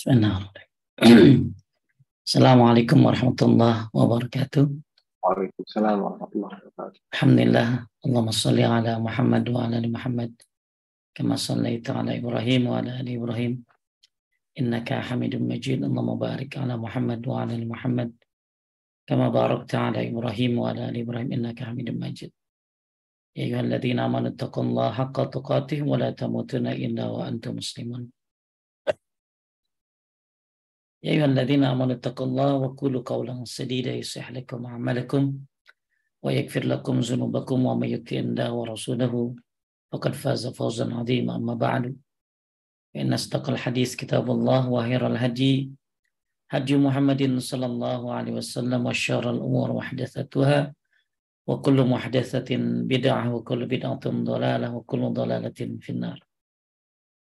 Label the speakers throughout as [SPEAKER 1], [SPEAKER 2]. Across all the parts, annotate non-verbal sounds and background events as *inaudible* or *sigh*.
[SPEAKER 1] Bismillahirrahmanirrahim. Assalamualaikum warahmatullahi wabarakatuh.
[SPEAKER 2] Waalaikumsalam warahmatullahi wabarakatuh.
[SPEAKER 1] Alhamdulillah. Allahumma salli ala Muhammad wa ala ali Muhammad. Kama sallaita ala Ibrahim wa ala ali Ibrahim. Innaka hamidun majid. Allahumma barik ala Muhammad wa ala ali Muhammad. Kama barakta ala Ibrahim wa ala ali Ibrahim. Innaka hamidun majid. Ya ayyuhalladzina amanu taqullaha haqqa tuqatih wa la tamutunna illa wa antum muslimun. يا أيها الذين آمنوا اتقوا الله وقولوا قولا سديدا يصلح لكم أعمالكم ويغفر لكم ذنوبكم ومن يطع الله ورسوله فقد فاز فوزا عظيما أما بعد فإن أصدق الحديث كتاب الله وخير الهدي هدي محمد صلى الله عليه وسلم وشر الأمور محدثاتها وكل محدثة بدعة وكل بدعة ضلالة وكل ضلالة في النار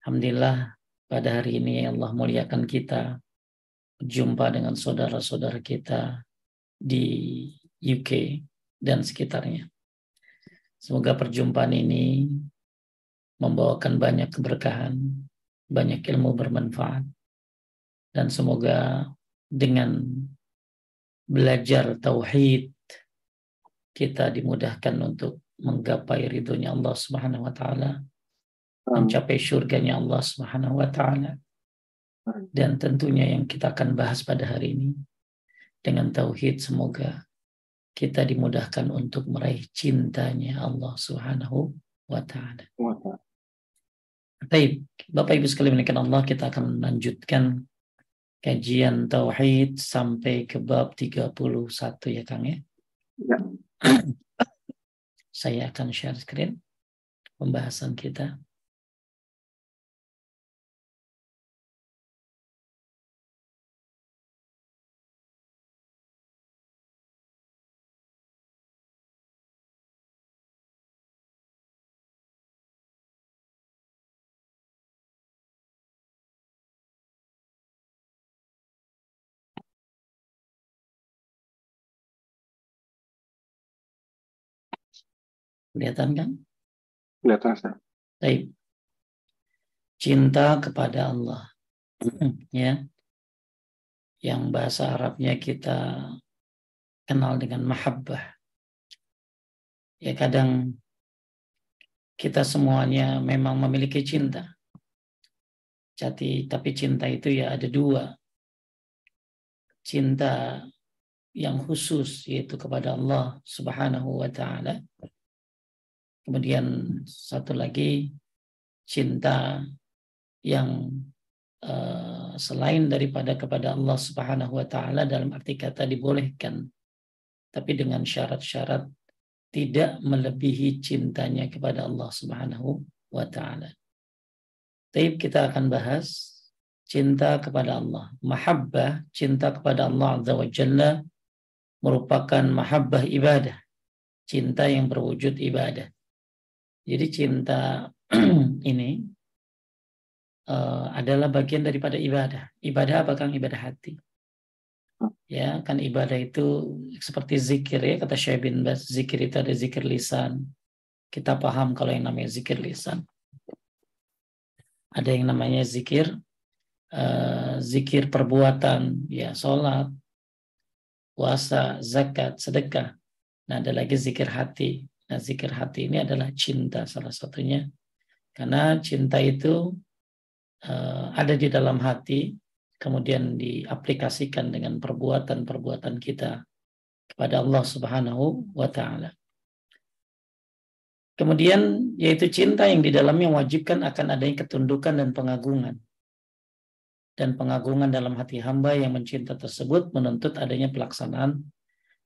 [SPEAKER 1] Alhamdulillah pada hari ini Allah muliakan kita jumpa dengan saudara-saudara kita di UK dan sekitarnya. Semoga perjumpaan ini membawakan banyak keberkahan, banyak ilmu bermanfaat, dan semoga dengan belajar tauhid kita dimudahkan untuk menggapai ridhonya Allah Subhanahu wa taala, mencapai surganya Allah Subhanahu wa taala dan tentunya yang kita akan bahas pada hari ini dengan tauhid semoga kita dimudahkan untuk meraih cintanya Allah Subhanahu wa taala. Baik, Bapak Ibu sekalian menekan Allah, kita akan melanjutkan kajian tauhid sampai ke bab 31 ya Kang ya. ya. Saya akan share screen pembahasan kita. Kelihatan kan?
[SPEAKER 2] Kelihatan, Ustaz.
[SPEAKER 1] Baik. Cinta kepada Allah. *clears throat* ya. Yang bahasa Arabnya kita kenal dengan mahabbah. Ya kadang kita semuanya memang memiliki cinta. Jadi, tapi cinta itu ya ada dua. Cinta yang khusus yaitu kepada Allah Subhanahu wa taala Kemudian satu lagi cinta yang uh, selain daripada kepada Allah Subhanahu wa taala dalam arti kata dibolehkan tapi dengan syarat-syarat tidak melebihi cintanya kepada Allah Subhanahu wa taala. Tapi kita akan bahas cinta kepada Allah. Mahabbah, cinta kepada Allah Azza wa Jalla merupakan mahabbah ibadah. Cinta yang berwujud ibadah. Jadi cinta *clears throat* ini uh, adalah bagian daripada ibadah. Ibadah apa kan ibadah hati. Ya, kan ibadah itu seperti zikir ya kata Syekh bin Bas, zikir itu ada zikir lisan. Kita paham kalau yang namanya zikir lisan. Ada yang namanya zikir uh, zikir perbuatan, ya sholat, puasa, zakat, sedekah. Nah, ada lagi zikir hati. Nah, zikir hati ini adalah cinta salah satunya. Karena cinta itu uh, ada di dalam hati, kemudian diaplikasikan dengan perbuatan-perbuatan kita kepada Allah Subhanahu wa taala. Kemudian yaitu cinta yang di dalamnya wajibkan akan adanya ketundukan dan pengagungan. Dan pengagungan dalam hati hamba yang mencinta tersebut menuntut adanya pelaksanaan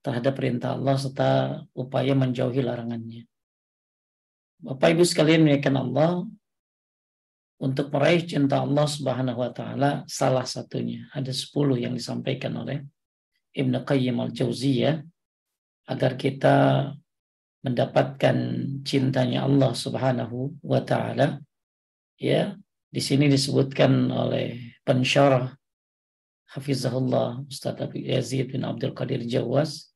[SPEAKER 1] terhadap perintah Allah serta upaya menjauhi larangannya. Bapak Ibu sekalian menyatakan Allah untuk meraih cinta Allah Subhanahu wa taala salah satunya ada 10 yang disampaikan oleh Ibnu Qayyim al-Jauziyah agar kita mendapatkan cintanya Allah Subhanahu wa taala ya di sini disebutkan oleh pensyarah Hafizahullah Ustaz Yazid bin Abdul Qadir Jawas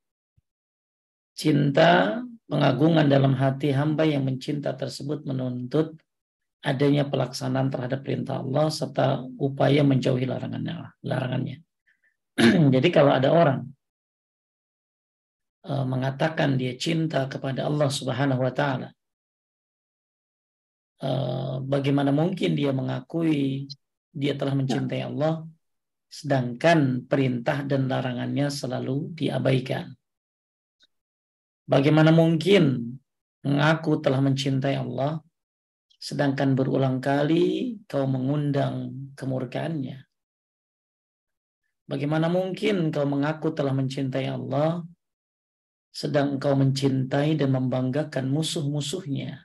[SPEAKER 1] cinta pengagungan dalam hati hamba yang mencinta tersebut menuntut adanya pelaksanaan terhadap perintah Allah serta upaya menjauhi larangannya. larangannya. *clears throat* Jadi kalau ada orang uh, mengatakan dia cinta kepada Allah Subhanahu wa taala, uh, bagaimana mungkin dia mengakui dia telah mencintai Allah sedangkan perintah dan larangannya selalu diabaikan? Bagaimana mungkin mengaku telah mencintai Allah sedangkan berulang kali kau mengundang kemurkaannya. Bagaimana mungkin kau mengaku telah mencintai Allah, sedang kau mencintai dan membanggakan musuh-musuhnya?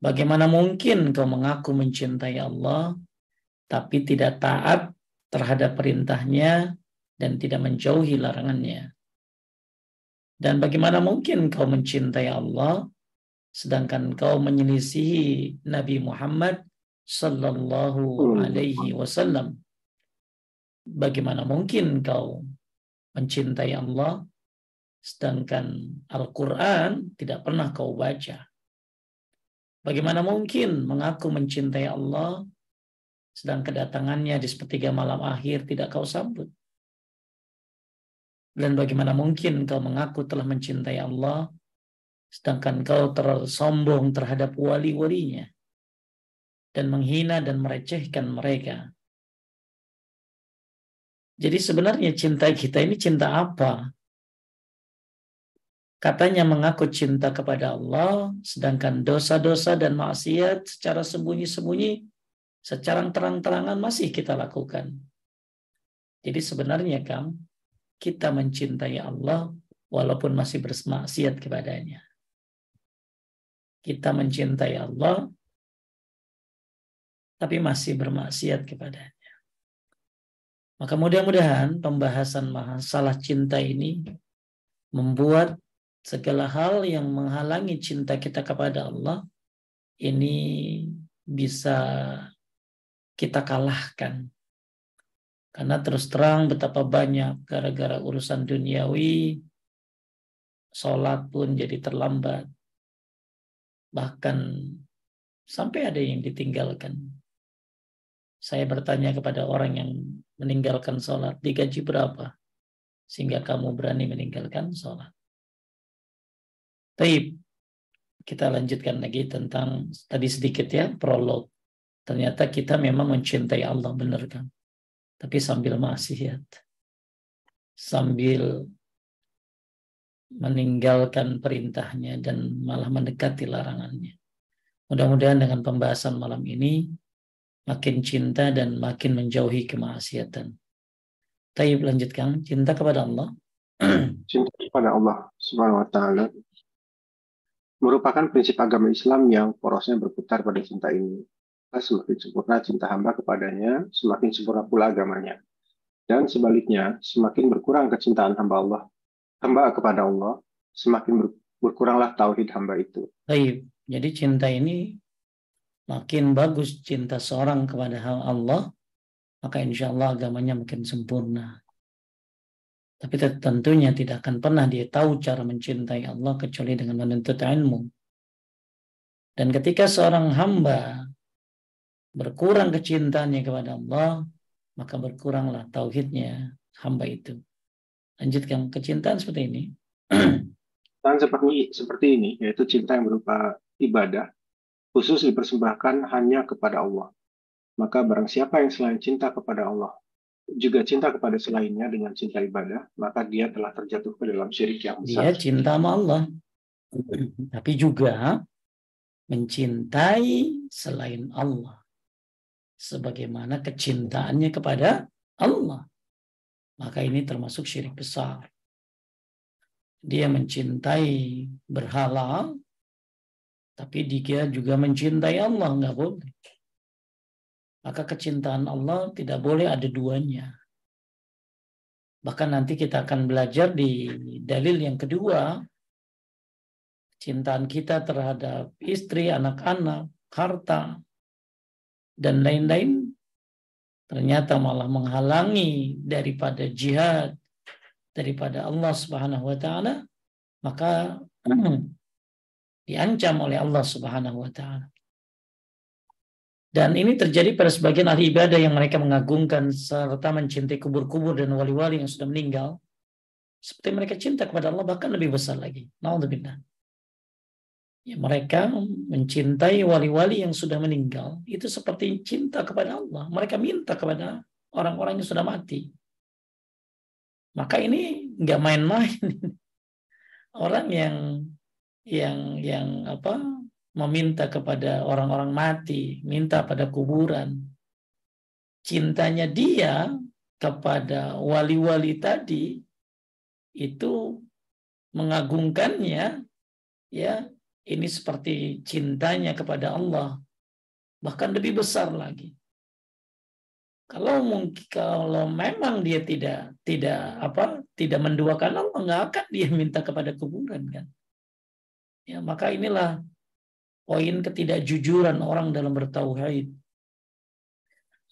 [SPEAKER 1] Bagaimana mungkin kau mengaku mencintai Allah, tapi tidak taat terhadap perintahnya dan tidak menjauhi larangannya? Dan bagaimana mungkin kau mencintai Allah, sedangkan kau menyelisihi Nabi Muhammad sallallahu alaihi wasallam? Bagaimana mungkin kau mencintai Allah sedangkan Al-Qur'an tidak pernah kau baca? Bagaimana mungkin mengaku mencintai Allah sedang kedatangannya di sepertiga malam akhir tidak kau sambut dan bagaimana mungkin kau mengaku telah mencintai Allah sedangkan kau tersombong terhadap wali-walinya dan menghina dan merecehkan mereka. Jadi sebenarnya cinta kita ini cinta apa? Katanya mengaku cinta kepada Allah, sedangkan dosa-dosa dan maksiat secara sembunyi-sembunyi, secara terang-terangan masih kita lakukan. Jadi sebenarnya Kang, kita mencintai Allah walaupun masih bermaksiat kepadanya kita mencintai Allah tapi masih bermaksiat kepadanya. Maka mudah-mudahan pembahasan masalah cinta ini membuat segala hal yang menghalangi cinta kita kepada Allah ini bisa kita kalahkan. Karena terus terang betapa banyak gara-gara urusan duniawi, sholat pun jadi terlambat, bahkan sampai ada yang ditinggalkan. Saya bertanya kepada orang yang meninggalkan sholat, digaji berapa? Sehingga kamu berani meninggalkan sholat. Taib, kita lanjutkan lagi tentang tadi sedikit ya, prolog. Ternyata kita memang mencintai Allah, benar kan? Tapi sambil maksiat. Sambil meninggalkan perintahnya dan malah mendekati larangannya. Mudah-mudahan dengan pembahasan malam ini makin cinta dan makin menjauhi kemaksiatan. Taib lanjutkan cinta kepada Allah. *clears throat*
[SPEAKER 2] cinta kepada Allah Subhanahu wa taala merupakan prinsip agama Islam yang porosnya berputar pada cinta ini. Semakin sempurna cinta hamba kepadanya, semakin sempurna pula agamanya. Dan sebaliknya, semakin berkurang kecintaan hamba Allah hamba kepada Allah, semakin berkuranglah tauhid hamba itu.
[SPEAKER 1] Baik. Jadi cinta ini makin bagus cinta seorang kepada Allah, maka insya Allah agamanya makin sempurna. Tapi tentunya tidak akan pernah dia tahu cara mencintai Allah kecuali dengan menuntut ilmu. Dan ketika seorang hamba berkurang kecintaannya kepada Allah, maka berkuranglah tauhidnya hamba itu lanjutkan kecintaan seperti ini.
[SPEAKER 2] Dan seperti seperti ini, yaitu cinta yang berupa ibadah, khusus dipersembahkan hanya kepada Allah. Maka barang siapa yang selain cinta kepada Allah, juga cinta kepada selainnya dengan cinta ibadah, maka dia telah terjatuh ke dalam syirik yang besar.
[SPEAKER 1] Dia cinta sama Allah, tapi juga mencintai selain Allah. Sebagaimana kecintaannya kepada Allah maka ini termasuk syirik besar. Dia mencintai berhala, tapi dia juga mencintai Allah, nggak boleh. Maka kecintaan Allah tidak boleh ada duanya. Bahkan nanti kita akan belajar di dalil yang kedua, cintaan kita terhadap istri, anak-anak, harta, dan lain-lain ternyata malah menghalangi daripada jihad daripada Allah Subhanahu wa taala maka *clears throat* diancam oleh Allah Subhanahu wa taala Dan ini terjadi pada sebagian ahli ibadah yang mereka mengagungkan serta mencintai kubur-kubur dan wali-wali yang sudah meninggal. Seperti mereka cinta kepada Allah bahkan lebih besar lagi. Na'udzubillah. Ya, mereka mencintai wali-wali yang sudah meninggal. Itu seperti cinta kepada Allah. Mereka minta kepada orang-orang yang sudah mati. Maka ini nggak main-main. *laughs* Orang yang yang yang apa meminta kepada orang-orang mati, minta pada kuburan. Cintanya dia kepada wali-wali tadi itu mengagungkannya ya ini seperti cintanya kepada Allah bahkan lebih besar lagi kalau mungkin kalau memang dia tidak tidak apa tidak menduakan Allah nggak akan dia minta kepada kuburan kan ya maka inilah poin ketidakjujuran orang dalam bertauhid.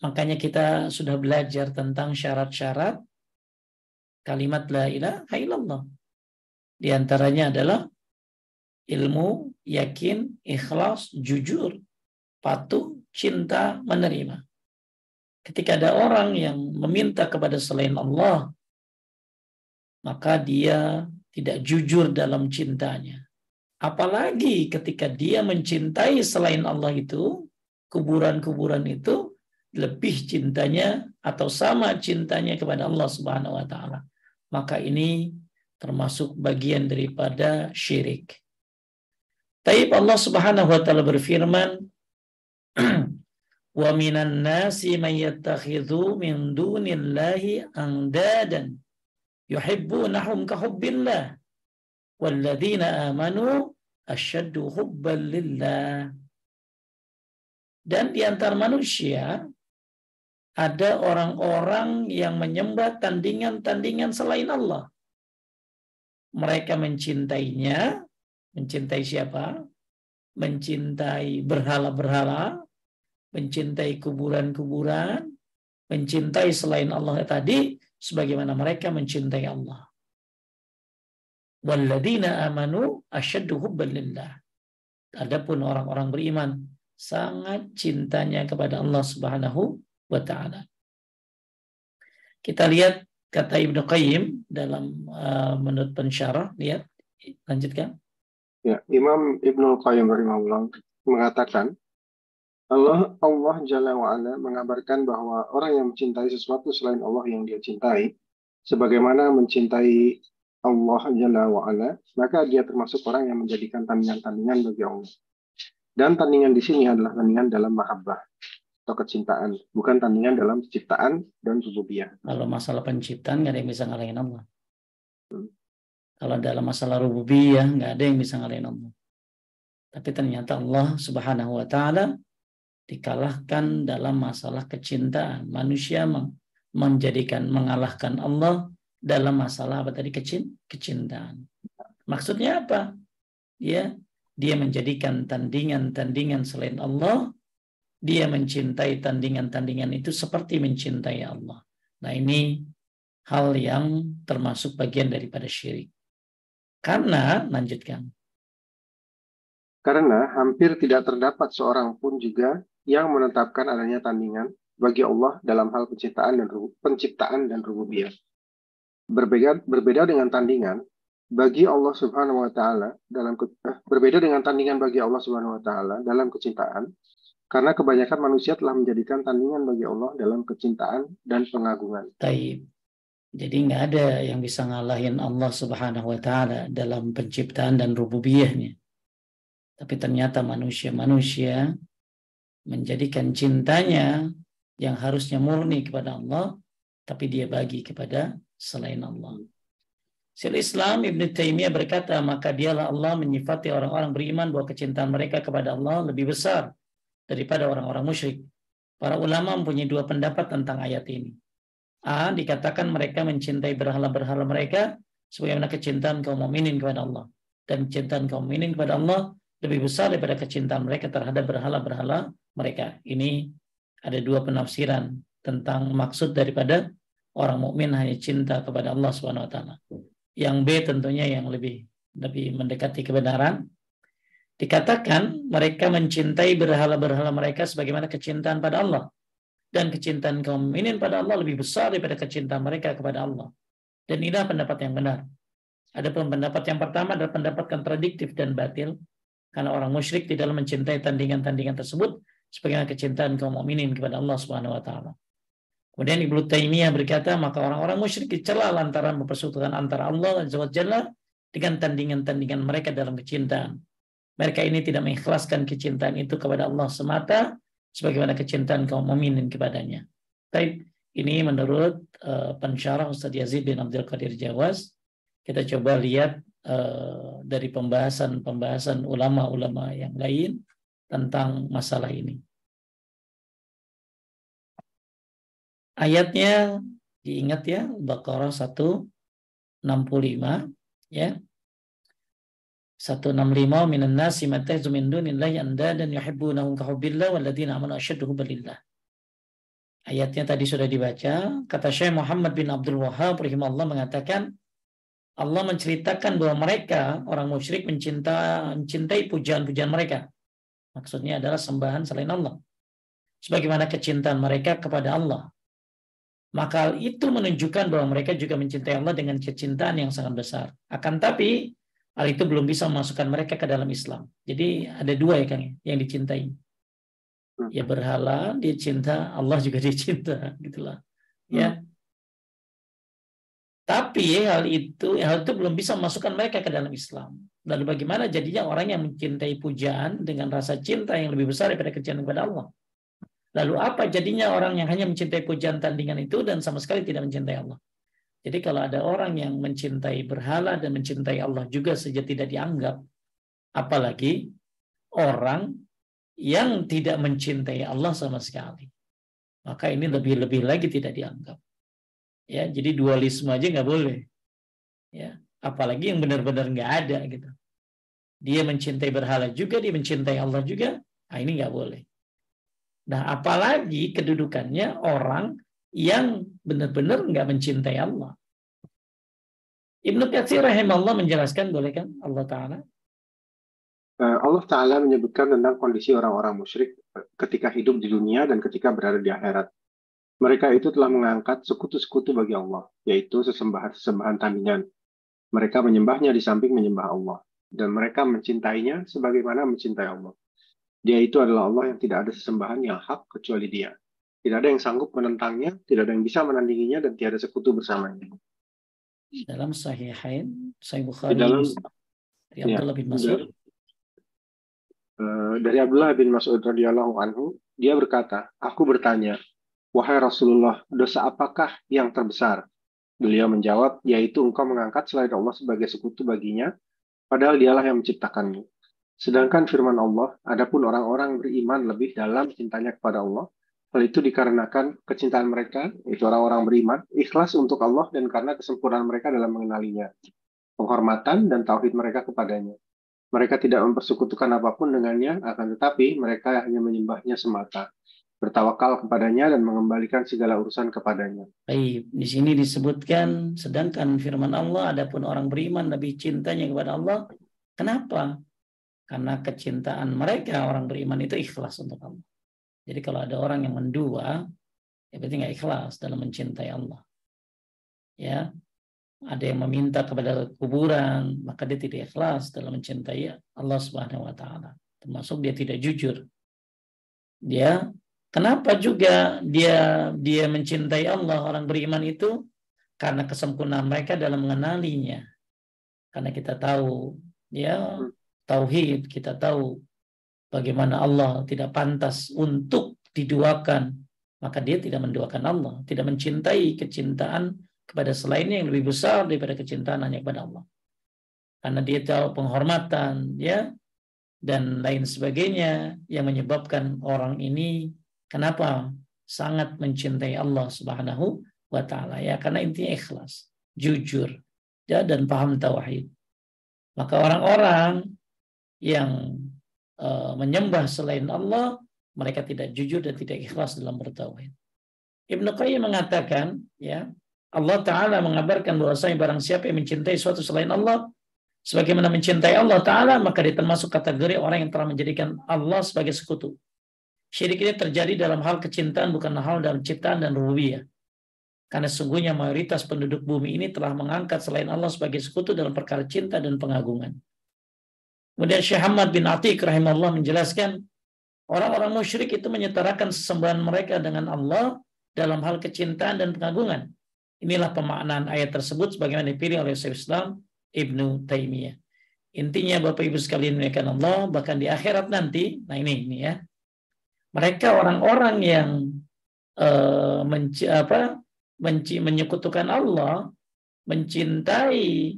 [SPEAKER 1] Makanya kita sudah belajar tentang syarat-syarat kalimat la ilaha illallah. Di antaranya adalah ilmu, yakin, ikhlas, jujur, patuh, cinta, menerima. Ketika ada orang yang meminta kepada selain Allah, maka dia tidak jujur dalam cintanya. Apalagi ketika dia mencintai selain Allah itu, kuburan-kuburan itu lebih cintanya atau sama cintanya kepada Allah Subhanahu wa taala. Maka ini termasuk bagian daripada syirik. Taib Allah Subhanahu wa taala berfirman, "Wa minan nasi may yattakhidhu min dunillahi andadan yuhibbunahum ka hubbillah." Walladzina amanu asyaddu hubban lillah. Dan di antara manusia ada orang-orang yang menyembah tandingan-tandingan selain Allah. Mereka mencintainya, mencintai siapa? Mencintai berhala-berhala, mencintai kuburan-kuburan, mencintai selain Allah tadi sebagaimana mereka mencintai Allah. Walladzina amanu asyaddu hubban lillah. Adapun orang-orang beriman sangat cintanya kepada Allah Subhanahu wa taala. Kita lihat kata Ibnu Qayyim dalam uh, menurut pensyarah, lihat lanjutkan.
[SPEAKER 2] Ya, Imam Ibnu Qayyim rahimahullah mengatakan Allah Allah Jalla wa ala mengabarkan bahwa orang yang mencintai sesuatu selain Allah yang dia cintai sebagaimana mencintai Allah Jalla wa'ala, maka dia termasuk orang yang menjadikan tandingan-tandingan bagi Allah. Dan tandingan di sini adalah tandingan dalam mahabbah atau kecintaan, bukan tandingan dalam ciptaan dan rububiyah.
[SPEAKER 1] Kalau masalah penciptaan nggak ada yang bisa ngalahin Allah. Hmm. Kalau dalam masalah rububiyah nggak ada yang bisa ngalahin Allah. Tapi ternyata Allah Subhanahu wa taala dikalahkan dalam masalah kecintaan. Manusia menjadikan mengalahkan Allah dalam masalah apa tadi kecin kecintaan. Maksudnya apa? Ya, dia menjadikan tandingan-tandingan selain Allah, dia mencintai tandingan-tandingan itu seperti mencintai Allah. Nah, ini hal yang termasuk bagian daripada syirik. Karena lanjutkan.
[SPEAKER 2] Karena hampir tidak terdapat seorang pun juga yang menetapkan adanya tandingan bagi Allah dalam hal penciptaan dan penciptaan dan rububiyah berbeda berbeda dengan tandingan bagi Allah Subhanahu wa taala dalam eh, berbeda dengan tandingan bagi Allah Subhanahu wa taala dalam kecintaan karena kebanyakan manusia telah menjadikan tandingan bagi Allah dalam kecintaan dan pengagungan.
[SPEAKER 1] Taib. Jadi nggak ada yang bisa ngalahin Allah Subhanahu wa taala dalam penciptaan dan rububiyahnya. Tapi ternyata manusia-manusia menjadikan cintanya yang harusnya murni kepada Allah tapi dia bagi kepada selain Allah. Syaikhul Islam Ibn Taimiyah berkata, maka dialah Allah menyifati orang-orang beriman bahwa kecintaan mereka kepada Allah lebih besar daripada orang-orang musyrik. Para ulama mempunyai dua pendapat tentang ayat ini. A. Dikatakan mereka mencintai berhala-berhala mereka sebagaimana kecintaan kaum mukminin kepada Allah. Dan kecintaan kaum mukminin kepada Allah lebih besar daripada kecintaan mereka terhadap berhala-berhala mereka. Ini ada dua penafsiran tentang maksud daripada orang mukmin hanya cinta kepada Allah Subhanahu wa taala. Yang B tentunya yang lebih lebih mendekati kebenaran Dikatakan mereka mencintai berhala-berhala mereka sebagaimana kecintaan pada Allah. Dan kecintaan kaum mukminin pada Allah lebih besar daripada kecintaan mereka kepada Allah. Dan inilah pendapat yang benar. Ada pendapat yang pertama adalah pendapat kontradiktif dan batil. Karena orang musyrik tidak mencintai tandingan-tandingan tersebut sebagaimana kecintaan kaum mukminin kepada Allah Subhanahu wa taala. Kemudian Ibnu Taimiyah berkata, maka orang-orang musyrik dicela lantaran mempersekutukan antara Allah dan Jalla dengan tandingan-tandingan mereka dalam kecintaan. Mereka ini tidak mengikhlaskan kecintaan itu kepada Allah semata sebagaimana kecintaan kaum mukminin kepadanya. Baik, ini menurut uh, pensyarah Ustaz Yazid bin Abdul Qadir Jawas. Kita coba lihat uh, dari pembahasan-pembahasan ulama-ulama yang lain tentang masalah ini. Ayatnya diingat ya, Baqarah 165 ya. 165 minan nasi min dunillahi yuhibbunahum walladzina amanu hubbillah. Ayatnya tadi sudah dibaca. Kata Syekh Muhammad bin Abdul Wahab rahimahullah mengatakan Allah menceritakan bahwa mereka orang musyrik mencinta, mencintai pujian-pujian mereka. Maksudnya adalah sembahan selain Allah. Sebagaimana kecintaan mereka kepada Allah. Maka itu menunjukkan bahwa mereka juga mencintai Allah dengan kecintaan yang sangat besar. Akan tapi hal itu belum bisa memasukkan mereka ke dalam Islam. Jadi ada dua ya Kang ya, yang dicintai. Ya hmm. berhala, dia cinta, Allah juga dicinta, gitulah. Ya. Hmm. Tapi hal itu hal itu belum bisa memasukkan mereka ke dalam Islam. Lalu bagaimana jadinya orang yang mencintai pujaan dengan rasa cinta yang lebih besar daripada kecintaan kepada Allah? Lalu apa jadinya orang yang hanya mencintai pujaan tandingan itu dan sama sekali tidak mencintai Allah? Jadi kalau ada orang yang mencintai berhala dan mencintai Allah juga saja tidak dianggap, apalagi orang yang tidak mencintai Allah sama sekali. Maka ini lebih-lebih lagi tidak dianggap. Ya, jadi dualisme aja nggak boleh. Ya, apalagi yang benar-benar nggak ada gitu. Dia mencintai berhala juga, dia mencintai Allah juga. Nah, ini nggak boleh. Nah, apalagi kedudukannya orang yang benar-benar nggak mencintai Allah. Ibnu Katsir rahimahullah menjelaskan, boleh kan Allah Ta'ala?
[SPEAKER 2] Eh, Allah Ta'ala menyebutkan tentang kondisi orang-orang musyrik ketika hidup di dunia dan ketika berada di akhirat. Mereka itu telah mengangkat sekutu-sekutu bagi Allah, yaitu sesembahan-sesembahan tandingan. Mereka menyembahnya di samping menyembah Allah. Dan mereka mencintainya sebagaimana mencintai Allah. Dia itu adalah Allah yang tidak ada sesembahan yang hak kecuali dia. Tidak ada yang sanggup menentangnya, tidak ada yang bisa menandinginya, dan tiada sekutu bersamanya.
[SPEAKER 1] Dalam Sahihain, Sahih Bukhari, dalam, dari ya, Abdullah bin Mas'ud.
[SPEAKER 2] Uh, dari Abdullah bin Mas'ud radhiyallahu anhu, dia berkata, aku bertanya, wahai Rasulullah, dosa apakah yang terbesar? Beliau menjawab, yaitu engkau mengangkat selain Allah sebagai sekutu baginya, padahal dialah yang menciptakanmu. Sedangkan firman Allah, adapun orang-orang beriman lebih dalam cintanya kepada Allah, Hal itu dikarenakan kecintaan mereka, itu orang-orang beriman, ikhlas untuk Allah dan karena kesempurnaan mereka dalam mengenalinya, penghormatan dan tauhid mereka kepadanya. Mereka tidak mempersekutukan apa pun dengannya, akan tetapi mereka hanya menyembahnya semata, bertawakal kepadanya dan mengembalikan segala urusan kepadanya.
[SPEAKER 1] Baik, di sini disebutkan sedangkan firman Allah adapun orang beriman lebih cintanya kepada Allah. Kenapa? Karena kecintaan mereka orang beriman itu ikhlas untuk Allah. Jadi kalau ada orang yang mendua, ya berarti nggak ikhlas dalam mencintai Allah. Ya, ada yang meminta kepada kuburan, maka dia tidak ikhlas dalam mencintai Allah Subhanahu wa taala. Termasuk dia tidak jujur. Dia kenapa juga dia dia mencintai Allah orang beriman itu karena kesempurnaan mereka dalam mengenalinya. Karena kita tahu ya tauhid, kita tahu bagaimana Allah tidak pantas untuk diduakan, maka dia tidak menduakan Allah, tidak mencintai kecintaan kepada selainnya yang lebih besar daripada kecintaan hanya kepada Allah. Karena dia tahu penghormatan, ya, dan lain sebagainya yang menyebabkan orang ini kenapa sangat mencintai Allah Subhanahu wa taala ya karena intinya ikhlas, jujur, ya dan paham tauhid. Maka orang-orang yang menyembah selain Allah, mereka tidak jujur dan tidak ikhlas dalam bertauhid. Ibnu Qayyim mengatakan, ya Allah Taala mengabarkan bahwasanya barang siapa yang mencintai suatu selain Allah, sebagaimana mencintai Allah Ta'ala, maka dia termasuk kategori orang yang telah menjadikan Allah sebagai sekutu. Syirik ini terjadi dalam hal kecintaan, bukan hal dalam ciptaan dan rububiyah. Karena sungguhnya mayoritas penduduk bumi ini telah mengangkat selain Allah sebagai sekutu dalam perkara cinta dan pengagungan. Kemudian Syekh Ahmad bin Atiq rahimahullah menjelaskan, orang-orang musyrik itu menyetarakan sesembahan mereka dengan Allah dalam hal kecintaan dan pengagungan. Inilah pemaknaan ayat tersebut sebagaimana dipilih oleh Syekh Islam Ibnu Taimiyah. Intinya Bapak Ibu sekalian memuliakan Allah, bahkan di akhirat nanti, nah ini ini ya. Mereka orang-orang yang uh, menci, apa, menci, menyekutukan Allah, mencintai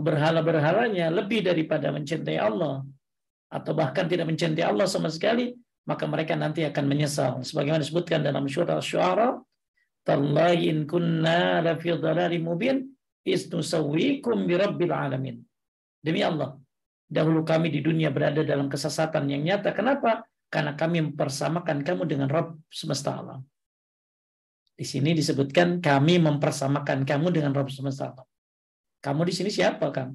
[SPEAKER 1] berhala-berhalanya lebih daripada mencintai Allah atau bahkan tidak mencintai Allah sama sekali, maka mereka nanti akan menyesal. Sebagaimana disebutkan dalam surah Asy-Syu'ara, "Tallahi in kunna lafi mubin isnusawwikum birabbil alamin." Demi Allah, dahulu kami di dunia berada dalam kesesatan yang nyata. Kenapa? Karena kami mempersamakan kamu dengan Rabb semesta alam. Di sini disebutkan kami mempersamakan kamu dengan Rabb semesta alam. Kamu di sini siapa kamu?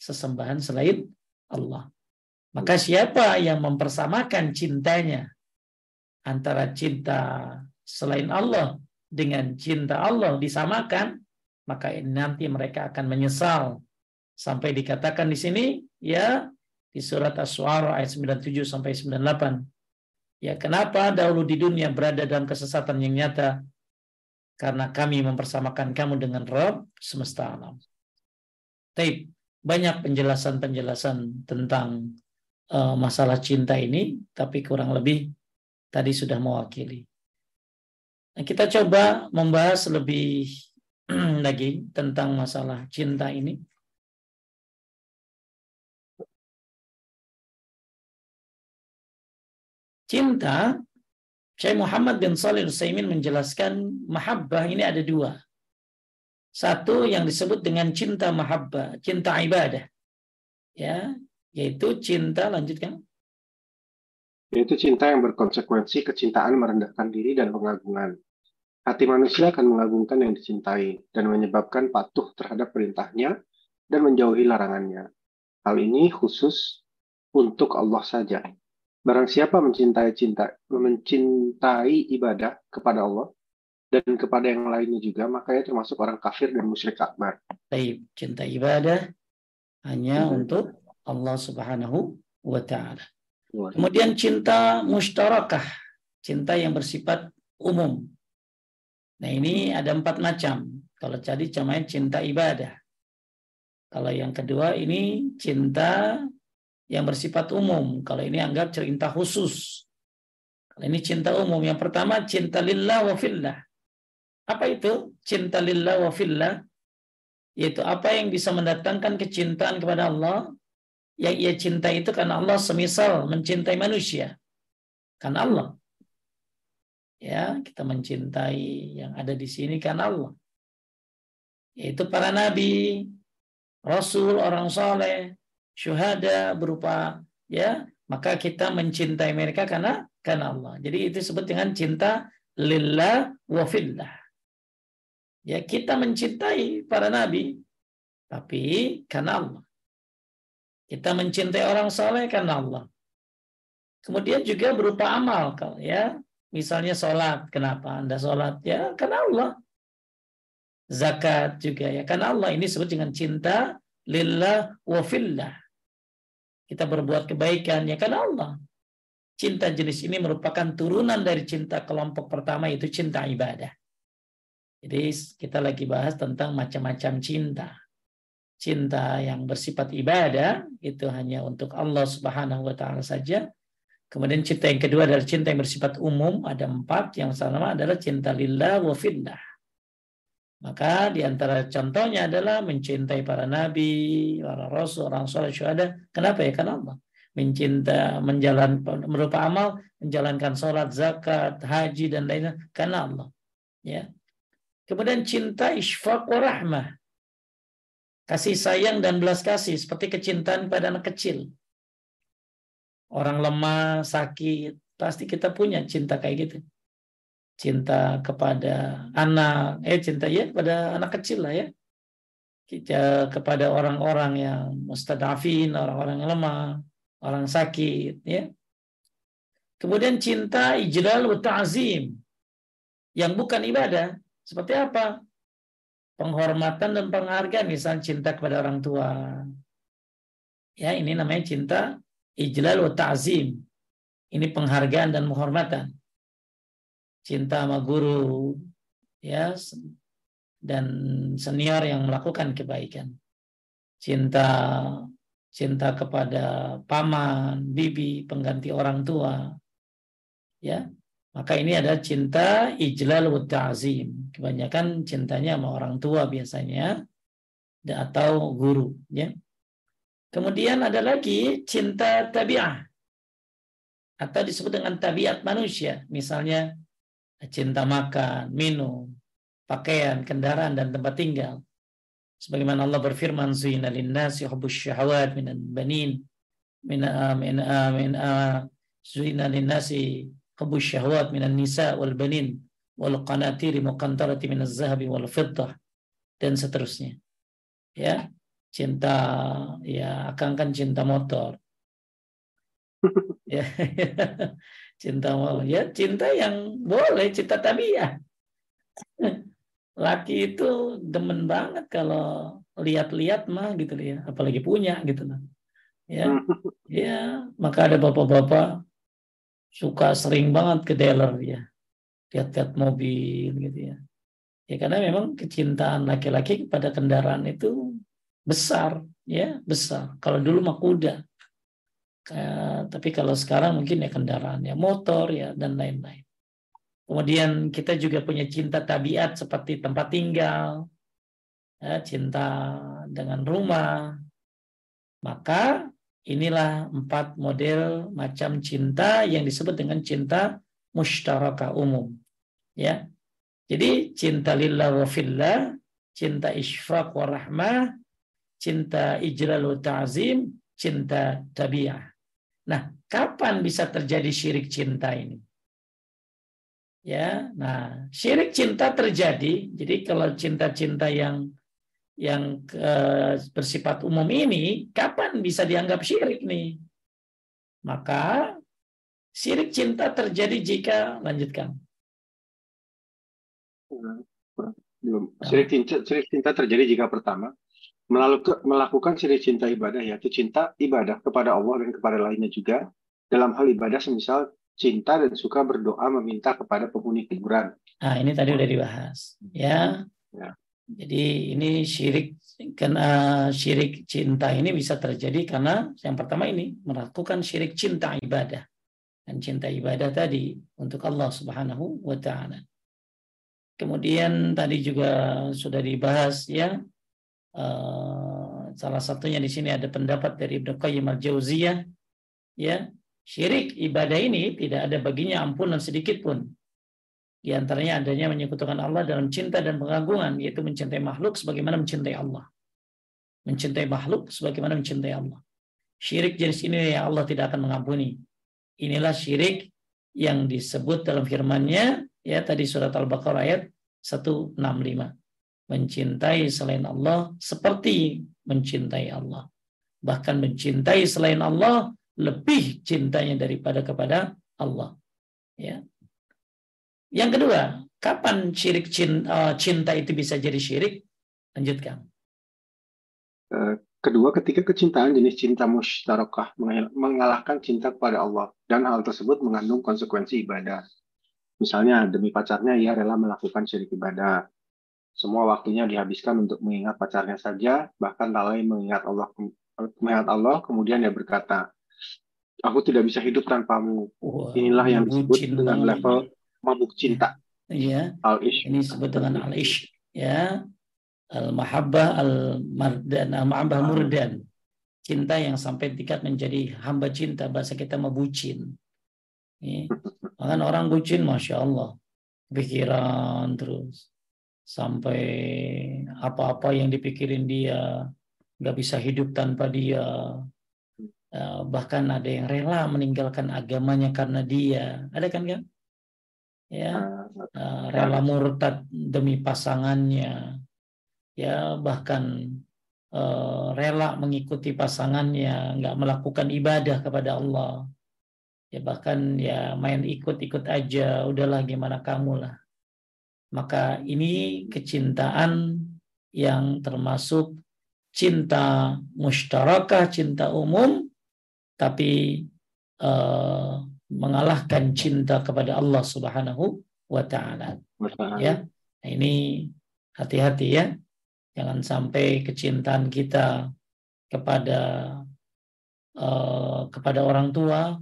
[SPEAKER 1] Sesembahan selain Allah. Maka siapa yang mempersamakan cintanya antara cinta selain Allah dengan cinta Allah disamakan, maka nanti mereka akan menyesal. Sampai dikatakan di sini, ya di surat As-Suara ayat 97 sampai 98. Ya, kenapa dahulu di dunia berada dalam kesesatan yang nyata? karena kami mempersamakan kamu dengan Rob semesta alam. Taib, banyak penjelasan-penjelasan tentang uh, masalah cinta ini, tapi kurang lebih tadi sudah mewakili. Nah, kita coba membahas lebih *clears throat* lagi tentang masalah cinta ini. Cinta Syekh Muhammad bin Salih Utsaimin menjelaskan mahabbah ini ada dua. Satu yang disebut dengan cinta mahabbah, cinta ibadah. Ya, yaitu cinta lanjutkan.
[SPEAKER 2] Yaitu cinta yang berkonsekuensi kecintaan merendahkan diri dan pengagungan. Hati manusia akan mengagungkan yang dicintai dan menyebabkan patuh terhadap perintahnya dan menjauhi larangannya. Hal ini khusus untuk Allah saja. Barang siapa mencintai cinta, mencintai ibadah kepada Allah dan kepada yang lainnya juga, maka ia termasuk orang kafir dan musyrik akbar.
[SPEAKER 1] Baik, cinta ibadah hanya hmm. untuk Allah Subhanahu wa taala. Kemudian cinta mustarakah, cinta yang bersifat umum. Nah, ini ada empat macam. Kalau tadi cuma cinta ibadah. Kalau yang kedua ini cinta yang bersifat umum. Kalau ini anggap cinta khusus. Kalau ini cinta umum. Yang pertama cinta lillah wa fillah. Apa itu cinta lillah wa fillah? Yaitu apa yang bisa mendatangkan kecintaan kepada Allah. Yang ia cinta itu karena Allah semisal mencintai manusia. Karena Allah. Ya, kita mencintai yang ada di sini karena Allah. Yaitu para nabi, rasul, orang soleh, syuhada berupa ya maka kita mencintai mereka karena karena Allah. Jadi itu disebut dengan cinta lillah wa fillah. Ya kita mencintai para nabi tapi karena Allah. Kita mencintai orang soleh karena Allah. Kemudian juga berupa amal kalau ya misalnya sholat kenapa anda sholat ya karena Allah zakat juga ya karena Allah ini disebut dengan cinta lillah wa fillah kita berbuat kebaikan ya karena Allah. Cinta jenis ini merupakan turunan dari cinta kelompok pertama yaitu cinta ibadah. Jadi kita lagi bahas tentang macam-macam cinta. Cinta yang bersifat ibadah itu hanya untuk Allah Subhanahu wa taala saja. Kemudian cinta yang kedua adalah cinta yang bersifat umum, ada empat. Yang pertama adalah cinta lillah wa fillah. Maka di antara contohnya adalah mencintai para nabi, para rasul, orang soleh, syuhada. Kenapa ya? Karena Allah. Mencinta, menjalankan, merupa amal, menjalankan sholat, zakat, haji, dan lainnya. Karena Allah. Ya. Kemudian cinta isfaq wa rahmah. Kasih sayang dan belas kasih. Seperti kecintaan pada anak kecil. Orang lemah, sakit. Pasti kita punya cinta kayak gitu cinta kepada anak, eh cinta ya kepada anak kecil lah ya. kita kepada orang-orang yang mustadafin, orang-orang yang lemah, orang sakit, ya. Kemudian cinta ijlal wa ta'zim yang bukan ibadah. Seperti apa? Penghormatan dan penghargaan, misalnya cinta kepada orang tua. Ya, ini namanya cinta ijlal wa ta'zim. Ini penghargaan dan penghormatan. Cinta sama guru, ya, dan senior yang melakukan kebaikan. Cinta cinta kepada paman, bibi, pengganti orang tua. Ya. Maka ini ada cinta ijlal wa ta'zim. Kebanyakan cintanya sama orang tua biasanya atau guru, ya. Kemudian ada lagi cinta tabiah atau disebut dengan tabiat manusia, misalnya cinta makan, minum, pakaian, kendaraan dan tempat tinggal. Sebagaimana Allah berfirman, "Zina lin-nasi hubbus syahawat banin min min min zina lin-nasi hubbus syahawat minan nisa wal banin wal qanatiri muqantarati minaz zahabi wal fiddah dan seterusnya. Ya, cinta ya akan kan cinta motor. ya, *laughs* cinta mau ya cinta yang boleh cinta tabiah laki itu demen banget kalau lihat-lihat mah gitu ya, apalagi punya gitu lah. Ya, *laughs* ya, maka ada bapak-bapak suka sering banget ke dealer ya, lihat-lihat mobil gitu ya. Ya karena memang kecintaan laki-laki kepada kendaraan itu besar, ya besar. Kalau dulu mah kuda, tapi kalau sekarang mungkin ya kendaraan ya motor ya dan lain-lain. Kemudian kita juga punya cinta tabiat seperti tempat tinggal, ya, cinta dengan rumah. Maka inilah empat model macam cinta yang disebut dengan cinta musyarakah umum. Ya. Jadi cinta lillah wa fillah, cinta isfaq wa rahmah, cinta ijlal wa ta'zim, cinta tabiah. Nah, kapan bisa terjadi syirik cinta ini? Ya, nah syirik cinta terjadi. Jadi kalau cinta-cinta yang yang uh, bersifat umum ini, kapan bisa dianggap syirik nih? Maka syirik cinta terjadi jika lanjutkan.
[SPEAKER 2] Belum. Syirik cinta, syirik cinta terjadi jika pertama melakukan syirik cinta ibadah yaitu cinta ibadah kepada Allah dan kepada lainnya juga dalam hal ibadah semisal cinta dan suka berdoa meminta kepada penghuni kuburan.
[SPEAKER 1] Nah, ini tadi udah dibahas. Ya. ya. Jadi ini syirik karena syirik cinta ini bisa terjadi karena yang pertama ini melakukan syirik cinta ibadah. Dan cinta ibadah tadi untuk Allah Subhanahu wa taala. Kemudian tadi juga sudah dibahas ya uh, salah satunya di sini ada pendapat dari Ibnu Qayyim al-Jauziyah ya Syirik ibadah ini tidak ada baginya ampunan sedikit pun. Di antaranya adanya menyekutukan Allah dalam cinta dan pengagungan, yaitu mencintai makhluk sebagaimana mencintai Allah. Mencintai makhluk sebagaimana mencintai Allah. Syirik jenis ini yang Allah tidak akan mengampuni. Inilah syirik yang disebut dalam firman-Nya ya tadi surat Al-Baqarah ayat 165. Mencintai selain Allah seperti mencintai Allah. Bahkan mencintai selain Allah lebih cintanya daripada kepada Allah. Ya. Yang kedua, kapan syirik cinta, eh, cinta itu bisa jadi syirik? Lanjutkan.
[SPEAKER 2] Eh, kedua, ketika kecintaan jenis cinta musyarakah mengalahkan cinta kepada Allah dan hal tersebut mengandung konsekuensi ibadah. Misalnya demi pacarnya ia rela melakukan syirik ibadah. Semua waktunya dihabiskan untuk mengingat pacarnya saja, bahkan lalai mengingat Allah mengingat Allah, kemudian dia berkata, aku tidak bisa hidup tanpamu. Inilah yang disebut dengan level mabuk cinta.
[SPEAKER 1] Iya. Al-ish. Ini disebut dengan al-ish. Ya. Al-mahabbah al-mardan, al-mahabbah murdan. Cinta yang sampai tingkat menjadi hamba cinta. Bahasa kita mabucin. Ya. Bahkan orang bucin, Masya Allah. Pikiran terus. Sampai apa-apa yang dipikirin dia. Nggak bisa hidup tanpa dia Eh, bahkan ada yang rela meninggalkan agamanya karena dia ada kan kan ya uh, rela murtad demi pasangannya. Ya bahkan uh, rela mengikuti pasangannya, nggak melakukan ibadah kepada Allah, ya bahkan ya main ikut-ikut aja, udahlah gimana kamu lah. Maka ini kecintaan yang termasuk cinta mustarakah, cinta umum, tapi uh, mengalahkan cinta kepada Allah Subhanahu wa taala. Ya. Nah, ini hati-hati ya. Jangan sampai kecintaan kita kepada uh, kepada orang tua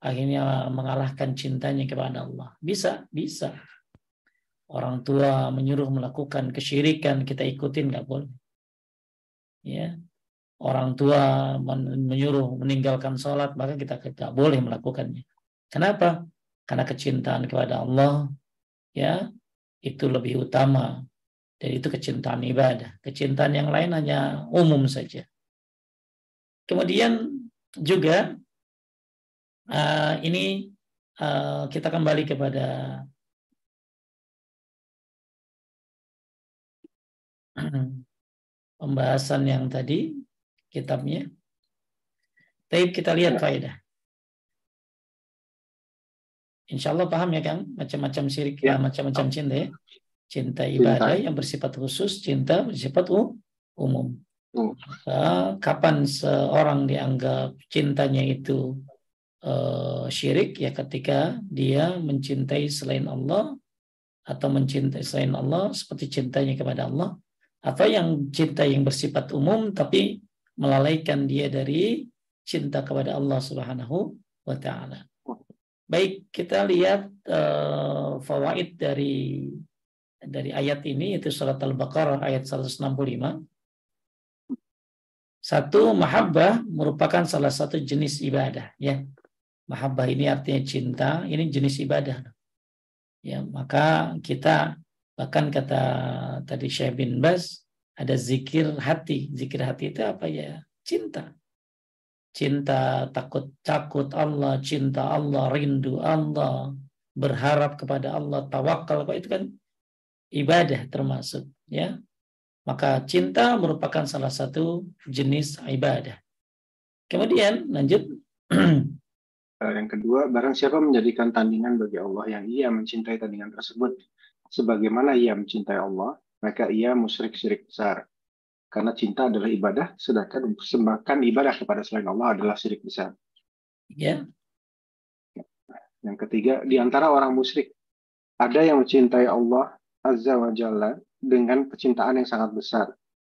[SPEAKER 1] akhirnya mengalahkan cintanya kepada Allah. Bisa, bisa. Orang tua menyuruh melakukan kesyirikan, kita ikutin nggak boleh. Ya, orang tua menyuruh meninggalkan sholat, maka kita tidak boleh melakukannya. Kenapa? Karena kecintaan kepada Allah, ya, itu lebih utama. Dan itu kecintaan ibadah. Kecintaan yang lain hanya umum saja. Kemudian juga uh, ini uh, kita kembali kepada *clears throat* pembahasan yang tadi kitabnya. Tapi kita lihat ya. faedah. Insya Allah paham ya Kang, macam-macam syirik, ya. macam-macam cinta ya. Cinta ibadah cinta. yang bersifat khusus, cinta bersifat umum. Hmm. kapan seorang dianggap cintanya itu uh, syirik ya ketika dia mencintai selain Allah atau mencintai selain Allah seperti cintanya kepada Allah atau yang cinta yang bersifat umum tapi melalaikan dia dari cinta kepada Allah Subhanahu wa taala. Baik, kita lihat uh, fawaid dari dari ayat ini yaitu surat Al-Baqarah ayat 165. Satu, mahabbah merupakan salah satu jenis ibadah, ya. Mahabbah ini artinya cinta, ini jenis ibadah. Ya, maka kita bahkan kata tadi Syekh bin Bas ada zikir hati. Zikir hati itu apa ya? Cinta. Cinta takut takut Allah, cinta Allah, rindu Allah, berharap kepada Allah, tawakal itu kan ibadah termasuk ya. Maka cinta merupakan salah satu jenis ibadah. Kemudian lanjut *clears throat*
[SPEAKER 2] yang kedua, barang siapa menjadikan tandingan bagi Allah yang ia mencintai tandingan tersebut sebagaimana ia mencintai Allah, maka ia musyrik syirik besar. Karena cinta adalah ibadah, sedangkan mempersembahkan ibadah kepada selain Allah adalah syirik besar.
[SPEAKER 1] Ya.
[SPEAKER 2] Yang ketiga, di antara orang musyrik, ada yang mencintai Allah Azza wa Jalla dengan kecintaan yang sangat besar.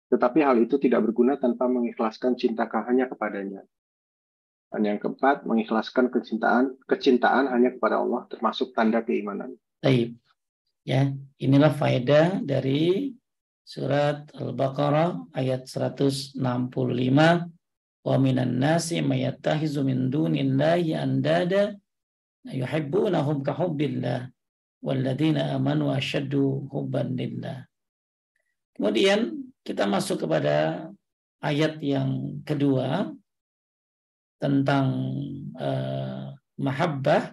[SPEAKER 2] Tetapi hal itu tidak berguna tanpa mengikhlaskan cinta hanya kepadanya. Dan yang keempat, mengikhlaskan kecintaan kecintaan hanya kepada Allah termasuk tanda keimanan.
[SPEAKER 1] Baik. Ya, inilah faedah dari surat Al-Baqarah ayat 165 wa minan nasi mayattahizu min dunillahi andada yuhibbunahum ka hubbillah walladzina amanu asyaddu hubban lillah. Kemudian kita masuk kepada ayat yang kedua tentang uh, mahabbah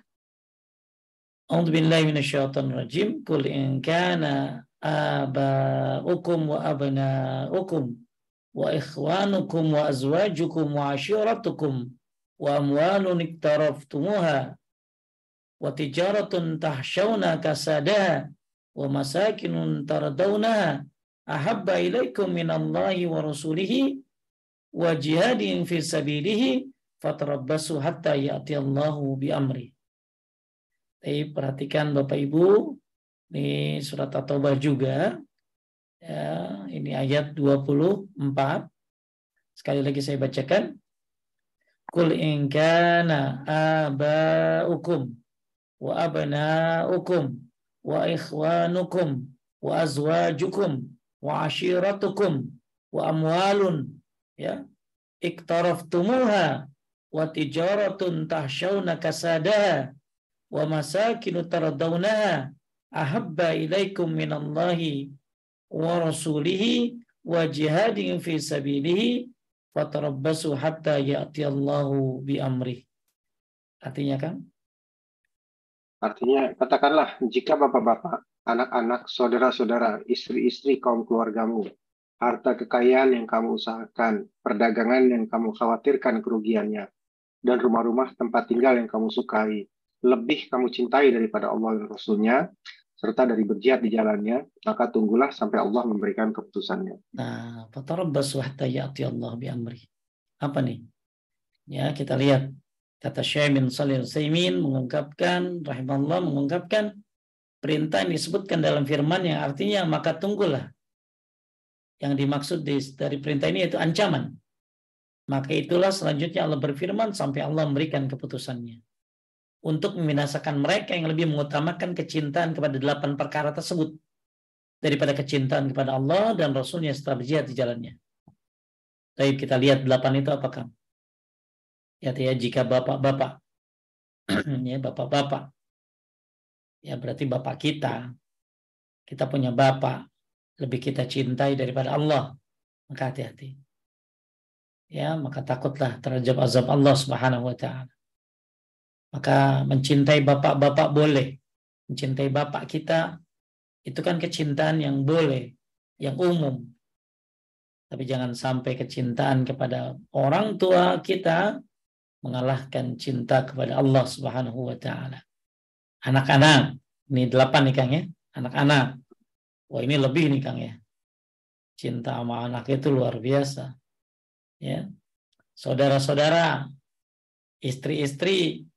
[SPEAKER 1] أعوذ بالله من الشيطان الرجيم. قل إن كان آباؤكم وأبناؤكم وإخوانكم وأزواجكم وعشيرتكم وأموال اقترفتموها وتجارة تحشون كسادها ومساكن ترضونها أحب إليكم من الله ورسوله وجهاد في سبيله فتربصوا حتى يأتي الله بأمره. Tapi perhatikan Bapak Ibu, ini surat At-Taubah juga. Ya, ini ayat 24. Sekali lagi saya bacakan. Kul in kana aba'ukum wa abna'ukum wa ikhwanukum wa azwajukum wa ashiratukum wa amwalun ya iktaraftumuha wa tijaratun tahshawna kasadaha wa masakinu tardawnaha ahabba ilaikum minallahi wa rasulihi wa jihadin fi sabilihi fatarabbasu hatta ya'ti Allahu bi amri. Artinya kan?
[SPEAKER 2] Artinya katakanlah jika bapak-bapak, anak-anak, saudara-saudara, istri-istri kaum keluargamu harta kekayaan yang kamu usahakan, perdagangan yang kamu khawatirkan kerugiannya, dan rumah-rumah tempat tinggal yang kamu sukai, lebih kamu cintai daripada Allah dan Rasulnya, serta dari berjihad di jalannya, maka tunggulah sampai Allah memberikan keputusannya.
[SPEAKER 1] Nah, Allah bi amri. Apa nih? Ya, kita lihat kata Syekh bin Shalih mengungkapkan rahimahullah mengungkapkan perintah yang disebutkan dalam firman yang artinya maka tunggulah yang dimaksud dari perintah ini yaitu ancaman. Maka itulah selanjutnya Allah berfirman sampai Allah memberikan keputusannya. Untuk membinasakan mereka yang lebih mengutamakan kecintaan kepada delapan perkara tersebut. Daripada kecintaan kepada Allah dan Rasulnya setelah berjihad di jalannya. Tapi kita lihat delapan itu apakah? Ya, ya jika bapak-bapak, *clears throat* ya bapak-bapak, ya berarti bapak kita, kita punya bapak, lebih kita cintai daripada Allah, maka hati-hati. Ya, maka takutlah terhadap azab Allah Subhanahu wa taala. Maka mencintai bapak-bapak boleh. Mencintai bapak kita itu kan kecintaan yang boleh, yang umum. Tapi jangan sampai kecintaan kepada orang tua kita mengalahkan cinta kepada Allah Subhanahu wa taala. Anak-anak, ini delapan nih Kang ya. Anak-anak, Wah ini lebih nih Kang ya. Cinta sama anak itu luar biasa. Ya. Saudara-saudara, istri-istri,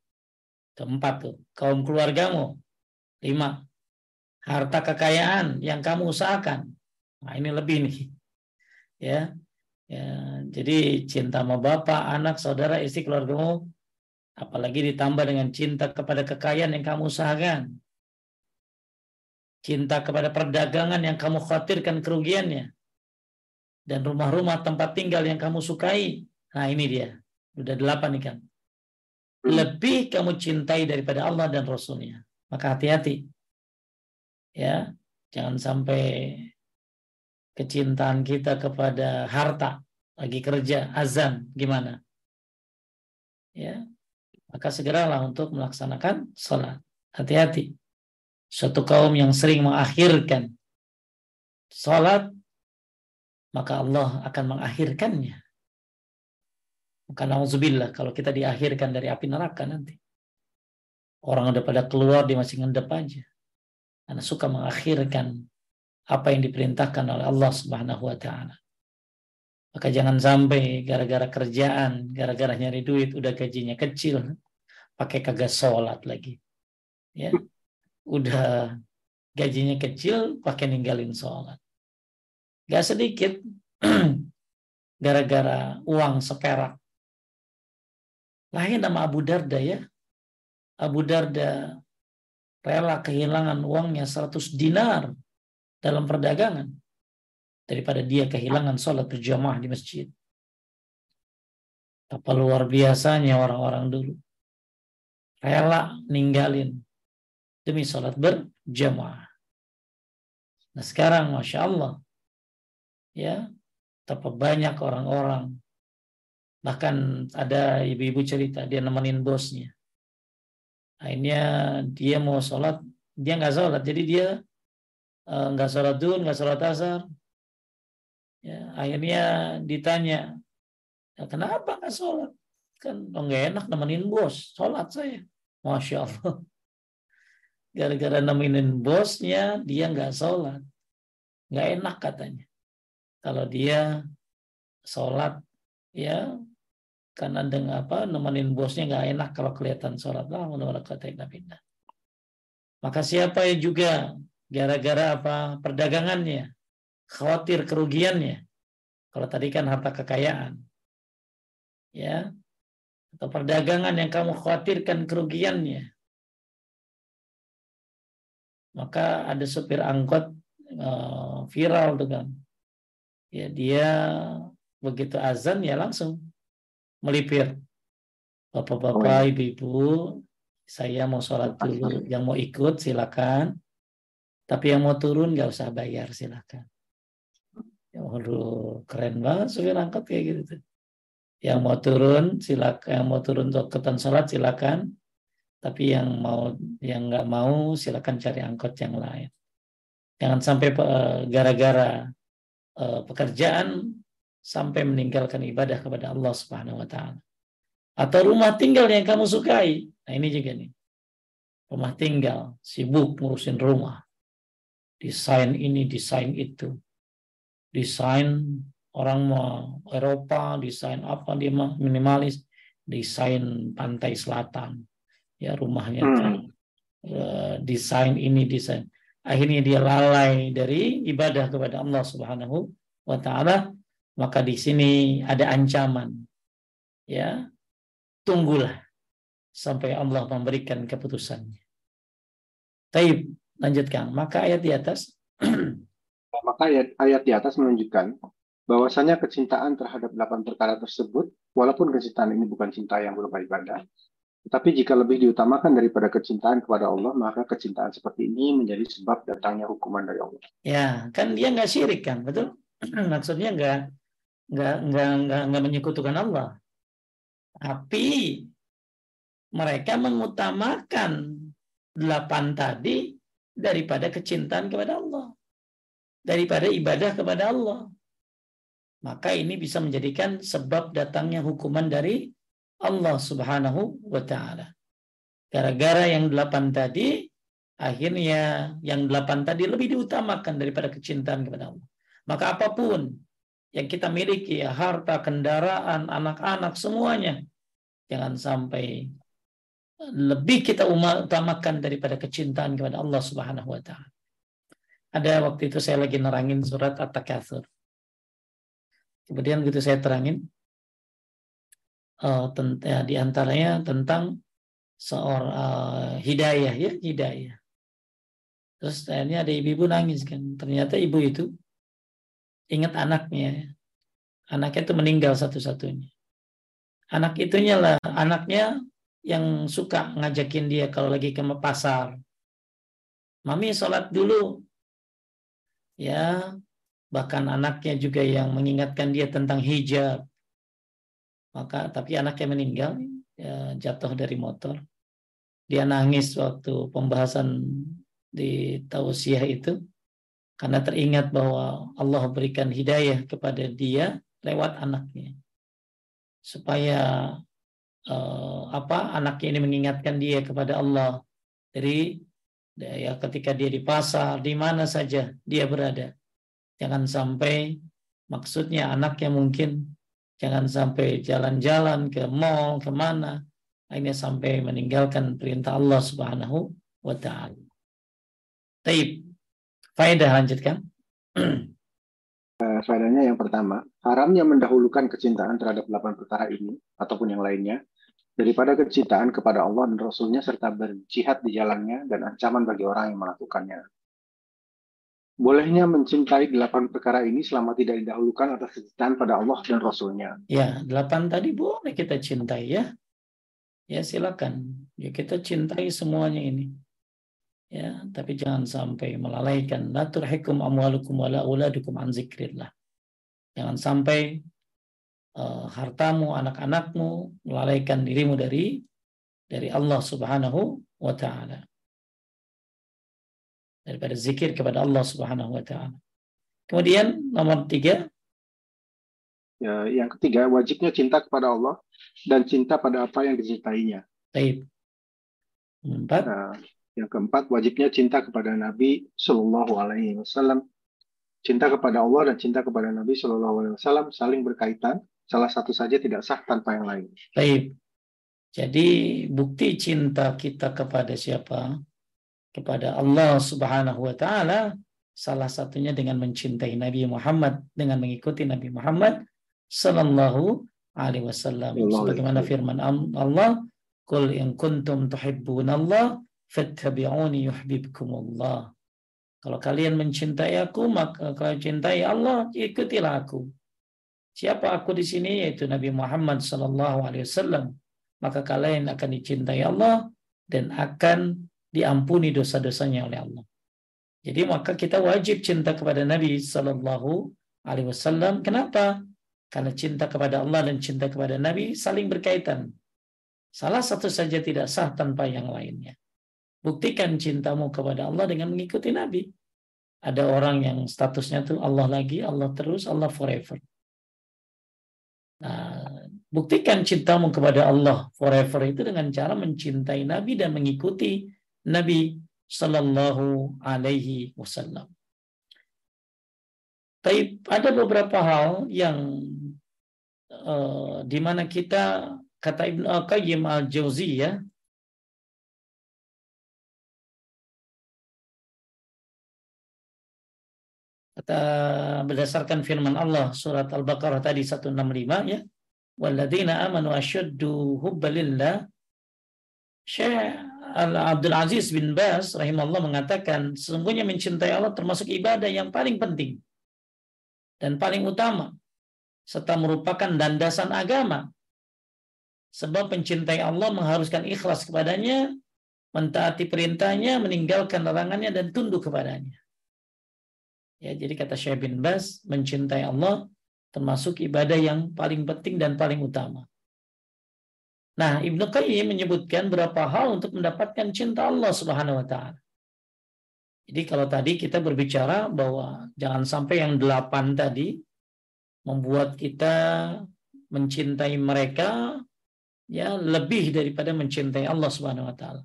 [SPEAKER 1] keempat tuh. Kaum keluargamu, lima. Harta kekayaan yang kamu usahakan. Nah ini lebih nih. Ya. ya jadi cinta sama bapak, anak, saudara, istri, keluargamu, apalagi ditambah dengan cinta kepada kekayaan yang kamu usahakan cinta kepada perdagangan yang kamu khawatirkan kerugiannya, dan rumah-rumah tempat tinggal yang kamu sukai. Nah ini dia, udah delapan nih kan. Lebih kamu cintai daripada Allah dan Rasulnya. Maka hati-hati. Ya, jangan sampai kecintaan kita kepada harta lagi kerja azan gimana ya maka segeralah untuk melaksanakan sholat hati-hati suatu kaum yang sering mengakhirkan sholat, maka Allah akan mengakhirkannya. Maka na'udzubillah kalau kita diakhirkan dari api neraka nanti. Orang udah pada keluar, dia masih ngendep aja. Karena suka mengakhirkan apa yang diperintahkan oleh Allah Subhanahu wa taala. Maka jangan sampai gara-gara kerjaan, gara-gara nyari duit udah gajinya kecil, pakai kagak sholat lagi. Ya udah gajinya kecil pakai ninggalin sholat. Gak sedikit *clears throat* gara-gara uang seperak. Lain nama Abu Darda ya. Abu Darda rela kehilangan uangnya 100 dinar dalam perdagangan daripada dia kehilangan sholat berjamaah di masjid. Apa luar biasanya orang-orang dulu. Rela ninggalin demi sholat berjamaah. Nah sekarang Masya Allah, ya, betapa banyak orang-orang, bahkan ada ibu-ibu cerita, dia nemenin bosnya. Akhirnya dia mau sholat, dia nggak sholat, jadi dia eh, nggak sholat dulu, nggak sholat asar. Ya, akhirnya ditanya, ya, kenapa nggak sholat? Kan nggak enak nemenin bos, sholat saya. Masya Allah *laughs* gara-gara nemenin bosnya dia nggak sholat nggak enak katanya kalau dia sholat ya karena dengan apa nemenin bosnya nggak enak kalau kelihatan sholat. Lah maka siapa yang juga gara-gara apa perdagangannya khawatir kerugiannya kalau tadi kan harta kekayaan ya atau perdagangan yang kamu khawatirkan kerugiannya maka ada supir angkot uh, viral kan. Ya dia begitu azan ya langsung melipir. Bapak-bapak oh. ibu-ibu saya mau sholat dulu. Yang mau ikut silakan. Tapi yang mau turun nggak usah bayar silakan. Ya waduh keren banget supir angkot kayak gitu tuh. Yang mau turun silakan yang mau turun untuk ikutan sholat silakan. Tapi yang mau yang nggak mau silakan cari angkot yang lain. Jangan sampai eh, gara-gara uh, pekerjaan sampai meninggalkan ibadah kepada Allah Subhanahu wa taala. Atau rumah tinggal yang kamu sukai. Nah, ini juga nih. Rumah tinggal, sibuk ngurusin rumah. Desain ini, desain itu. Desain orang mau Eropa, desain apa dia minimalis, desain pantai selatan. Ya, rumahnya hmm. Uh, desain ini, desain. Akhirnya dia lalai dari ibadah kepada Allah Subhanahu wa taala maka di sini ada ancaman. Ya, tunggulah sampai Allah memberikan keputusannya. Taib, lanjutkan. Maka ayat di atas. *clears throat*
[SPEAKER 2] maka ayat, ayat di atas menunjukkan bahwasanya kecintaan terhadap delapan perkara tersebut, walaupun kecintaan ini bukan cinta yang berupa ibadah, tetapi jika lebih diutamakan daripada kecintaan kepada Allah, maka kecintaan seperti ini menjadi sebab datangnya hukuman dari Allah.
[SPEAKER 1] Ya, kan dia nggak syirik kan, betul? *clears throat* Maksudnya nggak nggak nggak nggak nggak menyekutukan Allah. Tapi mereka mengutamakan delapan tadi daripada kecintaan kepada Allah. Daripada ibadah kepada Allah. Maka ini bisa menjadikan sebab datangnya hukuman dari Allah Subhanahu wa taala. Gara-gara yang delapan tadi akhirnya yang delapan tadi lebih diutamakan daripada kecintaan kepada Allah. Maka apa pun yang kita miliki, ya, harta, kendaraan, anak-anak, semuanya. Jangan sampai lebih kita utamakan daripada kecintaan kepada Allah Subhanahu wa taala. Ada waktu itu saya lagi nerangin surat At-Takatsur. Kemudian begitu saya terangin uh, ya, di antaranya tentang seorang uh, hidayah ya, hidayah. Terus akhirnya ada ibu-ibu nangis kan. Ternyata ibu itu ingat anaknya. Anaknya itu meninggal satu-satunya. Anak itunya lah, anaknya yang suka ngajakin dia kalau lagi ke pasar. Mami sholat dulu. Ya, bahkan anaknya juga yang mengingatkan dia tentang hijab. Maka tapi anaknya meninggal, ya, jatuh dari motor. Dia nangis waktu pembahasan di tausiah itu karena teringat bahwa Allah berikan hidayah kepada dia lewat anaknya. Supaya uh, apa anaknya ini mengingatkan dia kepada Allah. Dari ya ketika dia di pasar di mana saja dia berada. Jangan sampai maksudnya anaknya mungkin jangan sampai jalan-jalan ke mall ke mana akhirnya sampai meninggalkan perintah Allah Subhanahu wa taala. Taib Faedah lanjutkan.
[SPEAKER 2] Uh, faedahnya yang pertama, haramnya mendahulukan kecintaan terhadap delapan perkara ini ataupun yang lainnya daripada kecintaan kepada Allah dan Rasulnya serta berjihad di jalannya dan ancaman bagi orang yang melakukannya. Bolehnya mencintai delapan perkara ini selama tidak didahulukan atas kecintaan pada Allah dan Rasulnya.
[SPEAKER 1] Ya, delapan tadi boleh kita cintai ya. Ya silakan. Ya kita cintai semuanya ini ya tapi jangan sampai melalaikan. La turhikum amwalukum wala auladukum an zikrillah. Jangan sampai uh, hartamu anak-anakmu melalaikan dirimu dari dari Allah Subhanahu wa taala. Daripada zikir kepada Allah Subhanahu wa taala. Kemudian nomor tiga.
[SPEAKER 2] Ya, yang ketiga wajibnya cinta kepada Allah dan cinta pada apa yang dicintainya.
[SPEAKER 1] Baik.
[SPEAKER 2] Empat. Nah, yang keempat, wajibnya cinta kepada Nabi Shallallahu Alaihi Wasallam. Cinta kepada Allah dan cinta kepada Nabi Shallallahu Alaihi Wasallam saling berkaitan. Salah satu saja tidak sah tanpa yang lain.
[SPEAKER 1] Baik. Jadi bukti cinta kita kepada siapa? Kepada Allah Subhanahu Wa Taala. Salah satunya dengan mencintai Nabi Muhammad, dengan mengikuti Nabi Muhammad Sallallahu Alaihi Wasallam. Sebagaimana firman Allah, "Qul in kuntum tuhibbunallah fattabi'uni yuhibbukumullah. Kalau kalian mencintai aku, maka kalian cintai Allah, ikutilah aku. Siapa aku di sini yaitu Nabi Muhammad wasallam. Maka kalian akan dicintai Allah dan akan diampuni dosa-dosanya oleh Allah. Jadi maka kita wajib cinta kepada Nabi sallallahu alaihi wasallam. Kenapa? Karena cinta kepada Allah dan cinta kepada Nabi saling berkaitan. Salah satu saja tidak sah tanpa yang lainnya. Buktikan cintamu kepada Allah dengan mengikuti Nabi. Ada orang yang statusnya tuh Allah lagi, Allah terus, Allah forever. Nah, buktikan cintamu kepada Allah forever itu dengan cara mencintai Nabi dan mengikuti Nabi Sallallahu Alaihi Wasallam. Tapi ada beberapa hal yang uh, di mana kita kata Ibnu Al-Qayyim Al-Jauziyah kata berdasarkan firman Allah surat Al-Baqarah tadi 165 ya. Walladzina amanu asyaddu hubbalillah. Syekh Abdul Aziz bin Bas rahimahullah mengatakan sesungguhnya mencintai Allah termasuk ibadah yang paling penting dan paling utama serta merupakan dandasan agama. Sebab mencintai Allah mengharuskan ikhlas kepadanya mentaati perintahnya meninggalkan larangannya dan tunduk kepadanya Ya, jadi kata Syekh bin Bas, mencintai Allah termasuk ibadah yang paling penting dan paling utama. Nah, Ibnu Qayyim menyebutkan berapa hal untuk mendapatkan cinta Allah Subhanahu wa taala. Jadi kalau tadi kita berbicara bahwa jangan sampai yang delapan tadi membuat kita mencintai mereka ya lebih daripada mencintai Allah Subhanahu wa taala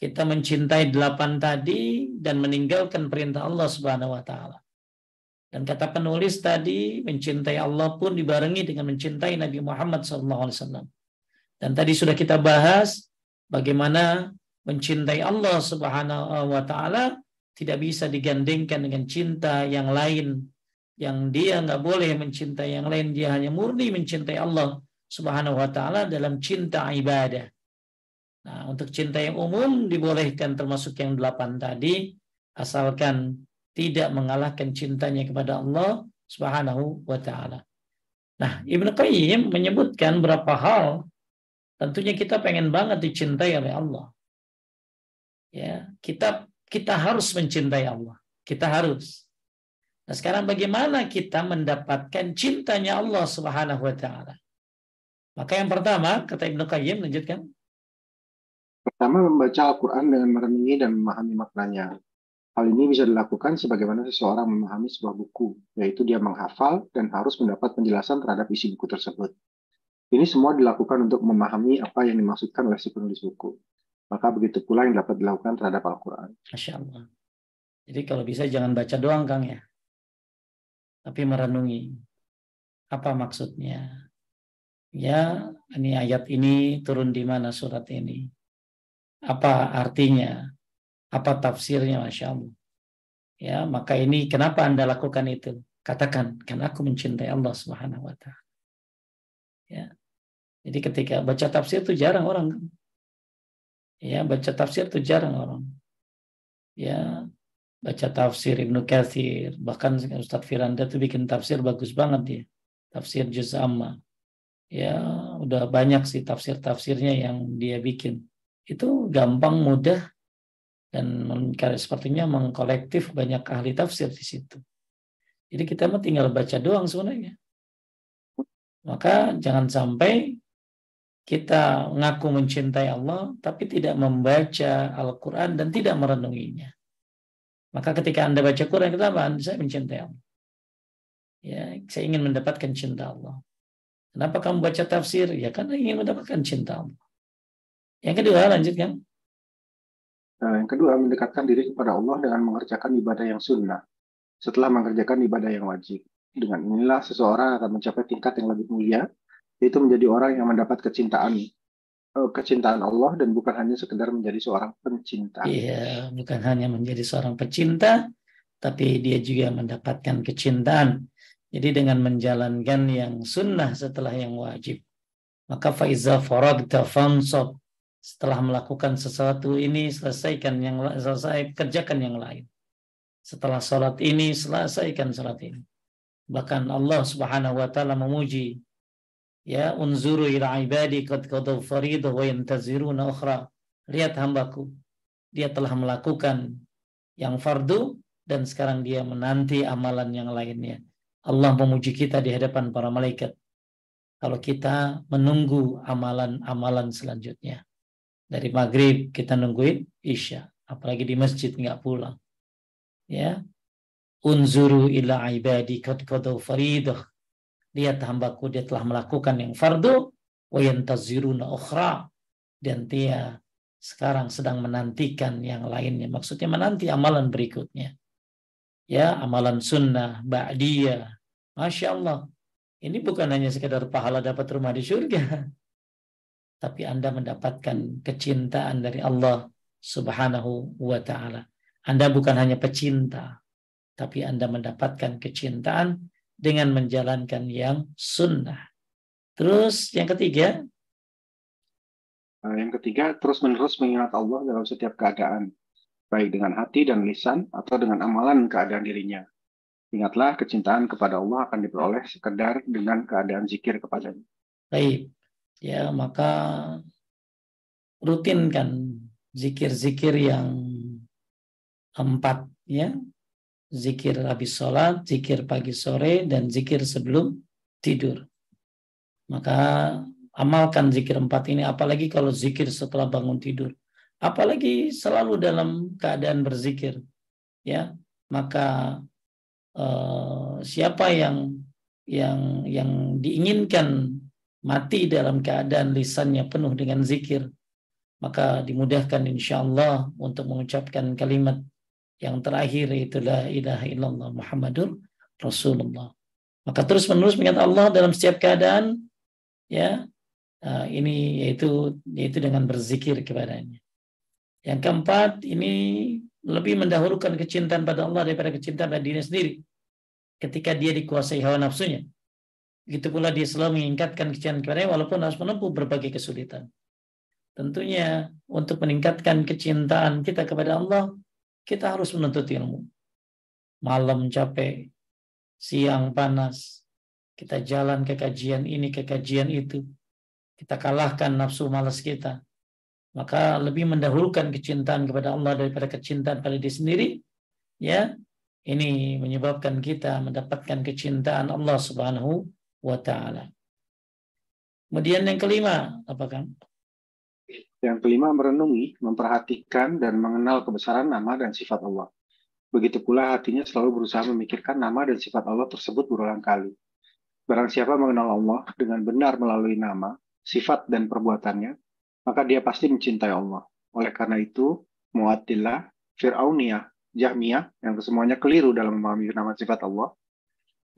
[SPEAKER 1] kita mencintai delapan tadi dan meninggalkan perintah Allah Subhanahu wa taala. Dan kata penulis tadi mencintai Allah pun dibarengi dengan mencintai Nabi Muhammad SAW. Dan tadi sudah kita bahas bagaimana mencintai Allah Subhanahu wa taala tidak bisa digandengkan dengan cinta yang lain yang dia nggak boleh mencintai yang lain dia hanya murni mencintai Allah Subhanahu wa taala dalam cinta ibadah Nah, untuk cinta yang umum dibolehkan termasuk yang delapan tadi, asalkan tidak mengalahkan cintanya kepada Allah Subhanahu wa taala. Nah, Ibnu Qayyim menyebutkan berapa hal tentunya kita pengen banget dicintai oleh Allah. Ya, kita kita harus mencintai Allah. Kita harus. Nah, sekarang bagaimana kita mendapatkan cintanya Allah Subhanahu wa taala? Maka yang pertama, kata Ibnu Qayyim lanjutkan,
[SPEAKER 2] Pertama, membaca Al-Quran dengan merenungi dan memahami maknanya. Hal ini bisa dilakukan sebagaimana seseorang memahami sebuah buku, yaitu dia menghafal dan harus mendapat penjelasan terhadap isi buku tersebut. Ini semua dilakukan untuk memahami apa yang dimaksudkan oleh si penulis buku. Maka begitu pula yang dapat dilakukan terhadap Al-Quran.
[SPEAKER 1] Masya Allah. Jadi kalau bisa jangan baca doang, Kang ya. Tapi merenungi. Apa maksudnya? Ya, ini ayat ini turun di mana surat ini apa artinya, apa tafsirnya, masya Allah. Ya, maka ini kenapa anda lakukan itu? Katakan, karena aku mencintai Allah Subhanahu Wa Taala. Ya, jadi ketika baca tafsir itu jarang orang. Ya, baca tafsir itu jarang orang. Ya, baca tafsir Ibnu Katsir, bahkan Ustadz Firanda tuh bikin tafsir bagus banget dia. Tafsir Juz Amma. Ya, udah banyak sih tafsir-tafsirnya yang dia bikin itu gampang mudah dan sepertinya mengkolektif banyak ahli tafsir di situ. Jadi kita mah tinggal baca doang sebenarnya. Maka jangan sampai kita ngaku mencintai Allah tapi tidak membaca Al-Quran dan tidak merenunginya. Maka ketika Anda baca Quran, kita apa? Saya mencintai Allah. Ya, saya ingin mendapatkan cinta Allah. Kenapa kamu baca tafsir? Ya karena ingin mendapatkan cinta Allah. Yang kedua, lanjutkan.
[SPEAKER 2] Nah, yang kedua, mendekatkan diri kepada Allah dengan mengerjakan ibadah yang sunnah setelah mengerjakan ibadah yang wajib. Dengan inilah seseorang akan mencapai tingkat yang lebih mulia, yaitu menjadi orang yang mendapat kecintaan eh, kecintaan Allah dan bukan hanya sekedar menjadi seorang pencinta.
[SPEAKER 1] Iya, bukan hanya menjadi seorang pecinta, tapi dia juga mendapatkan kecintaan. Jadi dengan menjalankan yang sunnah setelah yang wajib. Maka faiza faragta fansab setelah melakukan sesuatu ini selesaikan yang selesai kerjakan yang lain. Setelah sholat ini selesaikan sholat ini. Bahkan Allah subhanahu wa ta'ala memuji ya unzuru ila ibadi qad qadaw faridah wa yantaziruna ukhra. Lihat hambaku. Dia telah melakukan yang fardu dan sekarang dia menanti amalan yang lainnya. Allah memuji kita di hadapan para malaikat. Kalau kita menunggu amalan-amalan selanjutnya dari maghrib kita nungguin isya apalagi di masjid nggak pulang. Ya. Unzuru ila ibadi qad faridah. Lihat hambaku dia telah melakukan yang fardu wa yantaziruna ukhra. Dan dia sekarang sedang menantikan yang lainnya. Maksudnya menanti amalan berikutnya. Ya amalan sunnah ba'diyah. Masya Allah. Ini bukan hanya sekedar pahala dapat rumah di surga tapi anda mendapatkan kecintaan dari Allah subhanahu wa ta'ala anda bukan hanya pecinta tapi Anda mendapatkan kecintaan dengan menjalankan yang sunnah. Terus yang ketiga,
[SPEAKER 2] nah, yang ketiga terus-menerus mengingat Allah dalam setiap keadaan, baik dengan hati dan lisan atau dengan amalan keadaan dirinya. Ingatlah kecintaan kepada Allah akan diperoleh sekedar dengan keadaan zikir kepadanya.
[SPEAKER 1] Baik, ya maka rutinkan zikir-zikir yang empat ya zikir habis sholat, zikir pagi sore, dan zikir sebelum tidur. Maka amalkan zikir empat ini, apalagi kalau zikir setelah bangun tidur. Apalagi selalu dalam keadaan berzikir. ya Maka uh, siapa yang yang yang diinginkan mati dalam keadaan lisannya penuh dengan zikir, maka dimudahkan insya Allah untuk mengucapkan kalimat yang terakhir itu la ilaha illallah Muhammadur Rasulullah. Maka terus menerus mengingat Allah dalam setiap keadaan ya uh, ini yaitu yaitu dengan berzikir kepadanya. Yang keempat ini lebih mendahulukan kecintaan pada Allah daripada kecintaan pada dirinya sendiri. Ketika dia dikuasai hawa nafsunya. Begitu pula dia selalu mengingatkan kecintaan kepadanya walaupun harus menempuh berbagai kesulitan. Tentunya untuk meningkatkan kecintaan kita kepada Allah kita harus menuntut ilmu. Malam capek, siang panas, kita jalan ke kajian ini, ke kajian itu. Kita kalahkan nafsu malas kita. Maka lebih mendahulukan kecintaan kepada Allah daripada kecintaan pada diri sendiri. Ya, ini menyebabkan kita mendapatkan kecintaan Allah Subhanahu wa taala. Kemudian yang kelima, apa kan?
[SPEAKER 2] Yang kelima, merenungi, memperhatikan, dan mengenal kebesaran nama dan sifat Allah. Begitu pula hatinya selalu berusaha memikirkan nama dan sifat Allah tersebut berulang kali. Barang siapa mengenal Allah dengan benar melalui nama, sifat, dan perbuatannya, maka dia pasti mencintai Allah. Oleh karena itu, Mu'attillah, Fir'auniyah, Jahmiyah, yang kesemuanya keliru dalam memahami nama sifat Allah,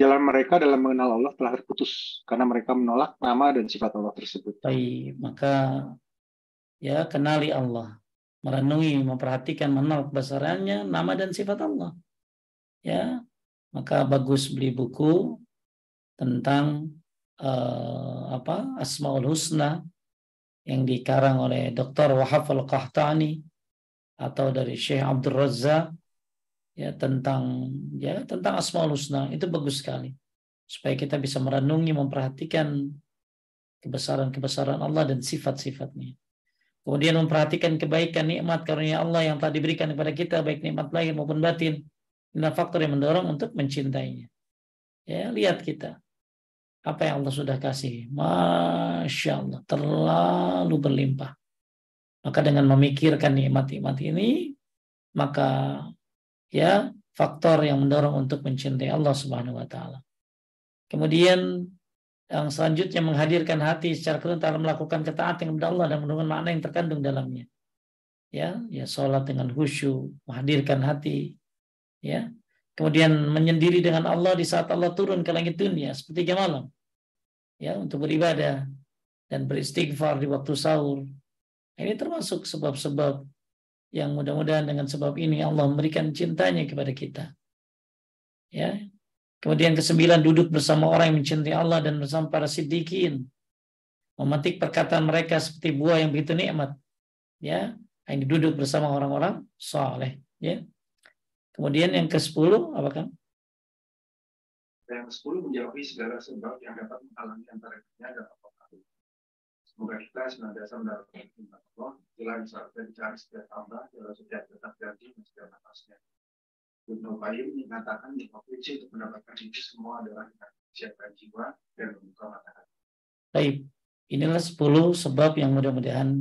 [SPEAKER 2] jalan mereka dalam mengenal Allah telah terputus karena mereka menolak nama dan sifat Allah tersebut.
[SPEAKER 1] Baik, maka ya kenali Allah merenungi memperhatikan mengenal kebesarannya nama dan sifat Allah ya maka bagus beli buku tentang uh, apa Asmaul Husna yang dikarang oleh Dr. Wahab Al-Qahtani atau dari Syekh Abdul Razak ya tentang ya tentang Asmaul Husna itu bagus sekali supaya kita bisa merenungi memperhatikan kebesaran-kebesaran Allah dan sifat-sifatnya. Kemudian memperhatikan kebaikan nikmat karunia Allah yang telah diberikan kepada kita baik nikmat lahir maupun batin. Ini faktor yang mendorong untuk mencintainya. Ya, lihat kita. Apa yang Allah sudah kasih. Masya Allah. Terlalu berlimpah. Maka dengan memikirkan nikmat-nikmat ini, maka ya faktor yang mendorong untuk mencintai Allah Subhanahu wa taala. Kemudian yang selanjutnya menghadirkan hati secara dalam melakukan ketaatan kepada Allah dan menurunkan makna yang terkandung dalamnya. Ya, ya sholat dengan khusyuk, menghadirkan hati, ya. Kemudian menyendiri dengan Allah di saat Allah turun ke langit dunia seperti malam. Ya, untuk beribadah dan beristighfar di waktu sahur. Ini termasuk sebab-sebab yang mudah-mudahan dengan sebab ini Allah memberikan cintanya kepada kita. Ya, Kemudian kesembilan duduk bersama orang yang mencintai Allah dan bersama para siddiqin. Memetik perkataan mereka seperti buah yang begitu nikmat. Ya, ini duduk bersama orang-orang soleh. Ya. Kemudian yang ke sepuluh apa kan?
[SPEAKER 2] Yang ke sepuluh menjauhi segala sebab yang dapat menghalangi antara kita. Semoga kita senantiasa mendapatkan perintah Allah, jalan dan dicari setiap tambah, jalan setiap tetap ganti, dan setiap nafasnya. Ibnu Qayyim mengatakan bahwa kunci untuk mendapatkan itu semua adalah siapkan jiwa dan membuka mata hati.
[SPEAKER 1] Baik, inilah 10 sebab yang mudah-mudahan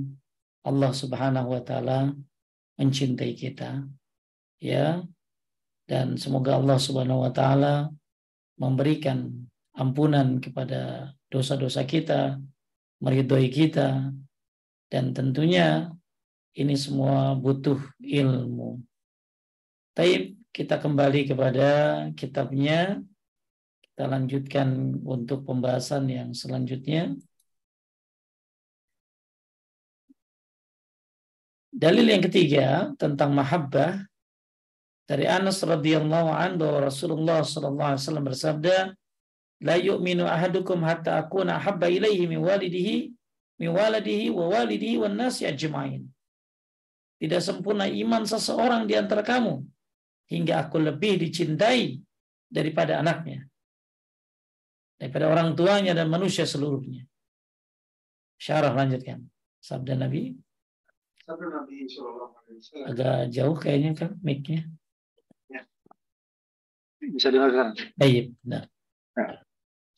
[SPEAKER 1] Allah Subhanahu wa taala mencintai kita. Ya. dan semoga Allah Subhanahu wa taala memberikan ampunan kepada dosa-dosa kita, meridhoi kita dan tentunya ini semua butuh ilmu. Taib kita kembali kepada kitabnya. Kita lanjutkan untuk pembahasan yang selanjutnya. Dalil yang ketiga tentang mahabbah dari Anas radhiyallahu anhu Rasulullah sallallahu alaihi wasallam bersabda, "La yu'minu ahadukum hatta akuna habba ilaihi min walidihi min waladihi wa walidihi wan nasi ajma'in." Tidak sempurna iman seseorang di antara kamu hingga aku lebih dicintai daripada anaknya, daripada orang tuanya dan manusia seluruhnya. Syarah lanjutkan. Sabda Nabi. Sabda Nabi Agak jauh kayaknya kan mic-nya.
[SPEAKER 2] Bisa dengar sekarang?
[SPEAKER 1] Baik. Nah.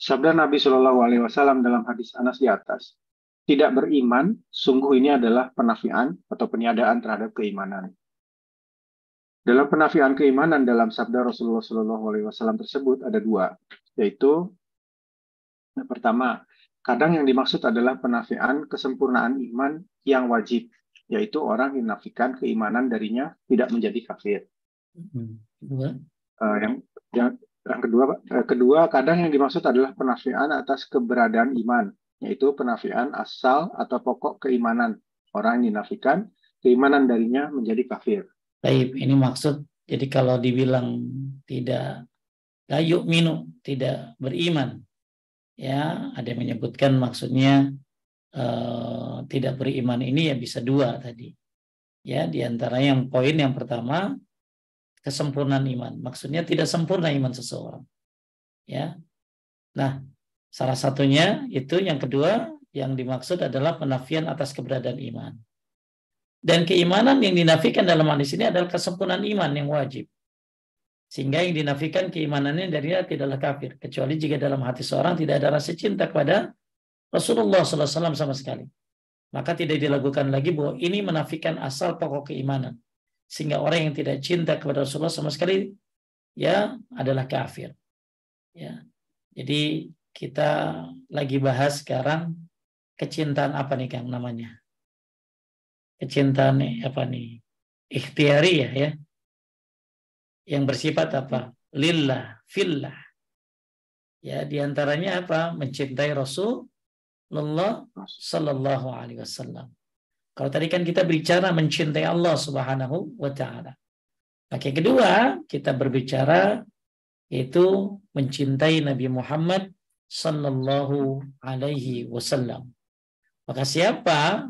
[SPEAKER 2] Sabda Nabi Shallallahu Alaihi Wasallam dalam hadis Anas di atas, tidak beriman, sungguh ini adalah penafian atau peniadaan terhadap keimanan. Dalam penafian keimanan dalam sabda Rasulullah Shallallahu Alaihi Wasallam tersebut ada dua, yaitu yang pertama, kadang yang dimaksud adalah penafian kesempurnaan iman yang wajib, yaitu orang yang menafikan keimanan darinya tidak menjadi kafir. Hmm. Uh, yang yang, yang kedua, eh, kedua kadang yang dimaksud adalah penafian atas keberadaan iman, yaitu penafian asal atau pokok keimanan. Orang yang dinafikan keimanan darinya menjadi kafir.
[SPEAKER 1] Baik, ini maksud jadi kalau dibilang tidak layuk minum, tidak beriman, ya ada yang menyebutkan maksudnya uh, tidak beriman ini ya bisa dua tadi. Ya, di antara yang poin yang pertama kesempurnaan iman. Maksudnya tidak sempurna iman seseorang. Ya. Nah, salah satunya itu yang kedua yang dimaksud adalah penafian atas keberadaan iman. Dan keimanan yang dinafikan dalam hadis ini adalah kesempurnaan iman yang wajib. Sehingga yang dinafikan keimanannya dari dia tidaklah kafir. Kecuali jika dalam hati seorang tidak ada rasa cinta kepada Rasulullah SAW sama sekali. Maka tidak dilakukan lagi bahwa ini menafikan asal pokok keimanan sehingga orang yang tidak cinta kepada Rasulullah sama sekali ya adalah kafir. Ya. Jadi kita lagi bahas sekarang kecintaan apa nih Kang namanya? Kecintaan apa nih? Ikhtiari ya, ya. Yang bersifat apa? Lillah, fillah. Ya, di antaranya apa? Mencintai Rasulullah Sallallahu Alaihi Wasallam. Kalau tadi kan kita bicara mencintai Allah Subhanahu wa taala. Yang kedua, kita berbicara yaitu mencintai Nabi Muhammad sallallahu alaihi wasallam. Maka siapa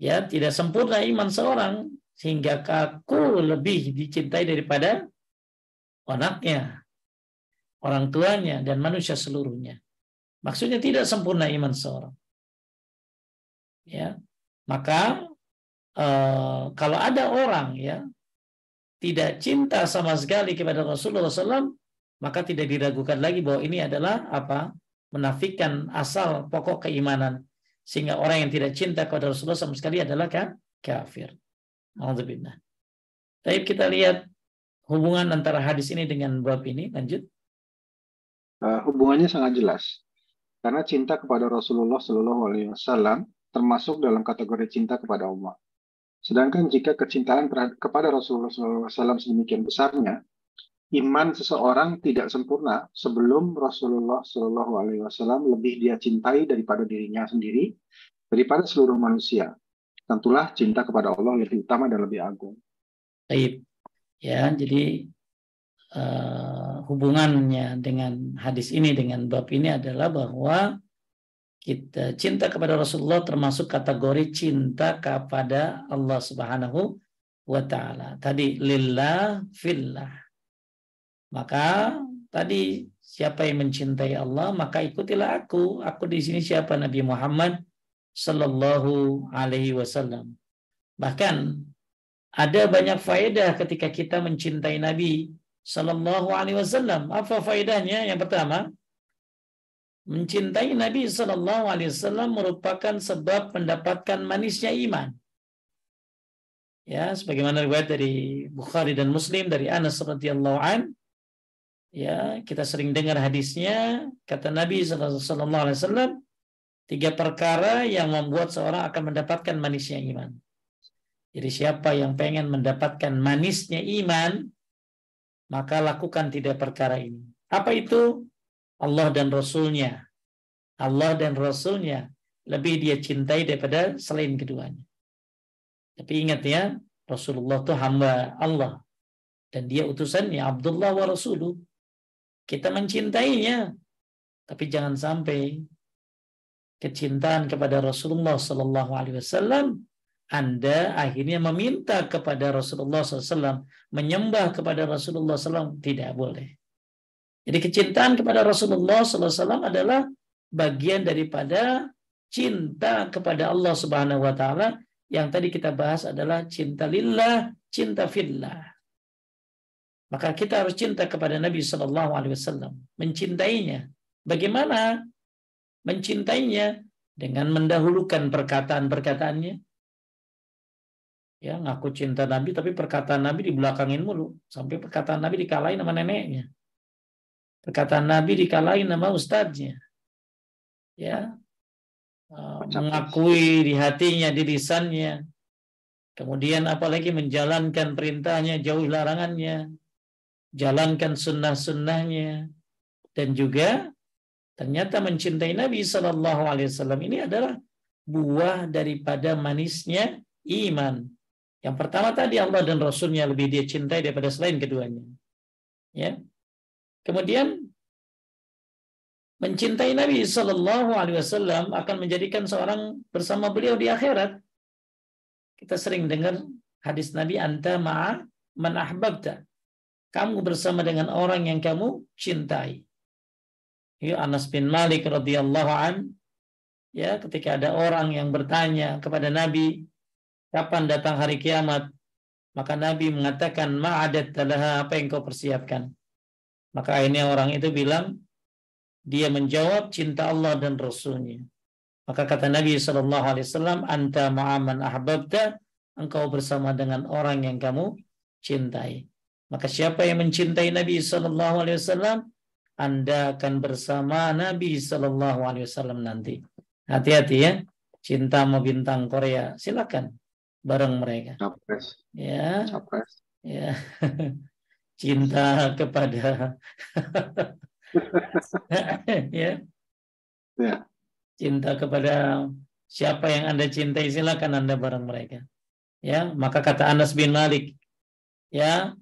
[SPEAKER 1] ya tidak sempurna iman seorang sehingga aku lebih dicintai daripada anaknya, orang tuanya dan manusia seluruhnya. Maksudnya tidak sempurna iman seorang. Ya, maka uh, kalau ada orang ya tidak cinta sama sekali kepada Rasulullah SAW, maka tidak diragukan lagi bahwa ini adalah apa menafikan asal pokok keimanan sehingga orang yang tidak cinta kepada Rasulullah sama sekali adalah kan kafir. Alhamdulillah. Tapi kita lihat hubungan antara hadis ini dengan bab ini. Lanjut.
[SPEAKER 2] Uh, hubungannya sangat jelas karena cinta kepada Rasulullah Shallallahu Alaihi Wasallam termasuk dalam kategori cinta kepada Allah. Sedangkan jika kecintaan kepada Rasulullah SAW sedemikian besarnya, iman seseorang tidak sempurna sebelum Rasulullah Wasallam lebih dia cintai daripada dirinya sendiri, daripada seluruh manusia. Tentulah cinta kepada Allah lebih utama dan lebih agung.
[SPEAKER 1] Baik, ya jadi uh, hubungannya dengan hadis ini dengan bab ini adalah bahwa kita cinta kepada Rasulullah termasuk kategori cinta kepada Allah Subhanahu wa taala. Tadi lillah fillah. Maka tadi siapa yang mencintai Allah maka ikutilah aku. Aku di sini siapa Nabi Muhammad sallallahu alaihi wasallam. Bahkan ada banyak faedah ketika kita mencintai Nabi sallallahu alaihi wasallam. Apa faedahnya? Yang pertama, mencintai Nabi Shallallahu Alaihi Wasallam merupakan sebab mendapatkan manisnya iman. Ya, sebagaimana riwayat dari Bukhari dan Muslim dari Anas radhiyallahu an. Ya, kita sering dengar hadisnya kata Nabi sallallahu alaihi wasallam tiga perkara yang membuat seorang akan mendapatkan manisnya iman. Jadi siapa yang pengen mendapatkan manisnya iman, maka lakukan tiga perkara ini. Apa itu? Allah dan Rasulnya. Allah dan Rasulnya lebih dia cintai daripada selain keduanya. Tapi ingat ya, Rasulullah itu hamba Allah. Dan dia utusannya, Abdullah wa Rasuluh. Kita mencintainya. Tapi jangan sampai kecintaan kepada Rasulullah Sallallahu Alaihi Wasallam anda akhirnya meminta kepada Rasulullah SAW, menyembah kepada Rasulullah SAW, tidak boleh. Jadi kecintaan kepada Rasulullah SAW adalah bagian daripada cinta kepada Allah Subhanahu Wa Taala yang tadi kita bahas adalah cinta lillah, cinta fillah. Maka kita harus cinta kepada Nabi Shallallahu Alaihi Wasallam, mencintainya. Bagaimana mencintainya? Dengan mendahulukan perkataan-perkataannya, ya ngaku cinta Nabi tapi perkataan Nabi di belakangin mulu sampai perkataan Nabi dikalahin sama neneknya perkataan Nabi dikalahin sama ustadznya. Ya. Uh, mengakui di hatinya di lisannya. Kemudian apalagi menjalankan perintahnya jauh larangannya. Jalankan sunnah-sunnahnya. Dan juga ternyata mencintai Nabi Shallallahu Alaihi Wasallam ini adalah buah daripada manisnya iman. Yang pertama tadi Allah dan Rasulnya lebih dia cintai daripada selain keduanya. Ya. Kemudian mencintai Nabi Shallallahu Alaihi Wasallam akan menjadikan seorang bersama beliau di akhirat. Kita sering dengar hadis Nabi anta ma'a man ahbabta. Kamu bersama dengan orang yang kamu cintai. Ya Anas bin Malik radhiyallahu an ya ketika ada orang yang bertanya kepada Nabi kapan datang hari kiamat? Maka Nabi mengatakan, ma'adat talaha, apa yang kau persiapkan? Maka akhirnya orang itu bilang, dia menjawab cinta Allah dan Rasulnya. Maka kata Nabi SAW, anta ma'aman ahbabta, engkau bersama dengan orang yang kamu cintai. Maka siapa yang mencintai Nabi SAW, anda akan bersama Nabi SAW nanti. Hati-hati ya, cinta mau bintang Korea, silakan bareng mereka.
[SPEAKER 2] Capres.
[SPEAKER 1] Ya.
[SPEAKER 2] Capres.
[SPEAKER 1] Ya. *laughs* Cinta kepada *laughs* ya.
[SPEAKER 2] Ya.
[SPEAKER 1] Cinta kepada siapa yang Anda cintai silakan Anda bareng mereka. Ya, maka kata Anas bin Malik, ya,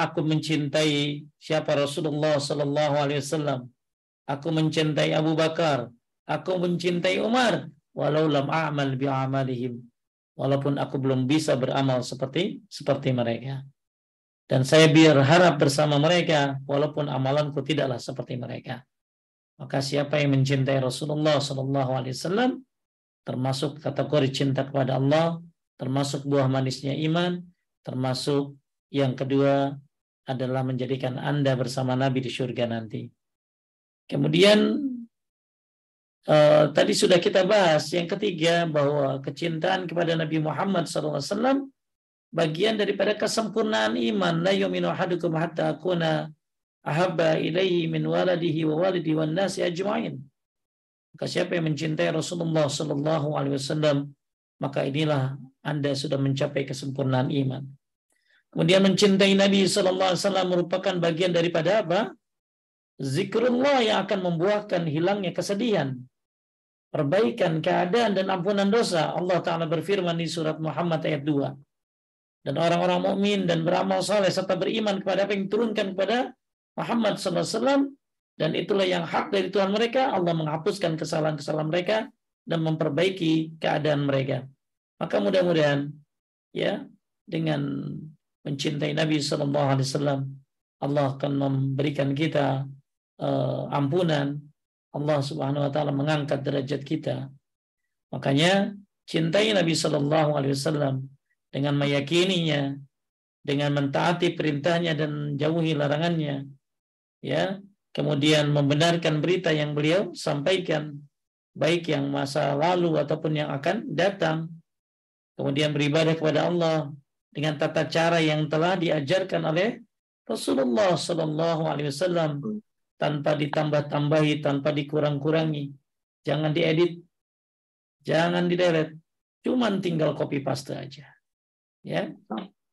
[SPEAKER 1] aku mencintai siapa Rasulullah Sallallahu Alaihi Wasallam. Aku mencintai Abu Bakar. Aku mencintai Umar walau lam a'mal bi amalihim walaupun aku belum bisa beramal seperti seperti mereka. Dan saya berharap bersama mereka walaupun amalanku tidaklah seperti mereka. Maka siapa yang mencintai Rasulullah Shallallahu Alaihi Wasallam termasuk kategori cinta kepada Allah termasuk buah manisnya iman termasuk yang kedua adalah menjadikan anda bersama Nabi di surga nanti. Kemudian Uh, tadi sudah kita bahas yang ketiga bahwa kecintaan kepada Nabi Muhammad SAW bagian daripada kesempurnaan iman. La yu'minu ahadukum hatta akuna ahabba ilaihi min waladihi wa walidi wan nasi ajma'in. Maka siapa yang mencintai Rasulullah sallallahu alaihi wasallam maka inilah Anda sudah mencapai kesempurnaan iman. Kemudian mencintai Nabi sallallahu alaihi wasallam merupakan bagian daripada apa? Zikrullah yang akan membuahkan hilangnya kesedihan perbaikan keadaan dan ampunan dosa. Allah Ta'ala berfirman di surat Muhammad ayat 2. Dan orang-orang mukmin dan beramal saleh serta beriman kepada apa yang diturunkan kepada Muhammad SAW dan itulah yang hak dari Tuhan mereka. Allah menghapuskan kesalahan-kesalahan mereka dan memperbaiki keadaan mereka. Maka mudah-mudahan ya dengan mencintai Nabi Wasallam Allah akan memberikan kita uh, ampunan Allah Subhanahu wa taala mengangkat derajat kita. Makanya cintai Nabi Shallallahu alaihi wasallam dengan meyakininya, dengan mentaati perintahnya dan jauhi larangannya. Ya, kemudian membenarkan berita yang beliau sampaikan baik yang masa lalu ataupun yang akan datang kemudian beribadah kepada Allah dengan tata cara yang telah diajarkan oleh Rasulullah Sallallahu Alaihi Wasallam tanpa ditambah-tambahi, tanpa dikurang-kurangi. Jangan diedit, jangan dideret, cuman tinggal copy paste aja. Ya.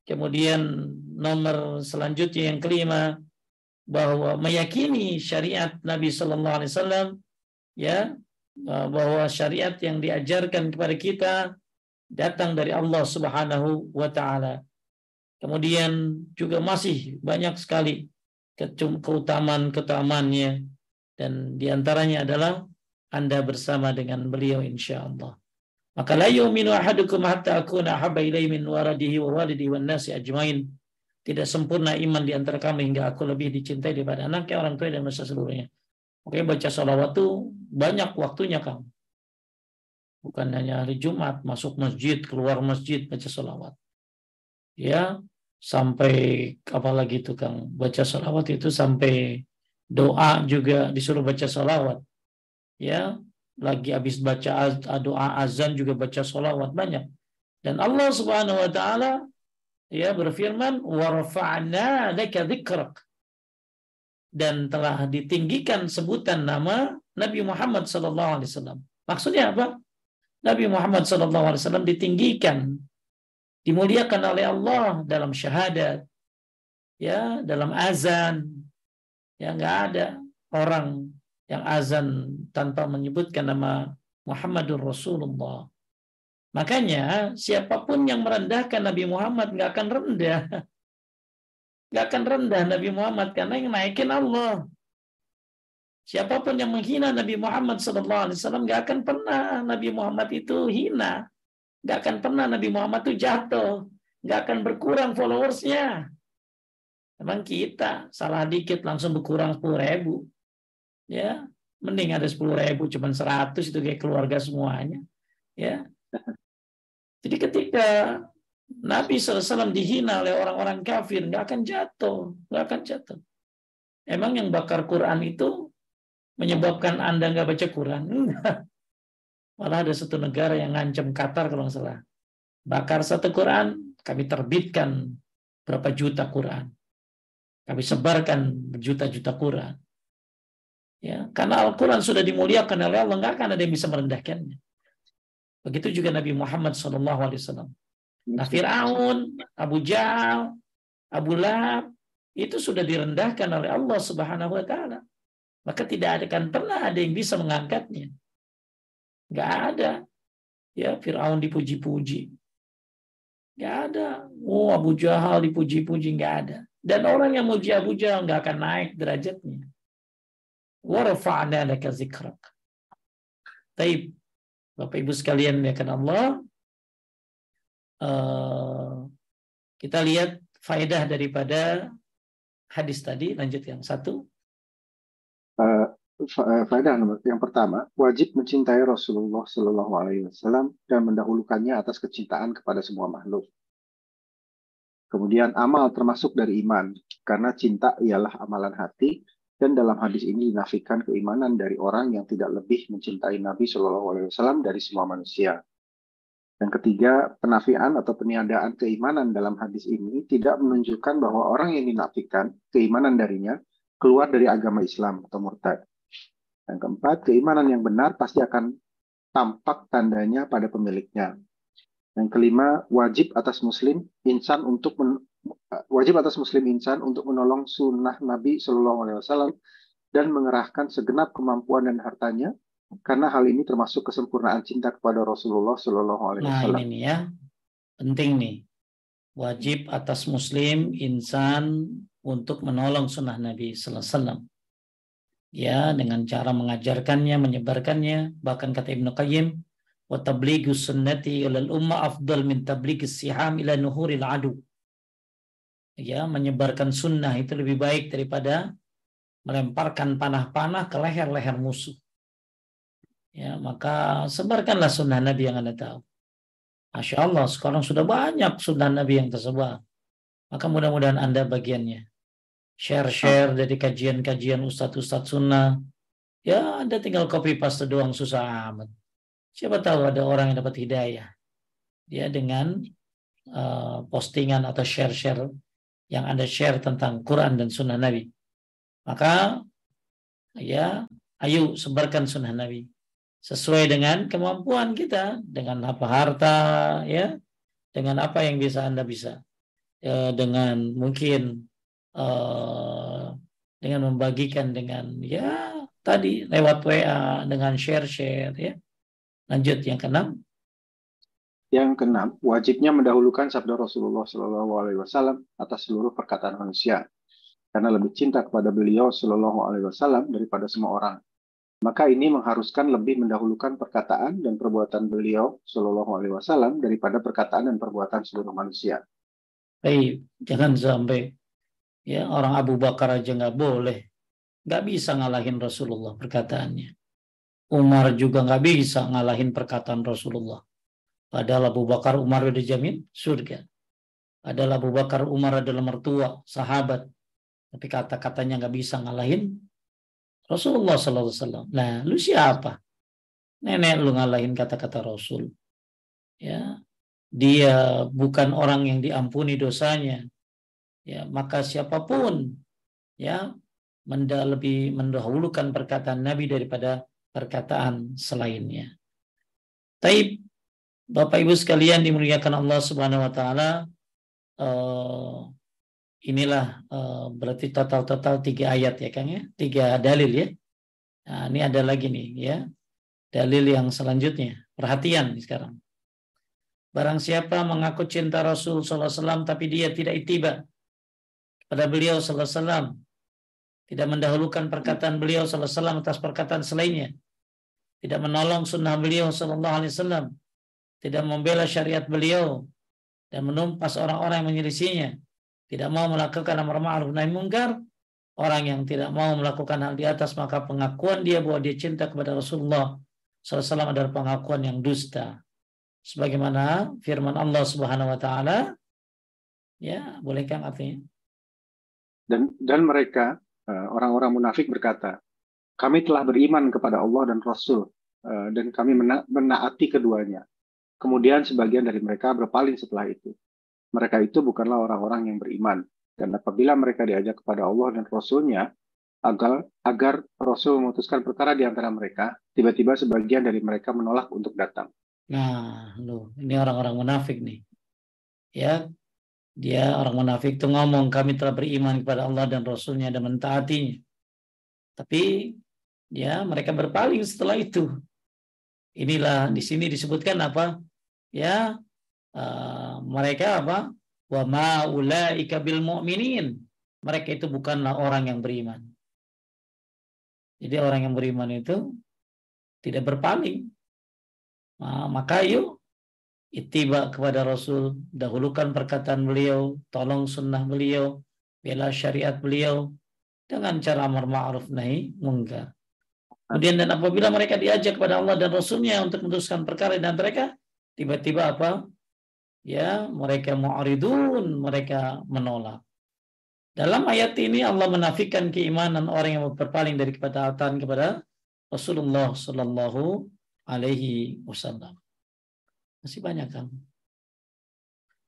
[SPEAKER 1] Kemudian nomor selanjutnya yang kelima bahwa meyakini syariat Nabi Sallallahu Alaihi Wasallam ya bahwa syariat yang diajarkan kepada kita datang dari Allah Subhanahu wa taala. Kemudian juga masih banyak sekali keutamaan-keutamaannya dan di antaranya adalah Anda bersama dengan beliau insya Allah. Maka la yu'minu ahadukum hatta akuna ahabba ilaihi min waradihi wa walidihi wan nasi ajmain. Tidak sempurna iman di antara kami hingga aku lebih dicintai daripada anaknya, orang tua dan manusia seluruhnya. Oke, baca salawat itu banyak waktunya kamu. Bukan hanya hari Jumat, masuk masjid, keluar masjid, baca salawat. Ya, sampai apalagi itu Kang, baca salawat itu sampai doa juga disuruh baca salawat. Ya, lagi habis baca doa azan juga baca salawat banyak. Dan Allah Subhanahu wa taala ya berfirman warfa'na laka dzikrak dan telah ditinggikan sebutan nama Nabi Muhammad wasallam. Maksudnya apa? Nabi Muhammad wasallam ditinggikan, dimuliakan oleh Allah dalam syahadat, ya, dalam azan. Ya nggak ada orang yang azan tanpa menyebutkan nama Muhammadur Rasulullah. Makanya siapa pun yang merendahkan Nabi Muhammad nggak akan rendah. *laughs* Gak akan rendah Nabi Muhammad karena yang naikin Allah. Siapa pun yang menghina Nabi Muhammad SAW gak akan pernah Nabi Muhammad itu hina. Gak akan pernah Nabi Muhammad itu jatuh. Gak akan berkurang followersnya. Emang kita salah dikit langsung berkurang 10 ribu. Ya, mending ada 10 ribu cuman 100 itu kayak keluarga semuanya. Ya. Jadi ketika Nabi SAW dihina oleh orang-orang kafir, nggak akan jatuh, nggak akan jatuh. Emang yang bakar Quran itu menyebabkan Anda nggak baca Quran? Enggak. Malah ada satu negara yang ngancam Qatar kalau nggak salah. Bakar satu Quran, kami terbitkan berapa juta Quran. Kami sebarkan berjuta-juta Quran. Ya, karena Al-Quran sudah dimuliakan oleh Allah, nggak akan ada yang bisa merendahkannya. Begitu juga Nabi Muhammad SAW. Nah Fir'aun, Abu Jahal, Abu Lahab, itu sudah direndahkan oleh Allah Subhanahu wa taala. Maka tidak akan pernah ada yang bisa mengangkatnya. Gak ada. Ya, Fir'aun dipuji-puji. Gak ada. Oh, Abu Jahal dipuji-puji. Gak ada. Dan orang yang muji Abu Jahal gak akan naik derajatnya. Warfa'na laka zikrak. Taib. Bapak Ibu sekalian ya kan Allah, Eh, kita lihat faedah daripada hadis tadi. Lanjut yang satu.
[SPEAKER 2] Uh, faedah yang pertama, wajib mencintai Rasulullah Shallallahu Alaihi Wasallam dan mendahulukannya atas kecintaan kepada semua makhluk. Kemudian amal termasuk dari iman, karena cinta ialah amalan hati, dan dalam hadis ini dinafikan keimanan dari orang yang tidak lebih mencintai Nabi Shallallahu Alaihi Wasallam dari semua manusia. Yang ketiga, penafian atau peniadaan keimanan dalam hadis ini tidak menunjukkan bahwa orang yang dinafikan keimanan darinya keluar dari agama Islam atau murtad. Yang keempat, keimanan yang benar pasti akan tampak tandanya pada pemiliknya. Yang kelima, wajib atas muslim insan untuk men, wajib atas muslim insan untuk menolong sunnah Nabi Shallallahu Alaihi Wasallam dan mengerahkan segenap kemampuan dan hartanya karena hal ini termasuk kesempurnaan cinta kepada Rasulullah Shallallahu Alaihi Wasallam.
[SPEAKER 1] Nah ini ya penting nih wajib atas Muslim insan untuk menolong sunnah Nabi Sallallahu Alaihi Wasallam. Ya dengan cara mengajarkannya, menyebarkannya. Bahkan kata Ibnu Qayyim, wa tabligu sunnati ilal umma afdal min tablighi siham ila nuhuril adu. Ya, menyebarkan sunnah itu lebih baik daripada melemparkan panah-panah ke leher-leher musuh ya maka sebarkanlah sunnah Nabi yang anda tahu. Masya Allah, sekarang sudah banyak sunnah Nabi yang tersebar. Maka mudah-mudahan anda bagiannya. Share-share dari kajian-kajian ustadz-ustadz sunnah. Ya, anda tinggal copy paste doang susah amat. Siapa tahu ada orang yang dapat hidayah. ya dengan uh, postingan atau share-share yang Anda share tentang Quran dan Sunnah Nabi. Maka ya ayo sebarkan Sunnah Nabi sesuai dengan kemampuan kita, dengan apa harta, ya, dengan apa yang bisa Anda bisa, ya, dengan mungkin uh, dengan membagikan dengan ya tadi lewat WA dengan share-share ya. Lanjut yang keenam.
[SPEAKER 2] Yang keenam, wajibnya mendahulukan sabda Rasulullah Shallallahu Alaihi Wasallam atas seluruh perkataan manusia, karena lebih cinta kepada beliau Shallallahu Alaihi Wasallam daripada semua orang. Maka ini mengharuskan lebih mendahulukan perkataan dan perbuatan beliau Shallallahu Alaihi Wasallam daripada perkataan dan perbuatan seluruh manusia.
[SPEAKER 1] Jangan sampai ya orang Abu Bakar aja nggak boleh nggak bisa ngalahin Rasulullah perkataannya. Umar juga nggak bisa ngalahin perkataan Rasulullah. Padahal Abu Bakar Umar udah jamin surga. Padahal Abu Bakar Umar adalah mertua, sahabat. Tapi kata-katanya nggak bisa ngalahin Rasulullah SAW. Nah, lu siapa? Nenek lu ngalahin kata-kata Rasul. Ya, dia bukan orang yang diampuni dosanya. Ya, maka siapa pun ya menda lebih mendahulukan perkataan Nabi daripada perkataan selainnya. Taib Bapak Ibu sekalian dimuliakan Allah Subhanahu wa taala uh, inilah uh, berarti total-total tiga ayat ya Kang ya, tiga dalil ya. Nah, ini ada lagi nih ya. Dalil yang selanjutnya. Perhatian sekarang. Barang siapa mengaku cinta Rasul wasallam tapi dia tidak itiba pada beliau sallallahu tidak mendahulukan perkataan beliau sallallahu atas perkataan selainnya, tidak menolong sunnah beliau sallallahu alaihi tidak membela syariat beliau dan menumpas orang-orang yang menyelisihinya, tidak mau melakukan amar ma'ruf nahi munkar, orang yang tidak mau melakukan hal di atas maka pengakuan dia bahwa dia cinta kepada Rasulullah SAW adalah pengakuan yang dusta. Sebagaimana firman Allah Subhanahu wa taala. Ya, boleh kan artinya?
[SPEAKER 2] Dan dan mereka Eh, orang-orang munafik berkata, kami telah beriman kepada Allah dan Rasul, eh, dan kami mena menaati keduanya. Kemudian sebagian dari mereka berpaling setelah itu. Mereka itu bukanlah orang-orang yang beriman. Dan apabila mereka diajak kepada Allah dan Rasulnya, agar, agar Rasul memutuskan perkara di antara mereka, tiba-tiba sebagian dari mereka menolak untuk datang.
[SPEAKER 1] Nah, loh, ini orang-orang munafik nih. Ya, dia orang munafik itu ngomong kami telah beriman kepada Allah dan Rasulnya dan mentaatinya. Tapi ya mereka berpaling setelah itu. Inilah di sini disebutkan apa? Ya uh, mereka apa? Wa ma ulaika bil mu'minin. Mereka itu bukanlah orang yang beriman. Jadi orang yang beriman itu tidak berpaling. Nah, maka yuk itiba kepada Rasul, dahulukan perkataan beliau, tolong sunnah beliau, bela syariat beliau dengan cara amar ma'ruf nahi munkar. Kemudian dan apabila mereka diajak kepada Allah dan Rasulnya untuk memutuskan perkara dan mereka tiba-tiba apa? Ya, mereka mu'ridun, mereka menolak. Dalam ayat ini Allah menafikan keimanan orang yang berpaling dari ketaatan kepada Rasulullah Sallallahu Alaihi Wasallam. Masih banyak kan?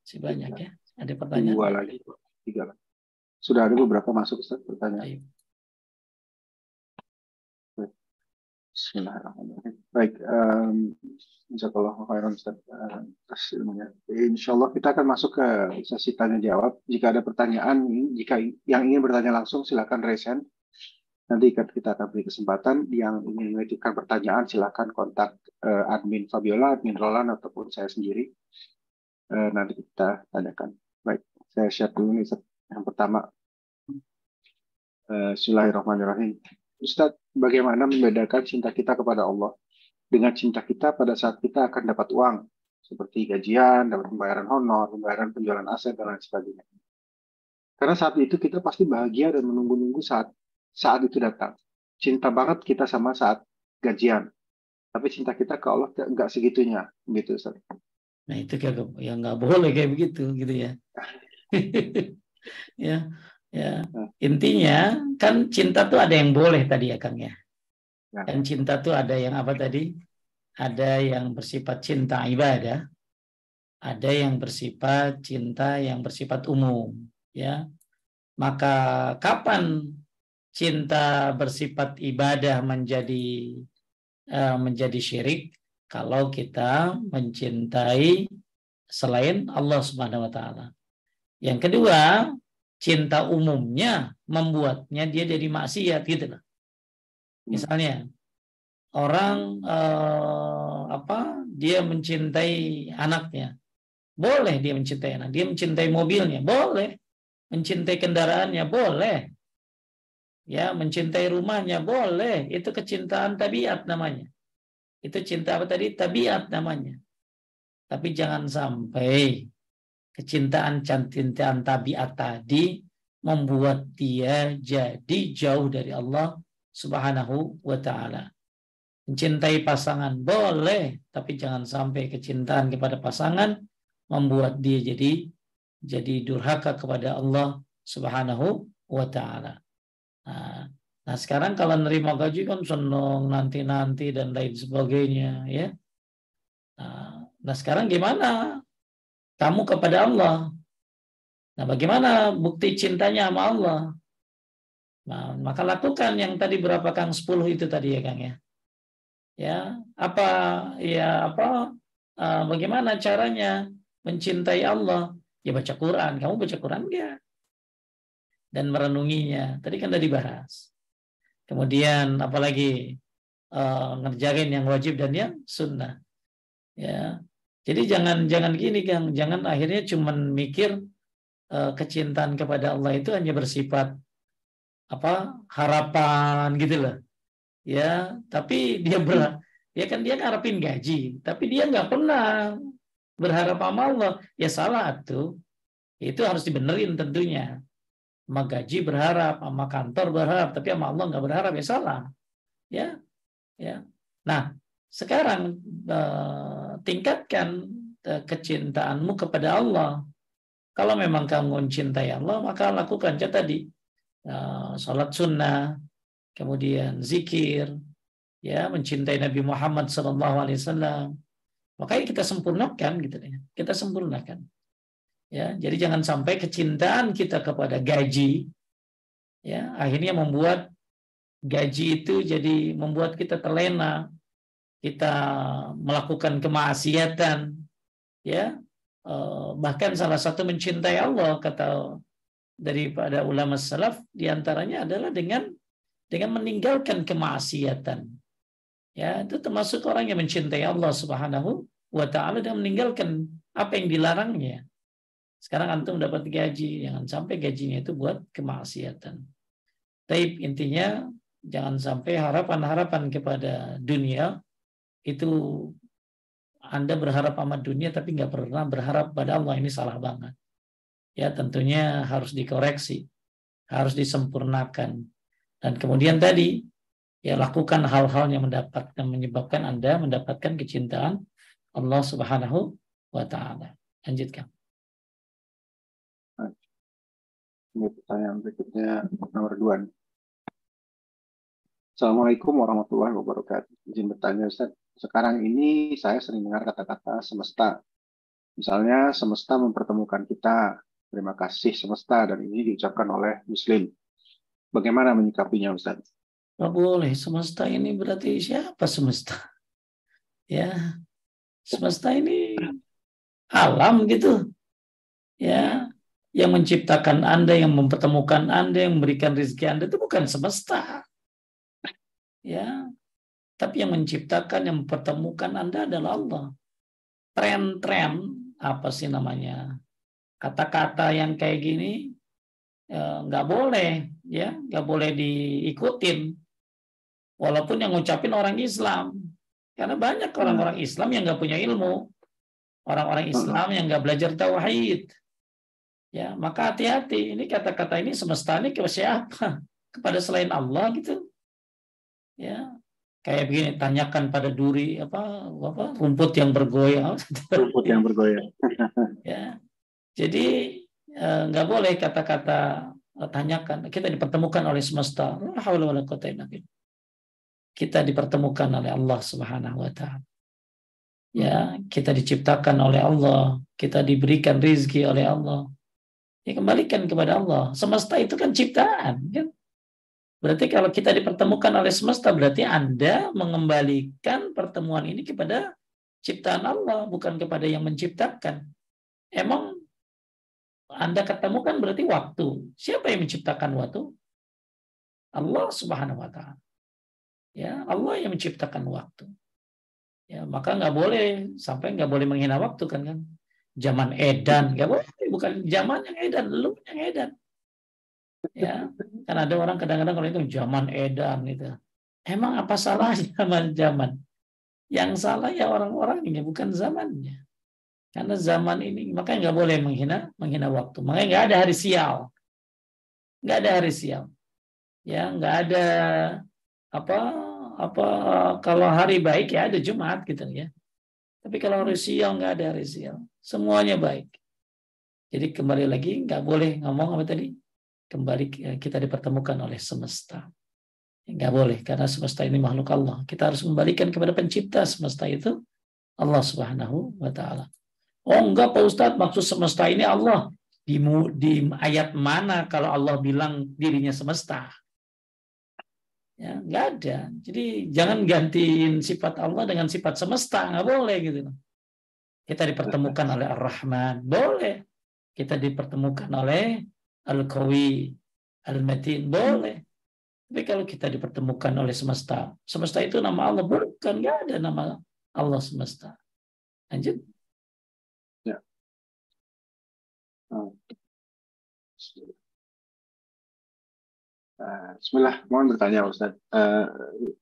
[SPEAKER 1] Masih banyak ya. Ada pertanyaan?
[SPEAKER 2] Dua lagi, tiga lagi. Sudah ada beberapa masuk Ustaz pertanyaan. Ayo. Bismillahirrahmanirrahim. Baik, um, Insyaallah khairan Ustaz atas ilmunya. Insya Allah kita akan masuk ke sesi tanya jawab. Jika ada pertanyaan, jika yang ingin bertanya langsung silakan raise hand. Nanti kita akan beri kesempatan yang ingin mengajukan pertanyaan silakan kontak uh, admin Fabiola, admin Roland ataupun saya sendiri. Uh, nanti kita tanyakan. Baik, saya share dulu nih yang pertama. Uh, Bismillahirrahmanirrahim. Ustadz, bagaimana membedakan cinta kita kepada Allah dengan cinta kita pada saat kita akan dapat uang seperti gajian, dapat pembayaran honor, pembayaran penjualan aset dan lain sebagainya. Karena saat itu kita pasti bahagia dan menunggu-nunggu saat saat itu datang. Cinta banget kita sama saat gajian. Tapi cinta kita ke Allah nggak segitunya, gitu Ustaz.
[SPEAKER 1] Nah itu kayak yang nggak boleh kayak begitu, gitu ya. *laughs* ya, ya. Nah. Intinya kan cinta tuh ada yang boleh tadi ya Kang ya. ya. Dan cinta tuh ada yang apa tadi? Ada yang bersifat cinta ibadah. ada yang bersifat cinta yang bersifat umum, ya. Maka kapan cinta bersifat ibadah menjadi uh, menjadi syirik kalau kita mencintai selain Allah Subhanahu wa taala. Yang kedua, cinta umumnya membuatnya dia jadi maksiat gitu loh. Misalnya orang eh, apa dia mencintai anaknya. Boleh dia mencintai anak, dia mencintai mobilnya, boleh. Mencintai kendaraannya, boleh. Ya, mencintai rumahnya, boleh. Itu kecintaan tabiat namanya. Itu cinta apa tadi? Tabiat namanya. Tapi jangan sampai kecintaan cintaan tabiat tadi membuat dia jadi jauh dari Allah Subhanahu wa taala. Mencintai pasangan boleh, tapi jangan sampai kecintaan kepada pasangan membuat dia jadi jadi durhaka kepada Allah Subhanahu wa taala. Nah, nah, sekarang kalau nerima gaji kan senang nanti-nanti dan lain sebagainya ya. Nah, Nah sekarang gimana? Kamu kepada Allah. Nah bagaimana bukti cintanya sama Allah? Nah, maka lakukan yang tadi berapa Kang 10 itu tadi ya Kang ya. Ya, apa ya apa uh, bagaimana caranya mencintai Allah? Ya baca Quran. Kamu baca Quran enggak? Dan merenunginya. Tadi kan tadi bahas. Kemudian apalagi uh, ngerjain yang wajib dan yang sunnah. Ya, jadi jangan jangan gini Kang, jangan akhirnya cuman mikir uh, kecintaan kepada Allah itu hanya bersifat apa harapan gitu loh. Ya, tapi dia ber ya kan dia ngarepin gaji, tapi dia nggak pernah berharap sama Allah. Ya salah tuh. Itu harus dibenerin tentunya. Sama gaji berharap, sama kantor berharap, tapi sama Allah nggak berharap ya salah. Ya, ya. Nah, sekarang uh, tingkatkan uh, kecintaanmu kepada Allah. Kalau memang kamu mencintai Allah, maka lakukan ya tadi uh, salat sunnah, kemudian zikir, ya mencintai Nabi Muhammad SAW. Makanya kita sempurnakan gitu ya. Kita sempurnakan. Ya, jadi jangan sampai kecintaan kita kepada gaji ya akhirnya membuat gaji itu jadi membuat kita terlena kita melakukan kemaksiatan ya. Eh, bahkan salah satu mencintai Allah kata daripada ulama salaf di antaranya adalah dengan dengan meninggalkan kemaksiatan. Ya itu termasuk orang yang mencintai Allah Subhanahu wa taala dan meninggalkan apa yang dilarangnya sekarang antum dapat gaji jangan sampai gajinya itu buat kemaksiatan tapi intinya jangan sampai harapan-harapan kepada dunia itu Anda berharap sama dunia tapi nggak pernah berharap pada Allah ini salah banget. Ya tentunya harus dikoreksi, harus disempurnakan. Dan kemudian tadi ya lakukan hal-hal yang mendapatkan menyebabkan Anda mendapatkan kecintaan Allah Subhanahu wa taala. Lanjutkan.
[SPEAKER 2] Ini pertanyaan berikutnya nomor dua. Assalamualaikum warahmatullahi wabarakatuh. Izin bertanya Ustaz, sekarang ini saya sering dengar kata-kata semesta. Misalnya semesta mempertemukan kita. Terima kasih semesta dan ini diucapkan oleh Muslim. Bagaimana menyikapinya Ustaz?
[SPEAKER 1] Tidak boleh. Semesta ini berarti siapa semesta? Ya, semesta ini alam gitu. Ya, yang menciptakan Anda, yang mempertemukan Anda, yang memberikan rezeki Anda itu bukan semesta. Ya, tapi yang menciptakan, yang mempertemukan Anda adalah Allah. Tren-tren, apa sih namanya, kata-kata yang kayak gini, ya, nggak boleh, ya nggak boleh diikutin. Walaupun yang ngucapin orang Islam. Karena banyak orang-orang Islam yang nggak punya ilmu. Orang-orang Islam yang nggak belajar tauhid. Ya, maka hati-hati. Ini kata-kata ini semesta ini ke siapa? *laughs* Kepada selain Allah gitu. Ya, kayak begini tanyakan pada duri apa apa rumput yang bergoyang. *laughs*
[SPEAKER 2] Rumput yang bergoyang. *laughs*
[SPEAKER 1] Ya jadi eh, nggak boleh kata-kata eh, tanyakan. Kita dipertemukan oleh semesta. Kita dipertemukan oleh Allah Subhanahu wa taala. Ya kita diciptakan oleh Allah. Kita diberikan rizki oleh Allah, ya kembalikan kepada Allah. Semesta itu kan ciptaan, kan? Berarti kalau kita dipertemukan oleh semesta, berarti Anda mengembalikan pertemuan ini kepada ciptaan Allah, bukan kepada yang menciptakan. Emang Anda ketemukan berarti waktu. Siapa yang menciptakan waktu? Allah Subhanahu wa taala. Ya, Allah yang menciptakan waktu. Ya, maka nggak boleh sampai nggak boleh menghina waktu kan kan. Zaman edan nggak boleh, bukan zaman yang edan, lu yang edan. Ya, kan ada orang kadang-kadang kalau itu zaman edan itu. Emang apa salahnya *laughs* zaman zaman? Yang salah ya orang-orang ini bukan zamannya. Karena zaman ini makanya nggak boleh menghina menghina waktu. Makanya nggak ada hari sial. Nggak ada hari sial. Ya, nggak ada apa apa kalau hari baik ya ada Jumat gitu ya. Tapi kalau hari sial nggak ada hari sial. Semuanya baik. Jadi kembali lagi nggak boleh ngomong apa tadi? Kembali kita dipertemukan oleh semesta. Nggak boleh karena semesta ini makhluk Allah. Kita harus kembalikan kepada pencipta semesta itu Allah Subhanahu wa taala. Oh enggak Pak Ustadz, maksud semesta ini Allah. Di, di ayat mana kalau Allah bilang dirinya semesta? Ya, nggak ada. Jadi jangan gantiin sifat Allah dengan sifat semesta, nggak boleh gitu. Kita dipertemukan oleh Ar-Rahman, boleh. Kita dipertemukan oleh Al-Qawi, Al-Matin, boleh. Tapi kalau kita dipertemukan oleh semesta, semesta itu nama Allah bukan, nggak ada nama Allah semesta. Lanjut.
[SPEAKER 2] Ya. Eh, Bismillah, mohon bertanya Ustaz. Uh,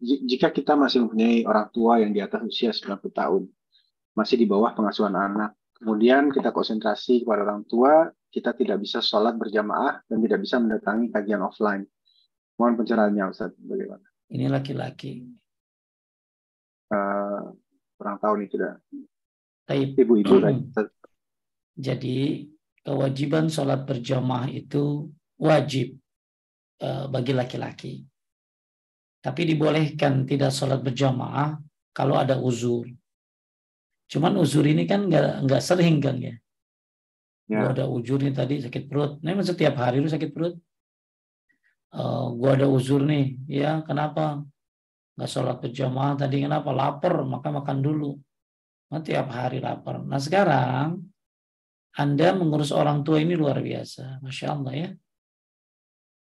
[SPEAKER 2] jika kita masih mempunyai orang tua yang di atas usia 90 tahun, masih di bawah pengasuhan anak, kemudian kita konsentrasi kepada orang tua, kita tidak bisa sholat berjamaah dan tidak bisa mendatangi kajian offline. Mohon pencerahannya Ustaz, bagaimana?
[SPEAKER 1] Ini laki-laki.
[SPEAKER 2] Uh, kurang tahu nih sudah.
[SPEAKER 1] Ibu-ibu *clears throat* Jadi kewajiban sholat berjamaah itu wajib Eh, bagi laki-laki. Tapi dibolehkan tidak sholat berjamaah kalau ada uzur. Cuman uzur ini kan nggak nggak sering kan ya. ya. Gua ada uzur nih tadi sakit perut. Nah, memang setiap hari lu sakit perut. Uh, gua ada uzur nih, ya kenapa? Nggak sholat berjamaah tadi kenapa? Lapar, maka makan dulu. Nah, tiap hari lapar. Nah sekarang Anda mengurus orang tua ini luar biasa, masya Allah ya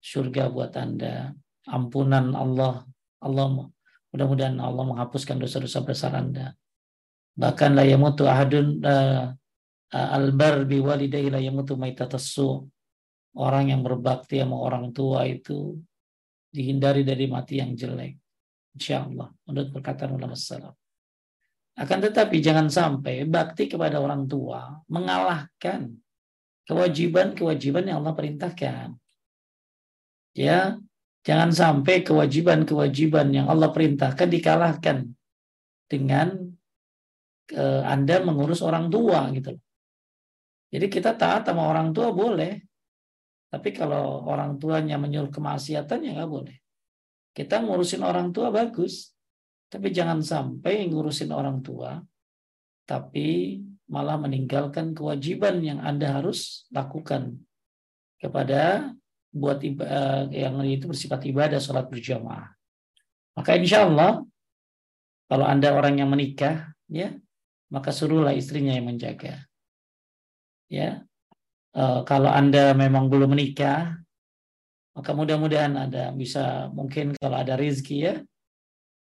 [SPEAKER 1] surga buat Anda, ampunan Allah. Allah mudah-mudahan Allah menghapuskan dosa-dosa besar Anda. Bahkan la yamutu ahadun uh, albar bi walidayhi la yamutu maitatassu. Orang yang berbakti sama orang tua itu dihindari dari mati yang jelek. Insya Allah, menurut perkataan ulama salaf. Akan tetapi jangan sampai bakti kepada orang tua mengalahkan kewajiban-kewajiban yang Allah perintahkan ya jangan sampai kewajiban-kewajiban yang Allah perintahkan dikalahkan dengan uh, Anda mengurus orang tua gitu Jadi kita taat sama orang tua boleh, tapi kalau orang tuanya menyuruh kemaksiatan ya nggak boleh. Kita ngurusin orang tua bagus, tapi jangan sampai ngurusin orang tua, tapi malah meninggalkan kewajiban yang Anda harus lakukan kepada buat eh, yang itu bersifat ibadah sholat berjamaah. Maka insya Allah kalau anda orang yang menikah, ya maka suruhlah istrinya yang menjaga. Ya, e, kalau anda memang belum menikah, maka mudah-mudahan ada bisa mungkin kalau ada rezeki ya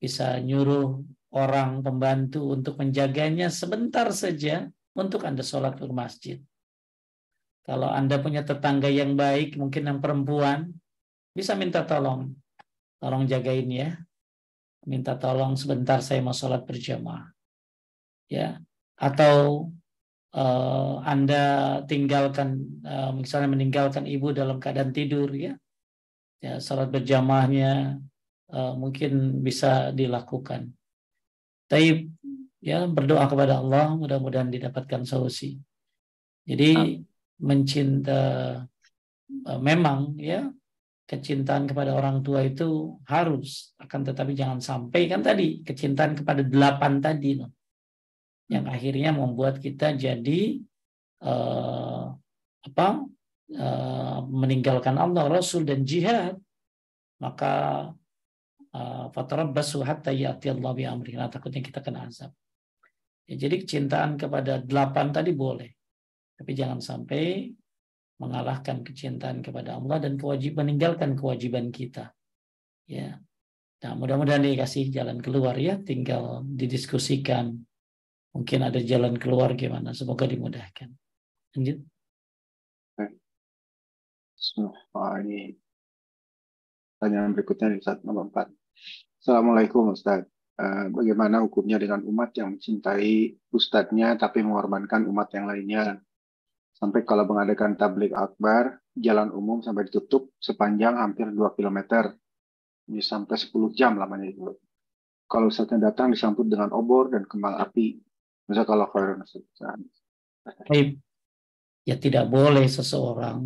[SPEAKER 1] bisa nyuruh orang pembantu untuk menjaganya sebentar saja untuk anda sholat ke masjid. Kalau Anda punya tetangga yang baik, mungkin yang perempuan, bisa minta tolong. Tolong jagain ya. Minta tolong sebentar saya mau sholat berjamaah. Ya. Atau uh, Anda tinggalkan, uh, misalnya meninggalkan ibu dalam keadaan tidur ya. Ya, sholat berjamaahnya uh, mungkin bisa dilakukan. Tapi ya berdoa kepada Allah mudah-mudahan didapatkan solusi. Jadi mencinta eh, memang ya kecintaan kepada orang tua itu harus akan tetapi jangan sampai kan tadi kecintaan kepada delapan tadi loh yang akhirnya membuat kita jadi uh, apa uh, meninggalkan Allah, Rasul dan jihad, maka fatarabbasu hatta ya'ti Allah bi amri. Nah, takutnya kita kena azab. Ya, jadi kecintaan kepada delapan tadi boleh. Tapi jangan sampai mengalahkan kecintaan kepada Allah dan kewajiban meninggalkan kewajiban kita. Ya. Nah, mudah-mudahan dikasih jalan keluar ya, tinggal didiskusikan. Mungkin ada jalan keluar gimana, semoga dimudahkan. Lanjut.
[SPEAKER 2] Ini pertanyaan berikutnya di saat nomor 4. Assalamualaikum Ustaz. Uh, bagaimana hukumnya dengan umat yang mencintai ustadznya tapi mengorbankan umat yang lainnya? Sampai kalau mengadakan tablik akbar, jalan umum sampai ditutup sepanjang hampir 2 km. Ini sampai 10 jam lamanya itu. Kalau ustadznya datang disambut dengan obor dan kembang api.
[SPEAKER 1] Baik. Ya tidak boleh seseorang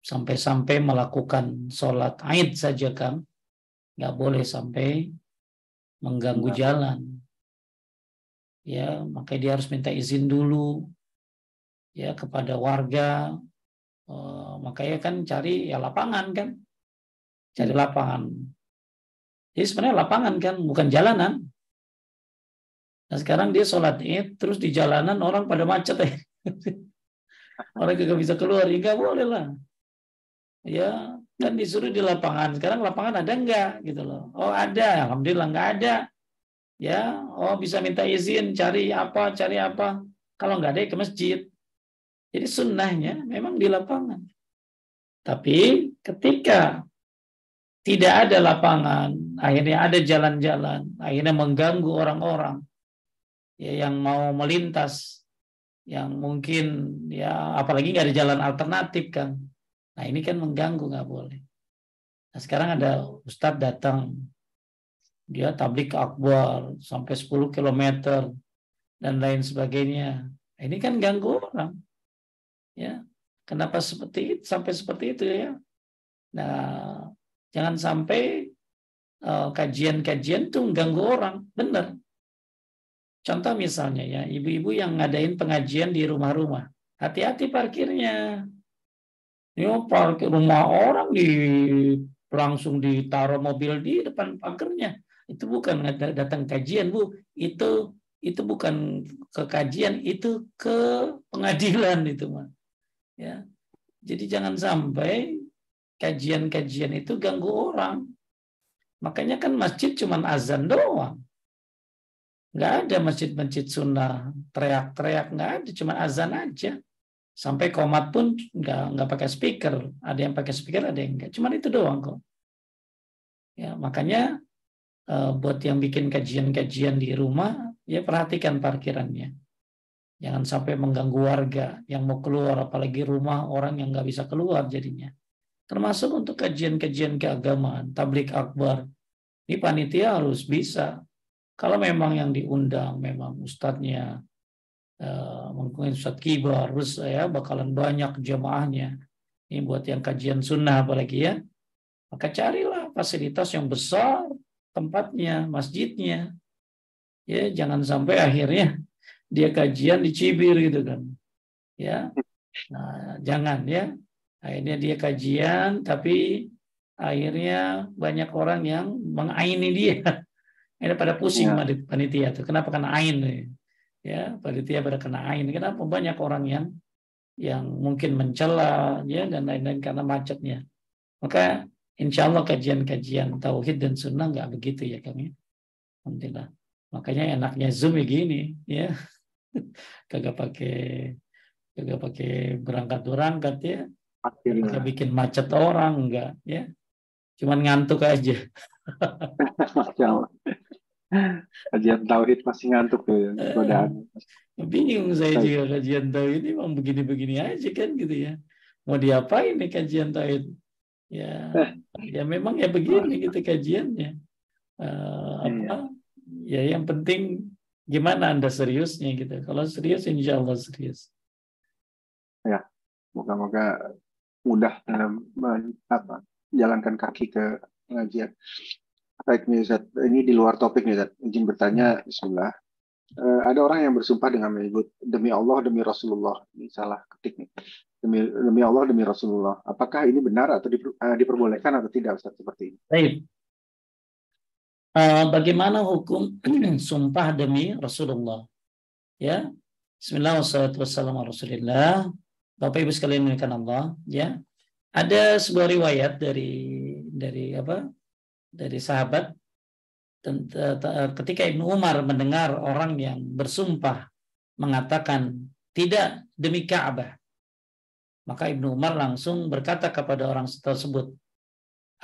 [SPEAKER 1] sampai-sampai melakukan sholat aid saja kan nggak boleh sampai mengganggu ya. jalan. Ya, makanya dia harus minta izin dulu ya kepada warga. Uh, makanya kan cari ya lapangan kan, cari lapangan. Jadi sebenarnya lapangan kan, bukan jalanan. Nah sekarang dia sholat id, terus di jalanan orang pada macet ya. *laughs* orang gak bisa keluar, ya nggak boleh lah. Ya, dan disuruh di lapangan. Sekarang lapangan ada enggak gitu loh. Oh ada, alhamdulillah enggak ada. Ya, oh bisa minta izin cari apa, cari apa. Kalau enggak ada ke masjid. Jadi sunnahnya memang di lapangan. Tapi ketika tidak ada lapangan, akhirnya ada jalan-jalan, akhirnya mengganggu orang-orang ya, yang mau melintas, yang mungkin ya apalagi nggak ada jalan alternatif kan, Nah ini kan mengganggu nggak boleh. Nah sekarang ada Ustadz datang, dia tablik akbar sampai 10 km dan lain sebagainya. Nah, ini kan ganggu orang. Ya, kenapa seperti itu sampai seperti itu ya? Nah, jangan sampai eh, kajian-kajian uh, tuh mengganggu orang, benar. Contoh misalnya ya, ibu-ibu yang ngadain pengajian di rumah-rumah, hati-hati parkirnya. Ya parkir rumah orang di langsung ditaruh mobil di depan pagernya. Itu bukan datang kajian, Bu. Itu itu bukan ke kajian, itu ke pengadilan itu, mah. Ya. Jadi jangan sampai kajian-kajian itu ganggu orang. Makanya kan masjid cuma azan doang. Nggak ada masjid-masjid sunnah teriak-teriak, nggak ada, cuma azan aja. Sampai komat pun nggak nggak pakai speaker. Ada yang pakai speaker, ada yang enggak. Cuman itu doang kok. Ya, makanya uh, buat yang bikin kajian-kajian di rumah, ya perhatikan parkirannya. Jangan sampai mengganggu warga yang mau keluar, apalagi rumah orang yang nggak bisa keluar jadinya. Termasuk untuk kajian-kajian keagamaan, tablik akbar. Ini panitia harus bisa. Kalau memang yang diundang, memang ustadznya Eh, mungkin Ustaz Kibar, harus ya bakalan banyak jemaahnya. Ini buat yang kajian sunnah apalagi ya. Maka carilah fasilitas yang besar tempatnya, masjidnya. Ya, jangan sampai *laughs* akhirnya dia kajian di Cibir gitu kan. Ya. Nah, jangan ya. Akhirnya dia kajian tapi akhirnya banyak orang yang mengaini dia. *laughs* Ini pada pusing ya. panitia tuh. Kenapa? Kena ain? ya. Panitia pada kena ain. Kenapa? Banyak orang yang yang mungkin mencela ya dan lain-lain karena macetnya. Maka insya Allah kajian-kajian tauhid dan sunnah nggak begitu ya kami alhamdulillah. Makanya enaknya zoom ya gini ya. *laughs* Kagak pakai kagak pakai berangkat berangkat ya. Akhirnya. bikin macet orang enggak ya. Cuman ngantuk aja *laughs* *laughs*
[SPEAKER 2] kajian tauhid masih ngantuk tuh ya, godaan.
[SPEAKER 1] Bingung saya juga kajian tauhid ini memang begini-begini aja kan gitu ya. Mau diapain nih kajian tauhid? Ya, ya memang ya begini gitu kajiannya. Uh, apa? Ya yang penting gimana anda seriusnya gitu. Kalau serius, insya Allah serius.
[SPEAKER 2] Ya, moga-moga mudah dalam apa, jalankan kaki ke pengajian. Baik nih ini di luar topik nih. Izin bertanya, Bismillah. uh, ada orang yang bersumpah dengan menyebut demi Allah demi Rasulullah. Ini salah ketik nih. Demi demi Allah demi Rasulullah. Apakah ini benar atau diper, uh, diperbolehkan atau tidak Ustaz seperti ini?
[SPEAKER 1] Baik. Uh, bagaimana hukum *clears throat* sumpah demi Rasulullah? Ya. Bismillahirrahmanirrahim Bapak Ibu sekalian Allah. Ya. Ada sebuah riwayat dari dari apa dari sahabat ketika Ibnu Umar mendengar orang yang bersumpah mengatakan tidak demi Ka'bah maka Ibnu Umar langsung berkata kepada orang tersebut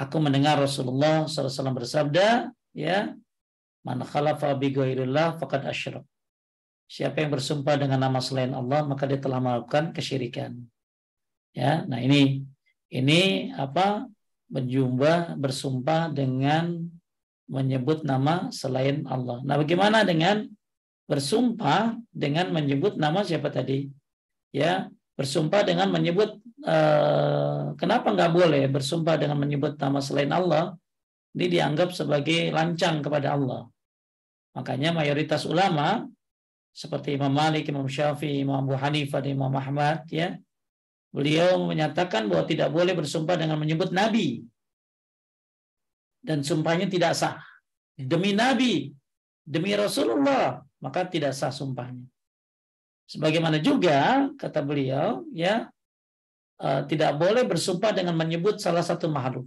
[SPEAKER 1] aku mendengar Rasulullah SAW bersabda ya man khalafa bi ghairillah faqad asyrak siapa yang bersumpah dengan nama selain Allah maka dia telah melakukan kesyirikan. Ya nah ini ini apa berjumpa bersumpah dengan menyebut nama selain Allah. Nah, bagaimana dengan bersumpah dengan menyebut nama siapa tadi? Ya, bersumpah dengan menyebut eh, kenapa nggak boleh bersumpah dengan menyebut nama selain Allah? Ini dianggap sebagai lancang kepada Allah. Makanya mayoritas ulama seperti Imam Malik, Imam Syafi'i, Imam Abu Hanifah, dan Imam Ahmad ya, beliau menyatakan bahwa tidak boleh bersumpah dengan menyebut nabi dan sumpahnya tidak sah. Demi Nabi, demi Rasulullah, maka tidak sah sumpahnya. Sebagaimana juga kata beliau, ya uh, tidak boleh bersumpah dengan menyebut salah satu makhluk.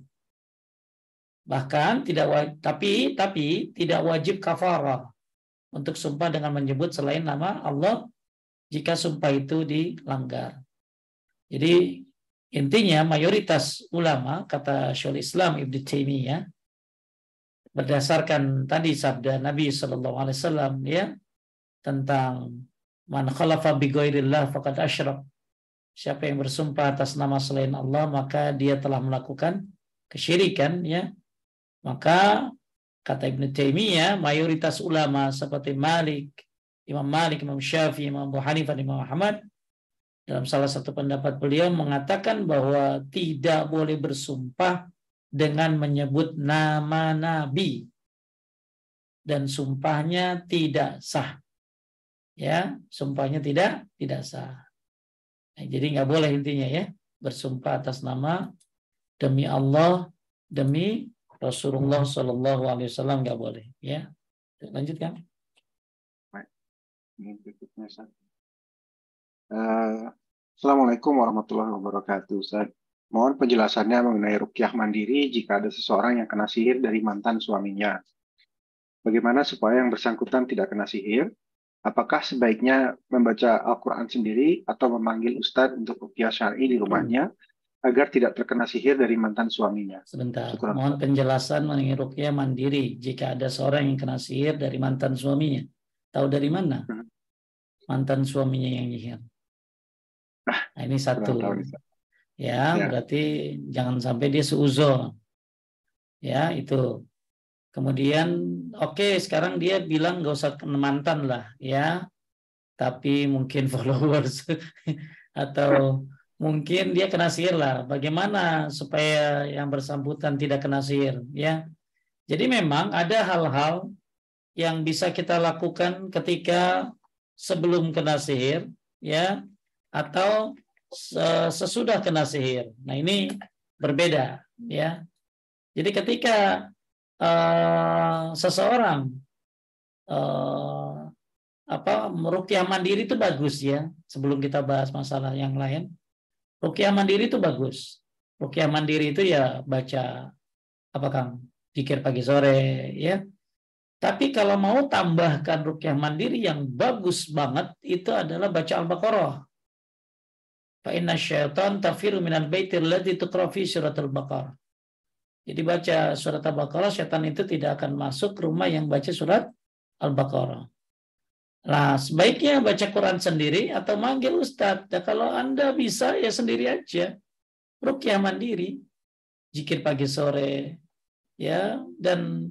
[SPEAKER 1] Bahkan tidak tapi tapi tidak wajib kafarah untuk sumpah dengan menyebut selain nama Allah jika sumpah itu dilanggar. Jadi intinya mayoritas ulama kata Syaikhul Islam Ibnu Taimiyah berdasarkan tadi sabda Nabi Shallallahu Alaihi Wasallam ya tentang man khalafa bi faqad asyrak. Siapa yang bersumpah atas nama selain Allah maka dia telah melakukan kesyirikan ya. Maka kata Ibnu Taimiyah mayoritas ulama seperti Malik, Imam Malik, Imam Syafi'i, Imam Abu Hanifah, Imam Muhammad dalam salah satu pendapat beliau mengatakan bahwa tidak boleh bersumpah dengan menyebut nama Nabi dan sumpahnya tidak sah. Ya, sumpahnya tidak tidak sah. Nah, jadi nggak boleh intinya ya bersumpah atas nama demi Allah demi Rasulullah Shallallahu Alaihi Wasallam nggak boleh. Ya, lanjutkan.
[SPEAKER 2] Uh, Assalamualaikum warahmatullahi wabarakatuh. Ustaz. Mohon penjelasannya mengenai rukyah mandiri jika ada seseorang yang kena sihir dari mantan suaminya. Bagaimana supaya yang bersangkutan tidak kena sihir? Apakah sebaiknya membaca Al-Quran sendiri atau memanggil ustadz untuk rukyah syari di rumahnya agar tidak terkena sihir dari mantan suaminya?
[SPEAKER 1] Sebentar, Syukuran. mohon penjelasan mengenai rukyah mandiri jika ada seorang yang kena sihir dari mantan suaminya. Tahu dari mana? Hmm. Mantan suaminya yang nyihir. Nah, ini satu. Ya, ya. berarti jangan sampai dia seuzon ya itu. Kemudian oke okay, sekarang dia bilang gak usah mantan lah ya. Tapi mungkin *laughs* followers atau mungkin dia kena sihir lah. Bagaimana supaya yang bersangkutan tidak kena sihir ya? Jadi memang ada hal-hal yang bisa kita lakukan ketika sebelum kena sihir ya atau sesudah kena sihir. Nah ini berbeda ya. Jadi ketika uh, seseorang uh, apa merukyah mandiri itu bagus ya. Sebelum kita bahas masalah yang lain, rukyah mandiri itu bagus. Rukyah mandiri itu ya baca apa kang pikir pagi sore ya. Tapi kalau mau tambahkan rukyah mandiri yang bagus banget itu adalah baca Al-Baqarah Fa inna syaitan tafiru minal suratul Baqarah. Jadi baca surat Al-Baqarah, syaitan itu tidak akan masuk ke rumah yang baca surat Al-Baqarah. Nah, sebaiknya baca Quran sendiri atau manggil Ustadz. Nah, kalau Anda bisa, ya sendiri aja. Rukyah mandiri. Jikir pagi sore. ya Dan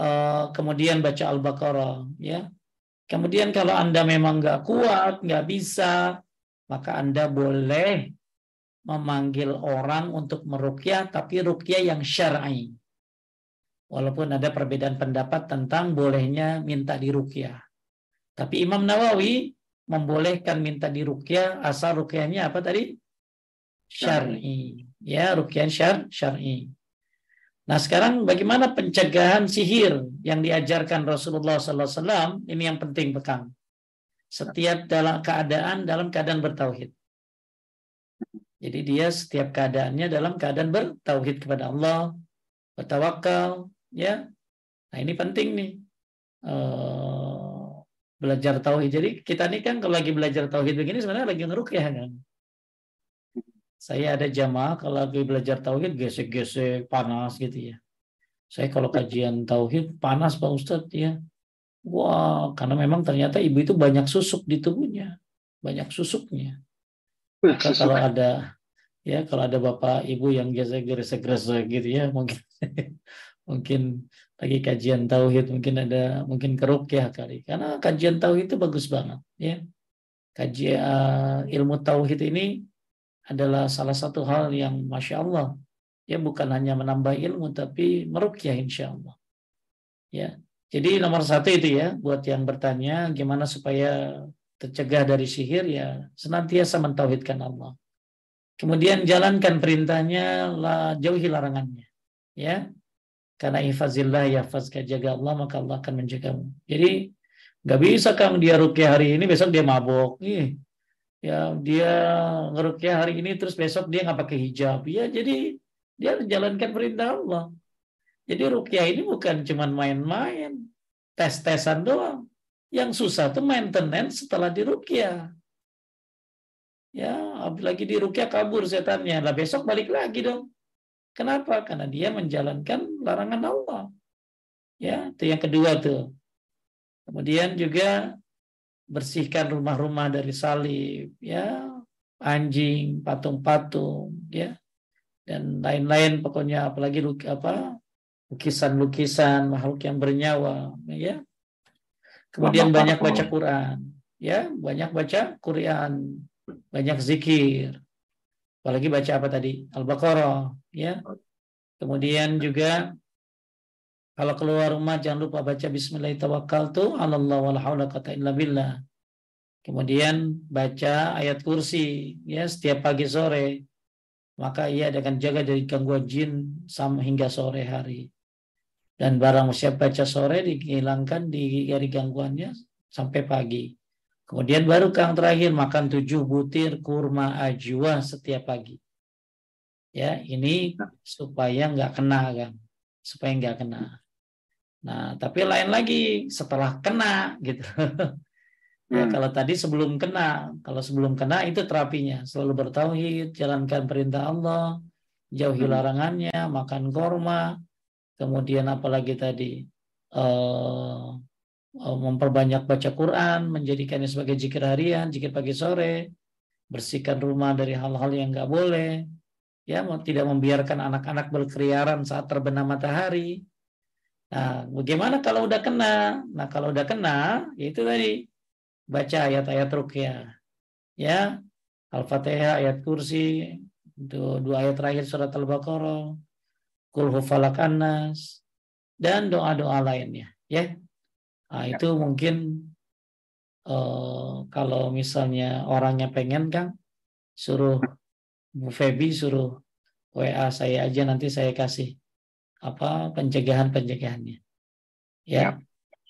[SPEAKER 1] uh, kemudian baca Al-Baqarah. ya Kemudian kalau Anda memang nggak kuat, nggak bisa, maka Anda boleh memanggil orang untuk merukyah, tapi rukyah yang syar'i. Walaupun ada perbedaan pendapat tentang bolehnya minta dirukyah. Tapi Imam Nawawi membolehkan minta di rukyah asal rukyahnya apa tadi? Syar'i. Ya, rukyah syar syar'i. Nah, sekarang bagaimana pencegahan sihir yang diajarkan Rasulullah SAW? Ini yang penting bekam. Setiap dalam keadaan dalam keadaan bertauhid. Jadi dia setiap keadaannya dalam keadaan bertauhid kepada Allah, bertawakal, ya. Nah ini penting nih uh, belajar tauhid. Jadi kita ini kan kalau lagi belajar tauhid begini sebenarnya lagi ya kan. Saya ada jamaah kalau lagi belajar tauhid gesek-gesek panas gitu ya. Saya kalau kajian tauhid panas Pak Ustadz ya. Wah, karena memang ternyata ibu itu banyak susuk di tubuhnya, banyak susuknya. Maka kalau ada ya kalau ada bapak ibu yang biasa gresek-gresek gitu ya mungkin *laughs* mungkin lagi kajian tauhid mungkin ada mungkin keruk ya kali. Karena kajian tauhid itu bagus banget ya. Kajian uh, ilmu tauhid ini adalah salah satu hal yang masya Allah ya bukan hanya menambah ilmu tapi merukyah insya Allah ya jadi nomor satu itu ya buat yang bertanya gimana supaya tercegah dari sihir ya senantiasa mentauhidkan Allah. Kemudian jalankan perintahnya, jauhi larangannya. Ya, karena ifazillah ya fazka jaga Allah maka Allah akan menjagamu. Jadi nggak bisa kang dia rukyah hari ini besok dia mabok. Ih, ya dia ngerukyah hari ini terus besok dia nggak pakai hijab. Ya jadi dia jalankan perintah Allah. Jadi rukyah ini bukan cuma main-main, tes-tesan doang. Yang susah tuh maintenance setelah dirukyah. Ya, apalagi dirukyah kabur setannya. Lah besok balik lagi dong. Kenapa? Karena dia menjalankan larangan Allah. Ya, itu yang kedua tuh. Kemudian juga bersihkan rumah-rumah dari salib, ya, anjing, patung-patung, ya, dan lain-lain pokoknya apalagi apa lukisan-lukisan makhluk yang bernyawa, ya, Kemudian banyak baca Quran, ya, banyak baca Quran, banyak zikir. Apalagi baca apa tadi? Al-Baqarah, ya. Kemudian juga kalau keluar rumah jangan lupa baca bismillahirrahmanirrahim. Kemudian baca ayat kursi ya setiap pagi sore. Maka ia akan jaga dari gangguan jin sampai hingga sore hari dan barang siap baca sore dihilangkan dari gangguannya sampai pagi. Kemudian baru kang terakhir makan tujuh butir kurma ajwa setiap pagi. Ya, ini supaya nggak kena kan, supaya nggak kena. Nah, tapi lain lagi setelah kena gitu. *laughs* ya, hmm. kalau tadi sebelum kena, kalau sebelum kena itu terapinya, selalu bertauhid, jalankan perintah Allah, jauhi hmm. larangannya, makan korma, kemudian apalagi tadi uh, memperbanyak baca Quran, menjadikannya sebagai zikir harian, zikir pagi sore, bersihkan rumah dari hal-hal yang nggak boleh, ya tidak membiarkan anak-anak berkeliaran saat terbenam matahari. Nah, bagaimana kalau udah kena? Nah, kalau udah kena, ya itu tadi baca ayat-ayat rukyah. Ya, Al-Fatihah, ayat kursi, itu dua ayat terakhir surat Al-Baqarah, kulhu falak anas dan doa-doa lainnya ya nah, ya. itu mungkin uh, kalau misalnya orangnya pengen kan suruh Bu Febi suruh WA saya aja nanti saya kasih apa pencegahan pencegahannya ya, ya.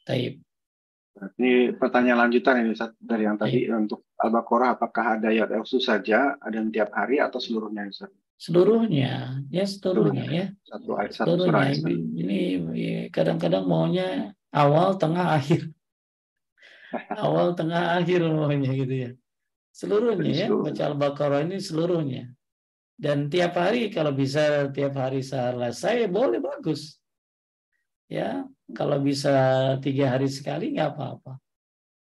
[SPEAKER 1] Taib.
[SPEAKER 2] Ini pertanyaan lanjutan ini dari yang tadi ya. untuk Al-Baqarah apakah ada ayat khusus saja ada yang tiap hari atau seluruhnya Ustaz?
[SPEAKER 1] Seluruhnya. Ya seluruhnya ya.
[SPEAKER 2] Satu ayat satu
[SPEAKER 1] seluruhnya. ini kadang-kadang maunya awal tengah akhir. *laughs* Awal tengah akhir maunya gitu ya. Seluruhnya ya. Baca al-baqarah ini seluruhnya. Dan tiap hari kalau bisa tiap hari selesai boleh bagus. Ya kalau bisa tiga hari sekali nggak apa-apa.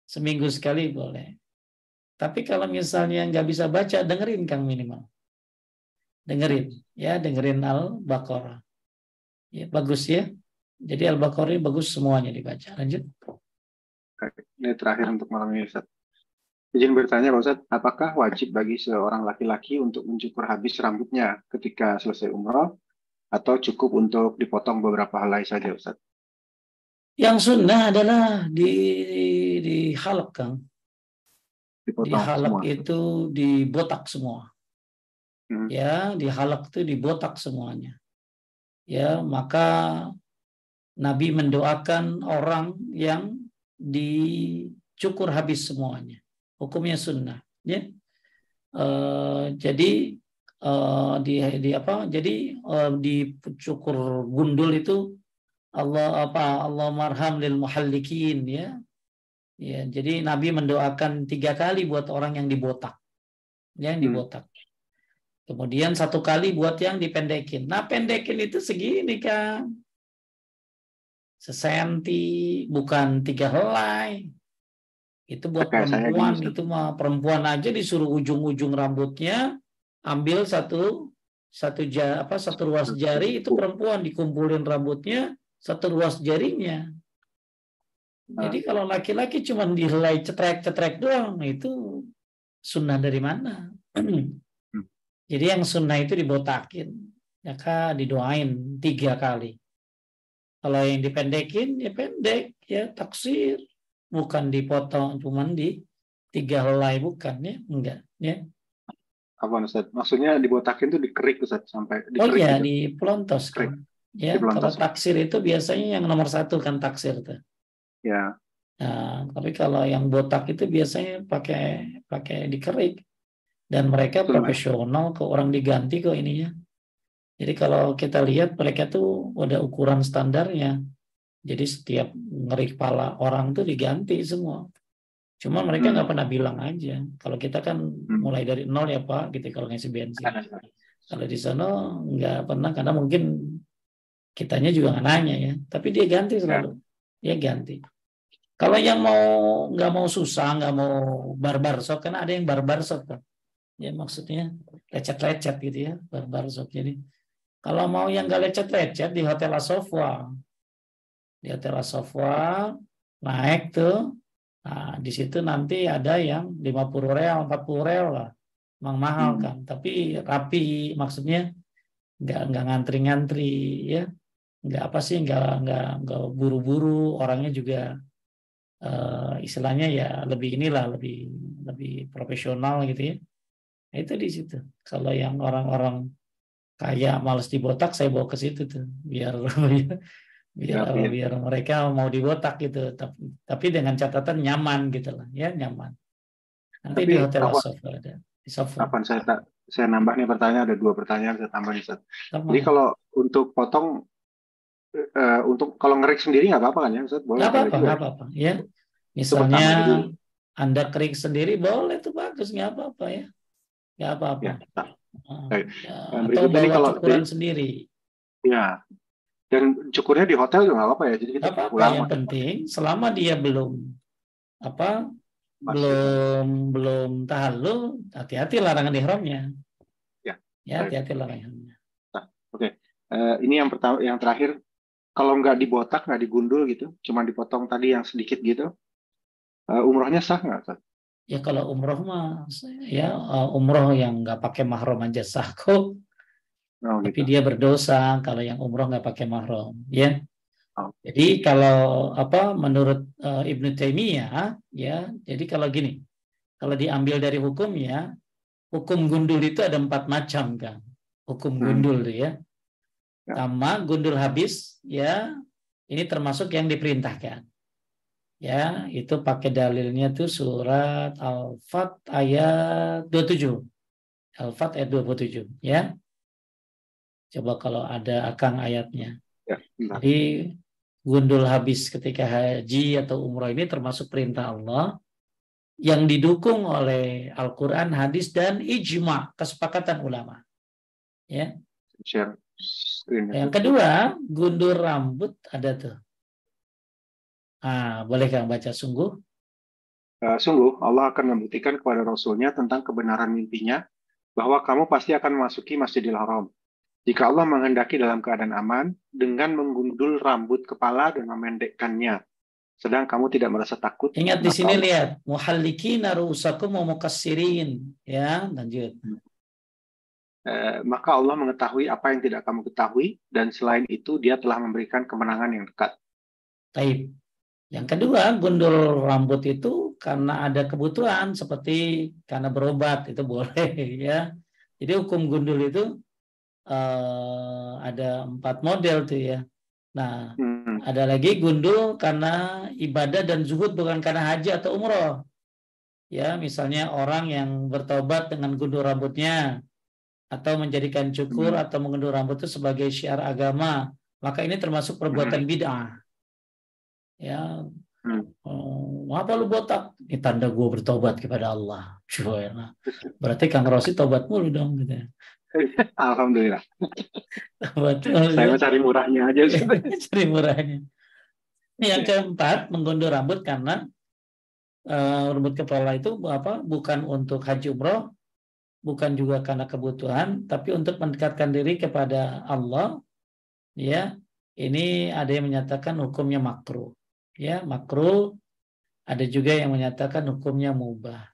[SPEAKER 1] Seminggu sekali boleh. Tapi kalau misalnya nggak bisa baca dengerin kang minimal dengerin ya dengerin al-baqarah ya bagus ya jadi al-baqarah bagus semuanya dibaca lanjut
[SPEAKER 2] ini terakhir untuk malam ini Ustaz izin bertanya Pak Ustaz apakah wajib bagi seorang laki-laki untuk mencukur habis rambutnya ketika selesai umroh atau cukup untuk dipotong beberapa helai saja Ustaz
[SPEAKER 1] yang sunnah adalah di, dihalak Kang.
[SPEAKER 2] Dipotong
[SPEAKER 1] Dihalak
[SPEAKER 2] semua.
[SPEAKER 1] itu dibotak semua.
[SPEAKER 2] Hmm.
[SPEAKER 1] Ya, dihalak itu dibotak semuanya. Ya, maka Nabi mendoakan orang yang dicukur habis semuanya. Hukumnya sunnah. Ya. Eh, jadi eh, di, di apa? Jadi eh, dicukur gundul itu Allah apa Allah marham lil muhallikin ya. Ya, jadi Nabi mendoakan tiga kali buat orang yang dibotak. Ya, yang
[SPEAKER 2] Hmm.
[SPEAKER 1] Kemudian satu kali buat yang dipendekin. Nah, pendekin itu segini kan. Sesenti, bukan tiga helai. Itu buat
[SPEAKER 2] gini,
[SPEAKER 1] perempuan. Itu mah perempuan aja disuruh ujung-ujung rambutnya ambil satu satu ja, apa satu ruas jari itu perempuan dikumpulin rambutnya satu ruas jarinya. Jadi kalau laki-laki cuma dihelai cetrek-cetrek doang itu sunnah dari mana? *clears throat* Jadi yang sunnah itu dibotakin, ya kan didoain tiga kali. Kalau yang dipendekin ya pendek ya taksir, bukan dipotong cuman di tiga helai bukan ya enggak ya.
[SPEAKER 2] Apa Ustaz? Maksudnya dibotakin tuh dikerik Ustaz sampai
[SPEAKER 1] Oh
[SPEAKER 2] dikerik
[SPEAKER 1] iya
[SPEAKER 2] gitu.
[SPEAKER 1] di pelontos kan. Ya kalau taksir itu biasanya yang nomor satu kan taksir tuh.
[SPEAKER 2] Ya.
[SPEAKER 1] Nah, tapi kalau yang botak itu biasanya pakai pakai dikerik dan mereka profesional kok orang diganti kok ininya. Jadi kalau kita lihat mereka tuh ada ukuran standarnya. Jadi setiap ngerik kepala orang tuh diganti semua. Cuma mereka
[SPEAKER 2] Hmm.
[SPEAKER 1] nggak pernah bilang aja. Kalau kita kan mulai dari nol ya Pak, gitu kalau ngisi bensin. Kalau di sana nggak pernah karena mungkin kitanya juga nggak nanya ya. Tapi dia ganti selalu. Dia ganti. Kalau yang mau nggak mau susah, nggak mau barbar shop, karena ada yang barbar shop kan. Ya maksudnya lecet-lecet gitu ya, barbar shop. Jadi kalau mau yang nggak lecet-lecet di Hotel Asofwa, di Hotel Asofwa naik tuh, nah di situ nanti ada yang 50 real, 40 real lah, emang mahal
[SPEAKER 2] Hmm.
[SPEAKER 1] kan. Tapi rapi, maksudnya nggak nggak ngantri-ngantri ya, nggak apa sih, nggak nggak nggak buru-buru, orangnya juga eh, istilahnya ya lebih inilah lebih lebih profesional gitu ya. Nah, itu di situ. Kalau yang orang-orang kaya males dibotak, saya bawa ke situ tuh biar *laughs* biar
[SPEAKER 2] ya.
[SPEAKER 1] biar mereka mau dibotak gitu. Tapi, tapi dengan catatan nyaman gitu lah, ya nyaman. Nanti
[SPEAKER 2] Tapi
[SPEAKER 1] di hotel Asofra ada. Di Sofra.
[SPEAKER 2] Kapan saya tak saya nambah nih pertanyaan ada dua pertanyaan saya tambah nih. Jadi kalau untuk potong eh, untuk kalau ngerik sendiri nggak apa-apa kan ya Ustaz? Boleh
[SPEAKER 1] Nggak apa-apa, nggak apa-apa. Ya, misalnya. Anda kerik sendiri boleh tuh bagus, nggak apa-apa ya, nggak apa-apa.
[SPEAKER 2] Ya, tak.
[SPEAKER 1] Ah,
[SPEAKER 2] Baik.
[SPEAKER 1] ya, atau bawa
[SPEAKER 2] kalau
[SPEAKER 1] cukuran
[SPEAKER 2] di-
[SPEAKER 1] sendiri,
[SPEAKER 2] ya. Dan cukurnya di hotel juga nggak apa-apa ya. Jadi kita
[SPEAKER 1] apa-apa.
[SPEAKER 2] pulang
[SPEAKER 1] Yang penting selama dia belum apa
[SPEAKER 2] Masih.
[SPEAKER 1] belum belum tahallul, hati-hati larangan ihramnya.
[SPEAKER 2] Ya,
[SPEAKER 1] Ya, hati-hati larangan ihramnya.
[SPEAKER 2] Eh, ini yang pertama, yang terakhir, kalau nggak dibotak, nggak digundul gitu, cuma dipotong tadi yang sedikit gitu, eh, umrohnya sah nggak? Ustaz?
[SPEAKER 1] Ya kalau umroh mah ya uh, umroh yang nggak pakai mahram aja sah kok.
[SPEAKER 2] Oh,
[SPEAKER 1] tapi
[SPEAKER 2] gitu.
[SPEAKER 1] dia berdosa kalau yang umroh nggak pakai mahram ya
[SPEAKER 2] Oh.
[SPEAKER 1] jadi kalau apa menurut uh, Ibnu Taimiyah ya jadi kalau gini kalau diambil dari hukum ya hukum gundul itu ada empat macam kan hukum
[SPEAKER 2] Hmm.
[SPEAKER 1] gundul tuh ya
[SPEAKER 2] Ya.
[SPEAKER 1] sama gundul habis ya ini termasuk yang diperintahkan ya itu pakai dalilnya tuh surat Al-Fat ayat 27 Al-Fat ayat 27 ya Coba kalau ada akang ayatnya.
[SPEAKER 2] Ya.
[SPEAKER 1] Jadi gundul habis ketika haji atau umroh ini termasuk perintah Allah yang didukung oleh Al-Quran, hadis, dan ijma, kesepakatan ulama. Ya.
[SPEAKER 2] Share screen.
[SPEAKER 1] Yang kedua, gundul rambut ada tuh. Ah, boleh Kang baca sungguh?
[SPEAKER 2] Eh, sungguh, Allah akan membuktikan kepada Rasulnya tentang kebenaran mimpinya bahwa kamu pasti akan memasuki Masjidil Haram. Jika Allah menghendaki dalam keadaan aman, dengan menggundul rambut kepala dan memendekkannya. Sedang kamu tidak merasa takut.
[SPEAKER 1] Ingat di sini lihat, muhallikina ru'usakum wa mukassirin. Ya, lanjut.
[SPEAKER 2] Eh, maka Allah mengetahui apa yang tidak kamu ketahui, dan selain itu dia telah memberikan kemenangan yang dekat.
[SPEAKER 1] Taib. Yang kedua, gundul rambut itu karena ada kebutuhan seperti karena berobat itu *laughs* boleh ya. Jadi hukum gundul itu uh, ada empat model tuh ya. Nah, hmm. ada lagi gundul karena ibadah dan zuhud bukan karena haji atau umroh. Ya, misalnya orang yang bertobat dengan gundul rambutnya atau menjadikan cukur hmm. atau mengundul rambut itu sebagai syiar agama, maka ini termasuk perbuatan hmm. bid'ah. Ya, hmm. oh, apa lu botak? Ini tanda gue bertobat kepada Allah. Cuy, berarti Kang Rosi tobat mulu dong gitu. Ya. *laughs*
[SPEAKER 2] Alhamdulillah. Betul. Saya cari murahnya aja. *laughs*
[SPEAKER 1] cari murahnya. Yang keempat, menggundur rambut karena uh, rambut kepala itu apa? Bukan untuk haji umroh, bukan juga karena kebutuhan, tapi untuk mendekatkan diri kepada Allah. Ya, ini ada yang menyatakan hukumnya makruh. Ya, makruh. Ada juga yang menyatakan hukumnya mubah.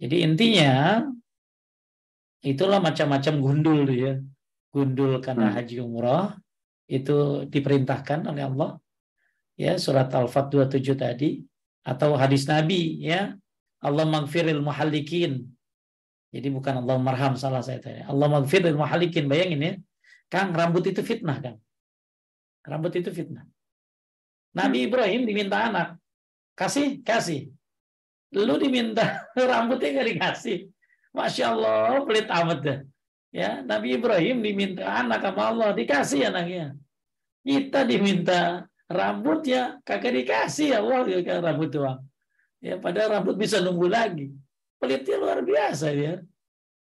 [SPEAKER 1] Jadi intinya itulah macam-macam gundul ya. Gundul karena hmm. haji umroh itu diperintahkan oleh Allah. Ya, surat Al-Fat 27 tadi atau hadis Nabi ya. Allah magfiril muhallikin jadi bukan Allah marham salah saya tadi. Allah maghfir dan muhalikin. Bayangin ya. Kang, rambut itu fitnah, Kang. Rambut itu fitnah. Nabi. Ibrahim diminta anak. Kasih, kasih. Lu diminta *laughs* rambutnya gak dikasih. Masya Allah, pelit amat deh. Ya, Nabi Ibrahim diminta anak sama Allah, dikasih anaknya. Kita diminta rambutnya, kagak dikasih ya Allah, ya, rambut doang. Ya, padahal rambut bisa nunggu lagi. Pelitnya luar biasa ya.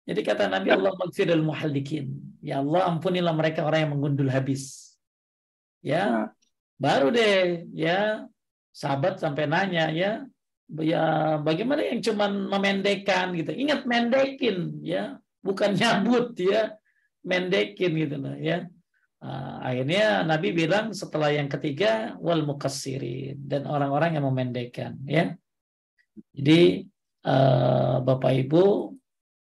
[SPEAKER 1] Jadi kata Nabi Allah magfirul muhallikin. Ya Allah ampunilah mereka orang yang menggundul habis. Ya. Baru deh ya sahabat sampai nanya ya ya bagaimana yang cuman memendekkan gitu. Ingat mendekin ya, bukan nyabut ya. Mendekin gitu nah ya. Uh, akhirnya Nabi bilang setelah yang ketiga wal mukassirin dan orang-orang yang memendekkan ya. Jadi uh, Bapak Ibu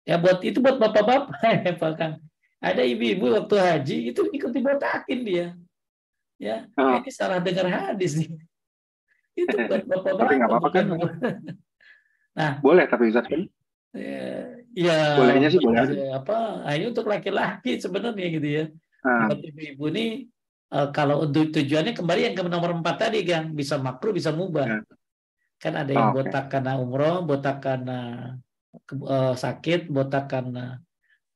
[SPEAKER 1] ya buat itu buat bapak-bapak *laughs* ya Pak. Ada ibu-ibu waktu haji itu ikut dibotakin dia. Ya, oh. ini salah dengar hadis nih. *laughs* Itu buat bapak-bapak.
[SPEAKER 2] Tapi nggak apa-apa kan? *laughs* nah, boleh tapi Ustaz kan?
[SPEAKER 1] Ya, ya
[SPEAKER 2] bolehnya sih boleh.
[SPEAKER 1] Apa? Hanya untuk laki-laki sebenarnya gitu ya. Ah. Buat ibu-ibu ini uh, kalau untuk tujuannya kembali yang ke nomor empat tadi kan bisa makruh bisa mubah. Ya. Kan ada yang oh, botak karena umroh, botak karena uh, sakit, botak karena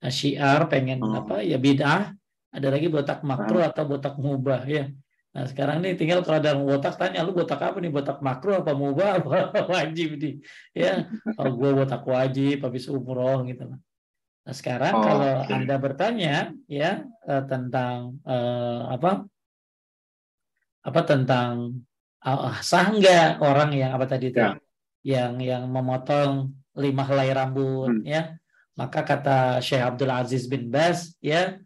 [SPEAKER 1] syiar, pengen oh. apa ya bid'ah. Ada lagi botak makruh oh. atau botak mubah ya. Nah sekarang nih tinggal kalau ada botak tanya lu botak apa nih botak makruh apa mubah *laughs* apa wajib nih ya oh, gue botak wajib habis umroh gitu lah. Nah sekarang oh, kalau okay. anda bertanya ya uh, tentang uh, apa apa tentang uh, sah nggak orang yang apa tadi itu ya. yang yang memotong lima helai rambut hmm. ya maka kata Syekh Abdul Aziz bin Bas ya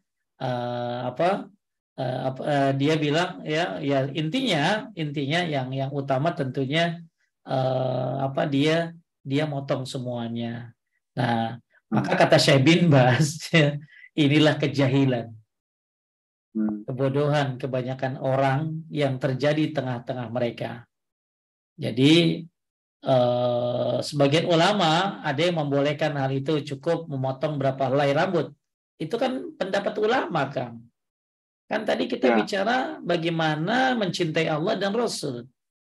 [SPEAKER 1] uh, apa uh, uh, dia bilang ya ya intinya intinya yang yang utama tentunya uh, apa dia dia motong semuanya nah hmm. maka kata Syekh bin Bas *laughs* ya, inilah kejahilan Hmm. kebodohan kebanyakan orang yang terjadi tengah-tengah mereka. Jadi eh, sebagian ulama ada yang membolehkan hal itu cukup memotong berapa helai rambut. Itu kan pendapat ulama, Kang. Kan tadi kita ya. bicara bagaimana mencintai Allah dan Rasul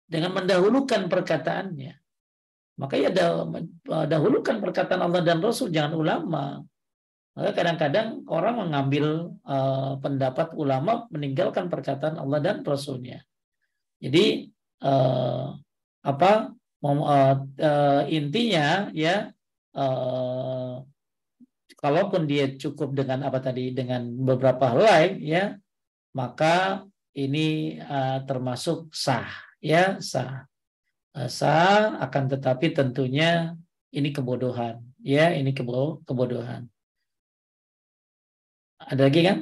[SPEAKER 1] dengan mendahulukan perkataannya. Maka ya dahulukan perkataan Allah dan Rasul, jangan ulama. Maka kadang-kadang orang mengambil uh, pendapat ulama meninggalkan perkataan Allah dan Rasulnya. Jadi uh, apa uh, uh, intinya ya uh, kalaupun dia cukup dengan apa tadi dengan beberapa helai ya maka ini uh, termasuk sah ya sah uh, sah akan tetapi tentunya ini kebodohan ya ini kebo kebodohan ada lagi kan?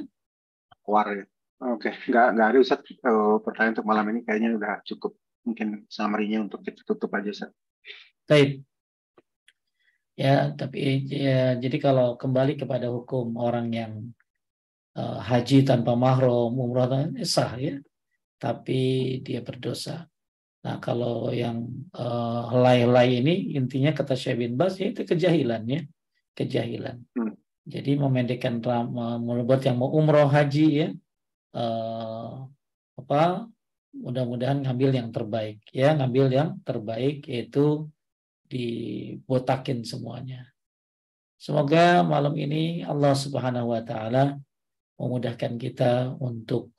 [SPEAKER 2] War ya. Oke, nggak nggak ada Ustaz uh, pertanyaan untuk malam ini kayaknya udah cukup mungkin summary-nya untuk kita tutup aja Ustaz.
[SPEAKER 1] Baik. Ya, tapi ya, jadi kalau kembali kepada hukum orang yang uh, haji tanpa mahram, umrah sah ya, tapi dia berdosa. Nah, kalau yang uh, helai-helai ini intinya kata Syekh bin Bas ya itu kejahilan ya, kejahilan. Hmm. Jadi memendekkan membuat yang mau umroh haji ya, uh, apa mudah-mudahan ngambil yang terbaik ya, ngambil yang terbaik yaitu dibotakin semuanya. Semoga malam ini Allah Subhanahu wa taala memudahkan kita untuk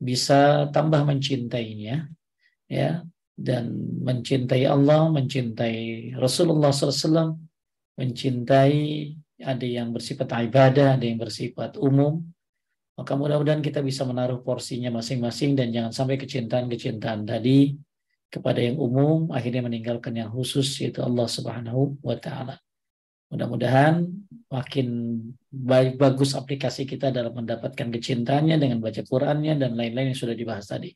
[SPEAKER 1] bisa tambah mencintainya ya dan mencintai Allah, mencintai Rasulullah SAW, mencintai ada yang bersifat ibadah, ada yang bersifat umum. Maka mudah-mudahan kita bisa menaruh porsinya masing-masing dan jangan sampai kecintaan-kecintaan tadi kepada yang umum akhirnya meninggalkan yang khusus yaitu Allah Subhanahu wa taala. Mudah-mudahan makin baik bagus aplikasi kita dalam mendapatkan kecintaannya dengan baca Qurannya dan lain-lain yang sudah dibahas tadi.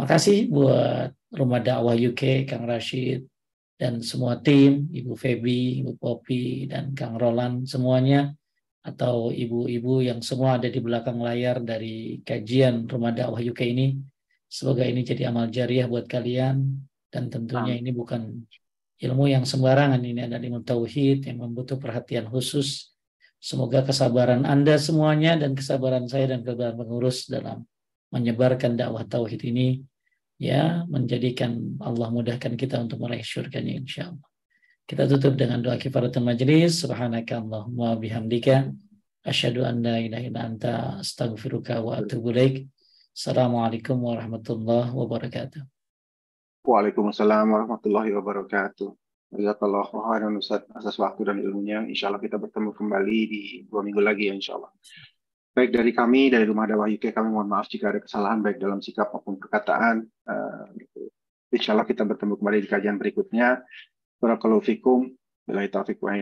[SPEAKER 1] Makasih buat Rumah Dakwah UK, Kang Rashid, dan semua tim, Ibu Feby, Ibu Popi, dan Kang Roland semuanya, atau ibu-ibu yang semua ada di belakang layar dari kajian Rumah Dakwah UK ini. Semoga ini jadi amal jariah buat kalian, dan tentunya ini bukan ilmu yang sembarangan ini adalah ilmu tauhid yang membutuhkan perhatian khusus. Semoga kesabaran Anda semuanya dan kesabaran saya dan kesabaran pengurus dalam menyebarkan dakwah tauhid ini ya menjadikan Allah mudahkan kita untuk meraih syurganya insya Allah. Kita tutup dengan doa kifaratul majlis. Subhanaka Allahumma bihamdika. Asyhadu an la ilaha illa anta astaghfiruka wa atubu ilaik. Assalamualaikum warahmatullahi wabarakatuh.
[SPEAKER 2] Waalaikumsalam warahmatullahi wabarakatuh. Jazakallah khairan Ustaz atas waktu dan ilmunya. Insya Allah kita bertemu kembali di dua minggu lagi ya insya Allah. Baik dari kami, dari Rumah Dakwah UK, kami mohon maaf jika ada kesalahan baik dalam sikap maupun perkataan. Uh, insya Allah kita bertemu kembali di kajian berikutnya. Barakallahu fikum. Bila taufiq wa.